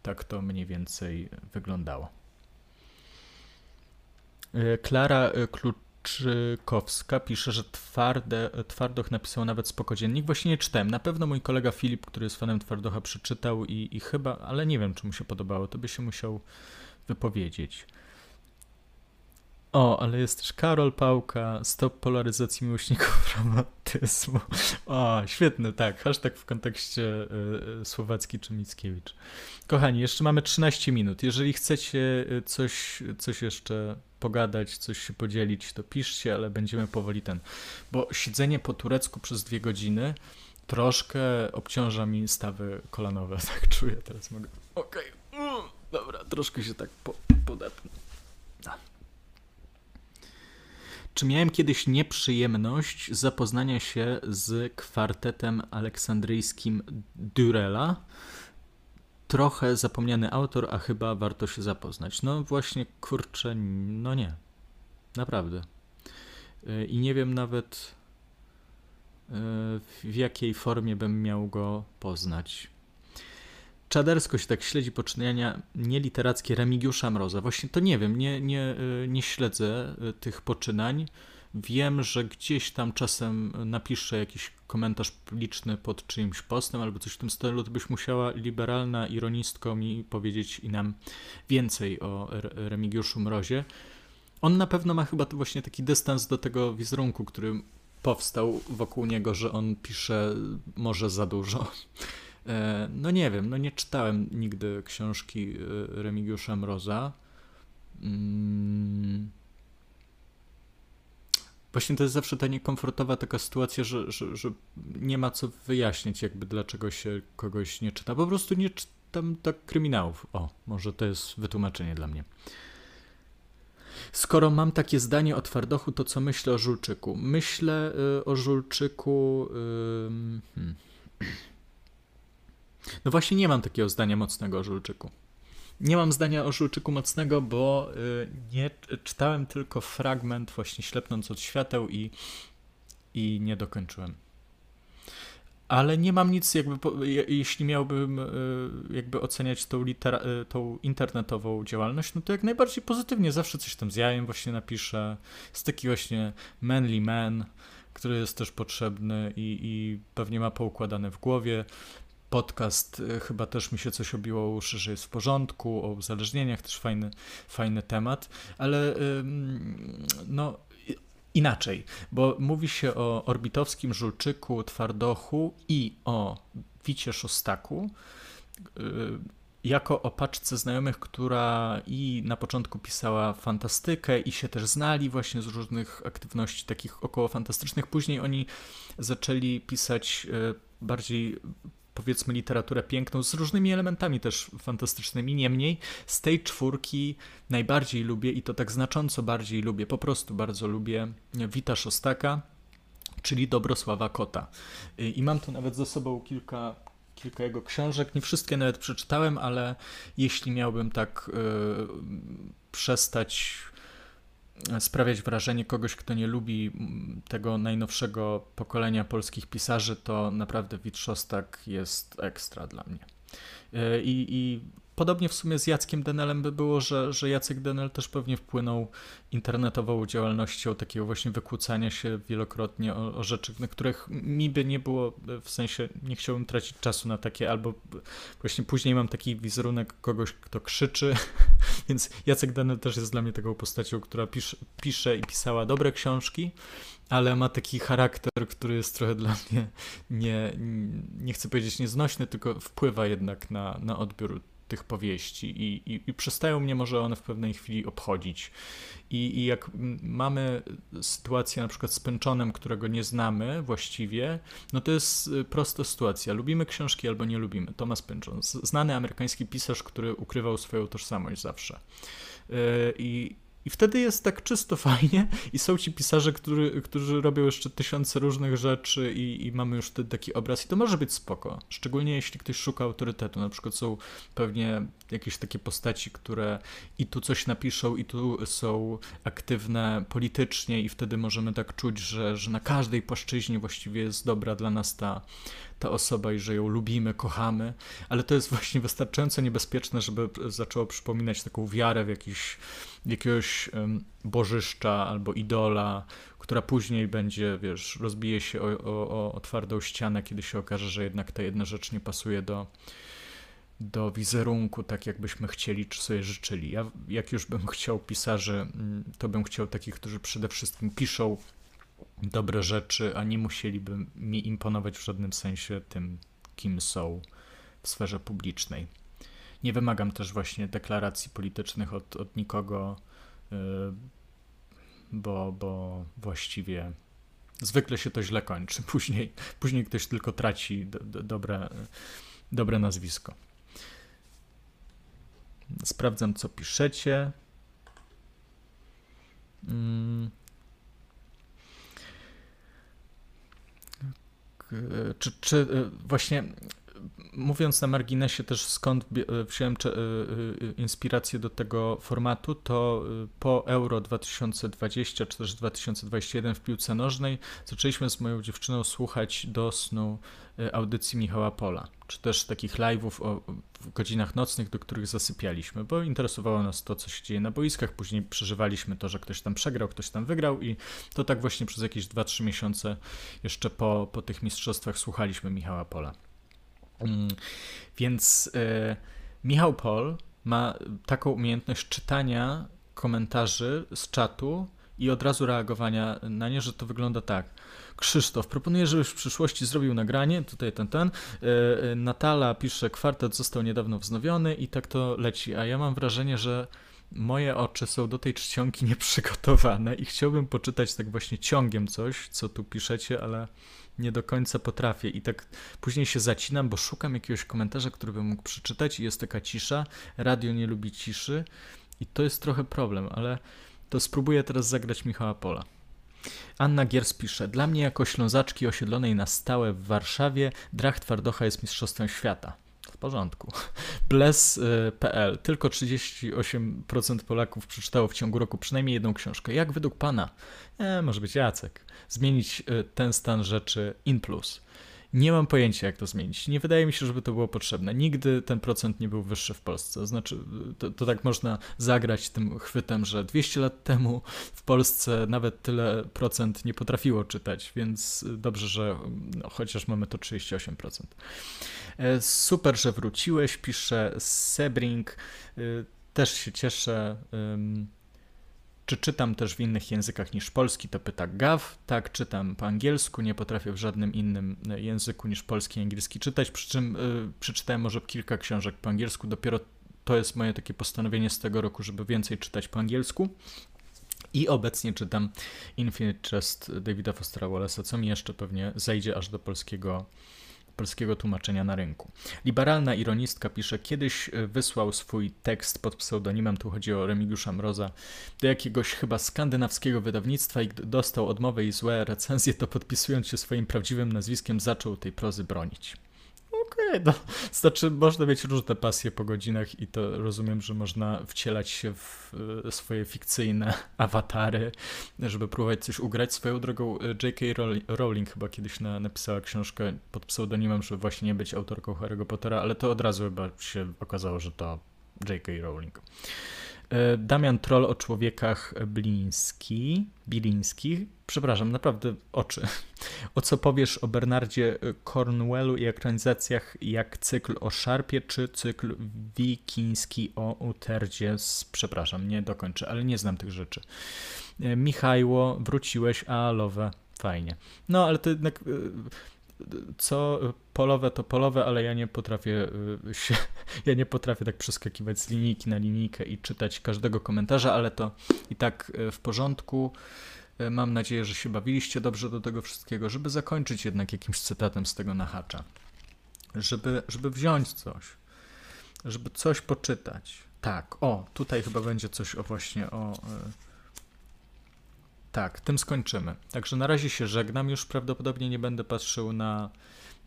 Tak to mniej więcej wyglądało. Klara Klucz Czykowska pisze, że twarde, Twardoch napisał nawet spokodziennik. Właśnie nie czytałem. Na pewno mój kolega Filip, który jest fanem Twardocha, przeczytał i, i chyba, ale nie wiem, czy mu się podobało. To by się musiał wypowiedzieć. O, ale jest też Karol Pałka, stop polaryzacji miłośników romantyzmu. O, świetny, tak, hashtag w kontekście y, y, Słowacki czy Mickiewicz. Kochani, jeszcze mamy 13 minut. Jeżeli chcecie y, coś, coś jeszcze pogadać, coś się podzielić, to piszcie, ale będziemy powoli ten. Bo siedzenie po turecku przez dwie godziny troszkę obciąża mi stawy kolanowe, tak czuję teraz. Mogę. Okej, okay. Mm, dobra, troszkę się tak po, podepnę. Czy miałem kiedyś nieprzyjemność zapoznania się z kwartetem aleksandryjskim Durela? Trochę zapomniany autor, a chyba warto się zapoznać. No właśnie, kurczę, no nie. Naprawdę. Y, I nie wiem nawet y, w jakiej formie bym miał go poznać czadersko się tak śledzi poczynania nieliterackie Remigiusza Mroza. Właśnie to nie wiem, nie, nie, y, nie śledzę y, tych poczynań. Wiem, że gdzieś tam czasem napiszę jakiś komentarz publiczny pod czyimś postem albo coś w tym stylu, to byś musiała liberalna ironistko mi powiedzieć i nam więcej o Remigiuszu Mrozie. On na pewno ma chyba to właśnie taki dystans do tego wizerunku, który powstał wokół niego, że on pisze może za dużo. E, no nie wiem, no nie czytałem nigdy książki e, Remigiusza Mroza. Mm. Właśnie to jest zawsze ta niekomfortowa taka sytuacja, że, że, że nie ma co wyjaśnić, jakby dlaczego się kogoś nie czyta. Po prostu nie czytam tak kryminałów. O, może to jest wytłumaczenie dla mnie. Skoro mam takie zdanie o twardochu, to co myślę o Żulczyku? Myślę y, o Żulczyku. Y, hmm. No właśnie nie mam takiego zdania mocnego o Żulczyku. Nie mam zdania o Żulczyku mocnego, bo y, nie czytałem tylko fragment właśnie ślepnąc od świateł i, i nie dokończyłem. Ale nie mam nic, jakby, jeśli miałbym y, jakby oceniać tą, litera, y, tą internetową działalność, no to jak najbardziej pozytywnie. Zawsze coś tam z jajem właśnie napiszę. Jest taki właśnie manly man, który jest też potrzebny i, i pewnie ma poukładane w głowie podcast y, chyba też mi się coś obiło uszy, że jest w porządku, o uzależnieniach też fajny, fajny temat, ale no inaczej, bo mówi się o orbitowskim żulczyku, twardochu i o Wicie Szostaku y, jako o paczce znajomych, która i na początku pisała fantastykę i się też znali właśnie z różnych aktywności takich około fantastycznych. Później oni zaczęli pisać y, bardziej powiedzmy literaturę piękną z różnymi elementami też fantastycznymi. Niemniej z tej czwórki najbardziej lubię i to tak znacząco bardziej lubię, po prostu bardzo lubię Wita Szostaka, czyli Dobrosława Kota. I mam tu nawet ze sobą kilka, kilka jego książek. Nie wszystkie nawet przeczytałem, ale jeśli miałbym tak yy, przestać sprawiać wrażenie kogoś, kto nie lubi tego najnowszego pokolenia polskich pisarzy, to naprawdę Witrzostak jest ekstra dla mnie. I, i Podobnie w sumie z Jackiem Denelem by było, że, że Jacek Denel też pewnie wpłynął internetową działalnością takiego właśnie wykłócania się wielokrotnie o, o, rzeczy, na których mi by nie było, w sensie nie chciałbym tracić czasu na takie, albo właśnie później mam taki wizerunek kogoś, kto krzyczy, więc Jacek Denel też jest dla mnie taką postacią, która pisze, pisze i pisała dobre książki, ale ma taki charakter, który jest trochę dla mnie nie, nie chcę powiedzieć nieznośny, tylko wpływa jednak na, na odbiór tych powieści i, i, i przestają mnie może one w pewnej chwili obchodzić. I, I, jak mamy sytuację na przykład z Pęczonem, którego nie znamy właściwie, no to jest y, prosta sytuacja. Lubimy książki albo nie lubimy. Thomas Pynchon, znany amerykański pisarz, który ukrywał swoją tożsamość zawsze. Y, I, i wtedy jest tak czysto fajnie i są ci pisarze, który, którzy robią jeszcze tysiące różnych rzeczy i, i mamy już wtedy taki obraz i to może być spoko. Szczególnie jeśli ktoś szuka autorytetu. Na przykład są pewnie jakieś takie postaci, które i tu coś napiszą i tu są aktywne politycznie i wtedy możemy tak czuć, że, że na każdej płaszczyźnie właściwie jest dobra dla nas ta, ta osoba i że ją lubimy, kochamy, ale to jest właśnie wystarczająco niebezpieczne, żeby zaczęło przypominać taką wiarę w jakiś, jakiegoś bożyszcza albo idola, która później będzie, wiesz, rozbije się o, o, o twardą ścianę, kiedy się okaże, że jednak ta jedna rzecz nie pasuje do, do wizerunku, tak jakbyśmy chcieli, czy sobie życzyli. Ja, jak już bym chciał pisarzy, mm, to bym chciał takich, którzy przede wszystkim piszą dobre rzeczy, a nie musieliby mi imponować w żadnym sensie tym, kim są w sferze publicznej. Nie wymagam też właśnie deklaracji politycznych od, od nikogo, yy, bo, bo właściwie zwykle się to źle kończy. Później, później ktoś tylko traci do, do, dobre, dobre nazwisko. Sprawdzam, co piszecie. Mm. Czy, czy właśnie mówiąc na marginesie też skąd wziąłem inspirację do tego formatu, to po Euro 2020 czy też 2021 w piłce nożnej zaczęliśmy z moją dziewczyną słuchać do snu audycji Michała Pola, czy też takich live'ów w godzinach nocnych, do których zasypialiśmy, bo interesowało nas to, co się dzieje na boiskach. Później przeżywaliśmy to, że ktoś tam przegrał, ktoś tam wygrał, i to tak właśnie przez jakieś 2-3 miesiące jeszcze po, po tych mistrzostwach słuchaliśmy Michała Pola. Mm, więc y, Michał Pol ma taką umiejętność czytania komentarzy z czatu i od razu reagowania na nie, że to wygląda tak. Krzysztof, proponuję, żebyś w przyszłości zrobił nagranie, tutaj ten, ten. E, e, Natala pisze, kwartet został niedawno wznowiony i tak to leci, a ja mam wrażenie, że moje oczy są do tej czcionki nieprzygotowane i chciałbym poczytać tak właśnie ciągiem coś, co tu piszecie, ale nie do końca potrafię i tak później się zacinam, bo szukam jakiegoś komentarza, który bym mógł przeczytać i jest taka cisza, radio nie lubi ciszy i to jest trochę problem, ale to spróbuję teraz zagrać Michała Pola. Anna Giers pisze, dla mnie jako ślązaczki osiedlonej na stałe w Warszawie Drach Twardocha jest mistrzostwem świata. Porządku. Bless.pl. Tylko 38% Polaków przeczytało w ciągu roku przynajmniej jedną książkę. Jak według Pana? E, może być Jacek. Zmienić e, ten stan rzeczy in plus. Nie mam pojęcia, jak to zmienić. Nie wydaje mi się, żeby to było potrzebne. Nigdy ten procent nie był wyższy w Polsce. Znaczy, to, to, tak można zagrać tym chwytem, że 200 lat temu w Polsce nawet tyle procent nie potrafiło czytać, więc dobrze, że no, chociaż mamy to 38%. E, super, że wróciłeś, pisze Sebring. E, też się cieszę. Czy czytam też w innych językach niż polski? To pyta Gav. Tak, czytam po angielsku, nie potrafię w żadnym innym e, języku niż polski i angielski czytać, przy czym y, przeczytałem może kilka książek po angielsku. Dopiero to jest moje takie postanowienie z tego roku, żeby więcej czytać po angielsku. I obecnie czytam Infinite Chest Davida Fostera Wallace'a, co mi jeszcze pewnie zejdzie aż do polskiego polskiego tłumaczenia na rynku. Liberalna ironistka pisze, kiedyś e, wysłał swój tekst pod pseudonimem, tu chodzi o Remigiusza Mroza, do jakiegoś chyba skandynawskiego wydawnictwa i dostał odmowę i złe recenzje, to podpisując się swoim prawdziwym nazwiskiem zaczął tej prozy bronić. Okej, okay, no, znaczy można mieć różne pasje po godzinach i to rozumiem, że można wcielać się w e, swoje fikcyjne awatary, żeby próbować coś ugrać. Swoją drogą e, J.K. Rowling chyba kiedyś na, napisała książkę pod pseudonimem, żeby właśnie nie być autorką Harry'ego Pottera, ale to od razu chyba się okazało, że to J.K. Rowling. E, Damian Troll o człowiekach Bliński, Bilińskich. Przepraszam, naprawdę oczy. O co powiesz o Bernardzie Cornwellu i ekranizacjach jak cykl o Szarpie, czy cykl wikiński o Uterdzie? Przepraszam, nie dokończę, ale nie znam tych rzeczy. E, Michajło, wróciłeś, a lowe, fajnie. No, ale to jednak e, co polowe to polowe, ale ja nie potrafię y, się, ja nie potrafię tak przeskakiwać z linijki na linijkę i czytać każdego komentarza, ale to i tak y, w porządku. Y, mam nadzieję, że się bawiliście dobrze do tego wszystkiego, żeby zakończyć jednak jakimś cytatem z tego nahacza. Żeby, żeby wziąć coś, żeby coś poczytać. Tak, o, tutaj chyba będzie coś o właśnie o tak, tym skończymy. Także na razie się żegnam. Już prawdopodobnie nie będę patrzył na,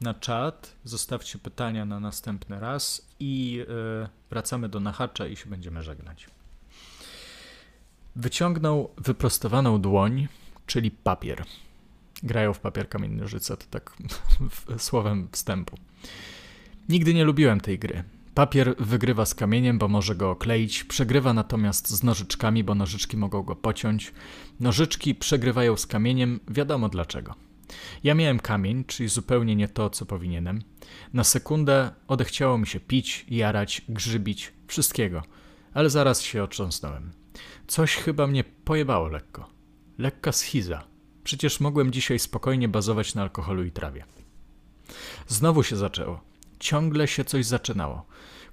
na czat. Zostawcie pytania na następny raz i yy, wracamy do Nachacza i się będziemy żegnać. Wyciągnął wyprostowaną dłoń, czyli papier. Grają w papier kamień nożyce, to tak słowem wstępu. Nigdy nie lubiłem tej gry. Papier wygrywa z kamieniem, bo może go okleić, przegrywa natomiast z nożyczkami, bo nożyczki mogą go pociąć. Nożyczki przegrywają z kamieniem, wiadomo dlaczego. Ja miałem kamień, czyli zupełnie nie to, co powinienem. Na sekundę odechciało mi się pić, jarać, grzybić, wszystkiego, ale zaraz się otrząsnąłem. Coś chyba mnie pojebało lekko. Lekka schiza. Przecież mogłem dzisiaj spokojnie bazować na alkoholu i trawie. Znowu się zaczęło. Ciągle się coś zaczynało.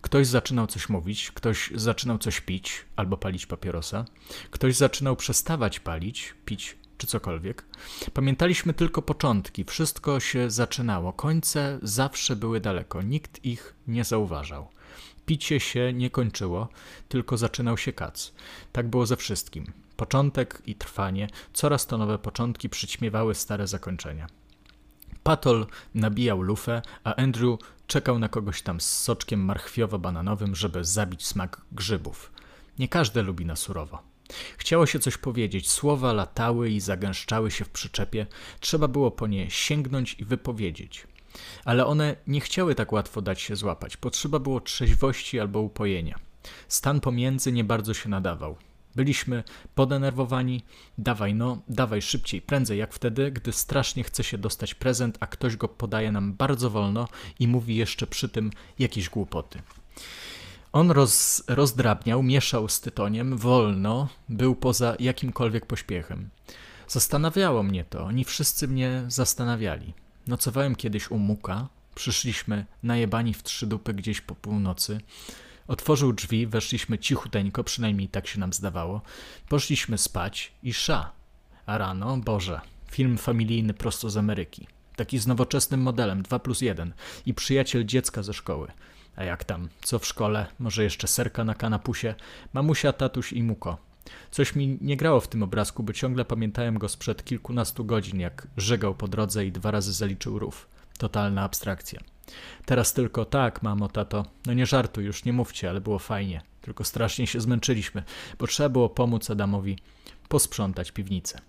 Ktoś zaczynał coś mówić, ktoś zaczynał coś pić albo palić papierosa, ktoś zaczynał przestawać palić, pić czy cokolwiek. Pamiętaliśmy tylko początki, wszystko się zaczynało, końce zawsze były daleko, nikt ich nie zauważał. Picie się nie kończyło, tylko zaczynał się kac. Tak było ze wszystkim. Początek i trwanie, coraz to nowe początki przyćmiewały stare zakończenia. Patol nabijał lufę, a Andrew czekał na kogoś tam z soczkiem marchwiowo-bananowym, żeby zabić smak grzybów. Nie każdy lubi na surowo. Chciało się coś powiedzieć, słowa latały i zagęszczały się w przyczepie, trzeba było po nie sięgnąć i wypowiedzieć. Ale one nie chciały tak łatwo dać się złapać, potrzeba było trzeźwości albo upojenia. Stan pomiędzy nie bardzo się nadawał. Byliśmy podenerwowani. Dawaj no, dawaj szybciej, prędzej jak wtedy, gdy strasznie chce się dostać prezent, a ktoś go podaje nam bardzo wolno i mówi jeszcze przy tym jakieś głupoty. On roz, rozdrabniał, mieszał z tytoniem, wolno, był poza jakimkolwiek pośpiechem. Zastanawiało mnie to, oni wszyscy mnie zastanawiali. Nocowałem kiedyś u Muka, przyszliśmy najebani w trzy dupy gdzieś po północy. Otworzył drzwi, weszliśmy cichuteńko, przynajmniej tak się nam zdawało. Poszliśmy spać i sza. A rano, Boże, film familijny prosto z Ameryki. Taki z nowoczesnym modelem, 2 plus 1 i przyjaciel dziecka ze szkoły. A jak tam, co w szkole? Może jeszcze serka na kanapusie? Mamusia, tatuś i muko. Coś mi nie grało w tym obrazku, bo ciągle pamiętałem go sprzed kilkunastu godzin, jak żegał po drodze i dwa razy zaliczył rów. Totalna abstrakcja. Teraz tylko tak, mamo, tato, no nie żartuj, już nie mówcie, ale było fajnie. Tylko strasznie się zmęczyliśmy, bo trzeba było pomóc Adamowi posprzątać piwnicę.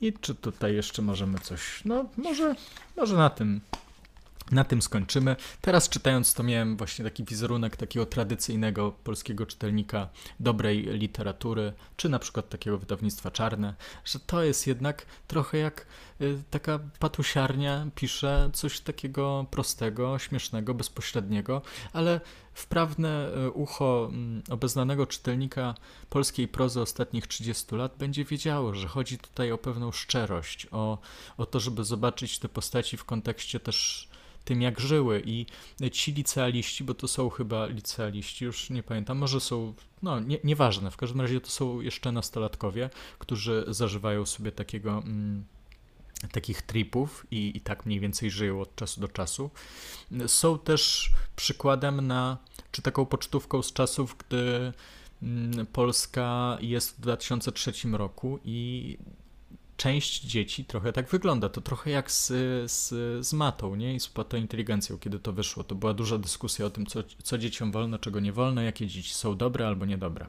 I czy tutaj jeszcze możemy coś, no może, może na tym na tym skończymy. Teraz czytając to miałem właśnie taki wizerunek takiego tradycyjnego polskiego czytelnika dobrej literatury, czy na przykład takiego wydawnictwa czarne, że to jest jednak trochę jak y, taka patusiarnia pisze coś takiego prostego, śmiesznego, bezpośredniego, ale wprawne y, ucho mm, obeznanego czytelnika polskiej prozy ostatnich 30 lat będzie wiedziało, że chodzi tutaj o pewną szczerość, o, o to, żeby zobaczyć te postaci w kontekście też tym, jak żyły. I ci licealiści, bo to są chyba licealiści, już nie pamiętam, może są, no nie, nieważne, w każdym razie to są jeszcze nastolatkowie, którzy zażywają sobie takiego. Mm, takich tripów i, i tak mniej więcej żyją od czasu do czasu. Są też przykładem na, czy taką pocztówką z czasów, gdy mm, Polska jest w 2003 roku i część dzieci trochę tak wygląda. To trochę jak z, z, z matą, nie? I z inteligencją, kiedy to wyszło. To była duża dyskusja o tym, co, co dzieciom wolno, czego nie wolno, jakie dzieci są dobre albo niedobre.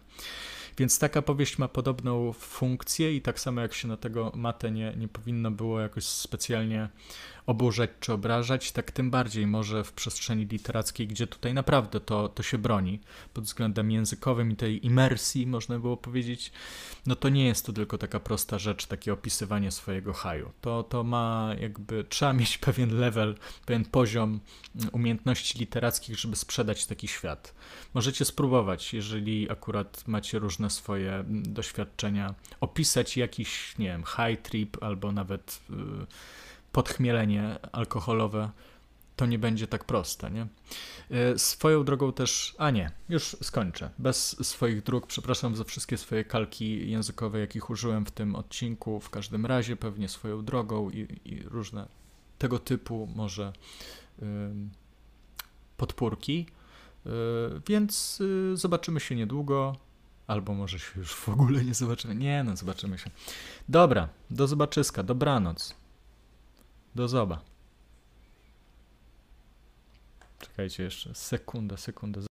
Więc taka powieść ma podobną funkcję i tak samo jak się na tego matę nie, nie powinno było jakoś specjalnie oburzać czy obrażać, tak tym bardziej może w przestrzeni literackiej, gdzie tutaj naprawdę to, to się broni pod względem językowym i tej imersji, można było powiedzieć, no to nie jest to tylko taka prosta rzecz, takie opisywanie swojego haju. To, to ma jakby, trzeba mieć pewien level, pewien poziom umiejętności literackich, żeby sprzedać taki świat. Możecie spróbować, jeżeli akurat macie różne swoje doświadczenia, opisać jakiś, nie wiem, high trip albo nawet... Yy, podchmielenie alkoholowe, to nie będzie tak proste, nie? E, swoją drogą też, a nie, już skończę. Bez swoich dróg, przepraszam za wszystkie swoje kalki językowe, jakich użyłem w tym odcinku. W każdym razie pewnie swoją drogą i, i różne tego typu może podpórki. E, więc y, zobaczymy się niedługo. Albo może się już w ogóle nie zobaczymy. Nie, no zobaczymy się. Dobra, do zobaczyska, dobranoc. Do zoba. Czekajcie jeszcze. Sekunda, sekunda.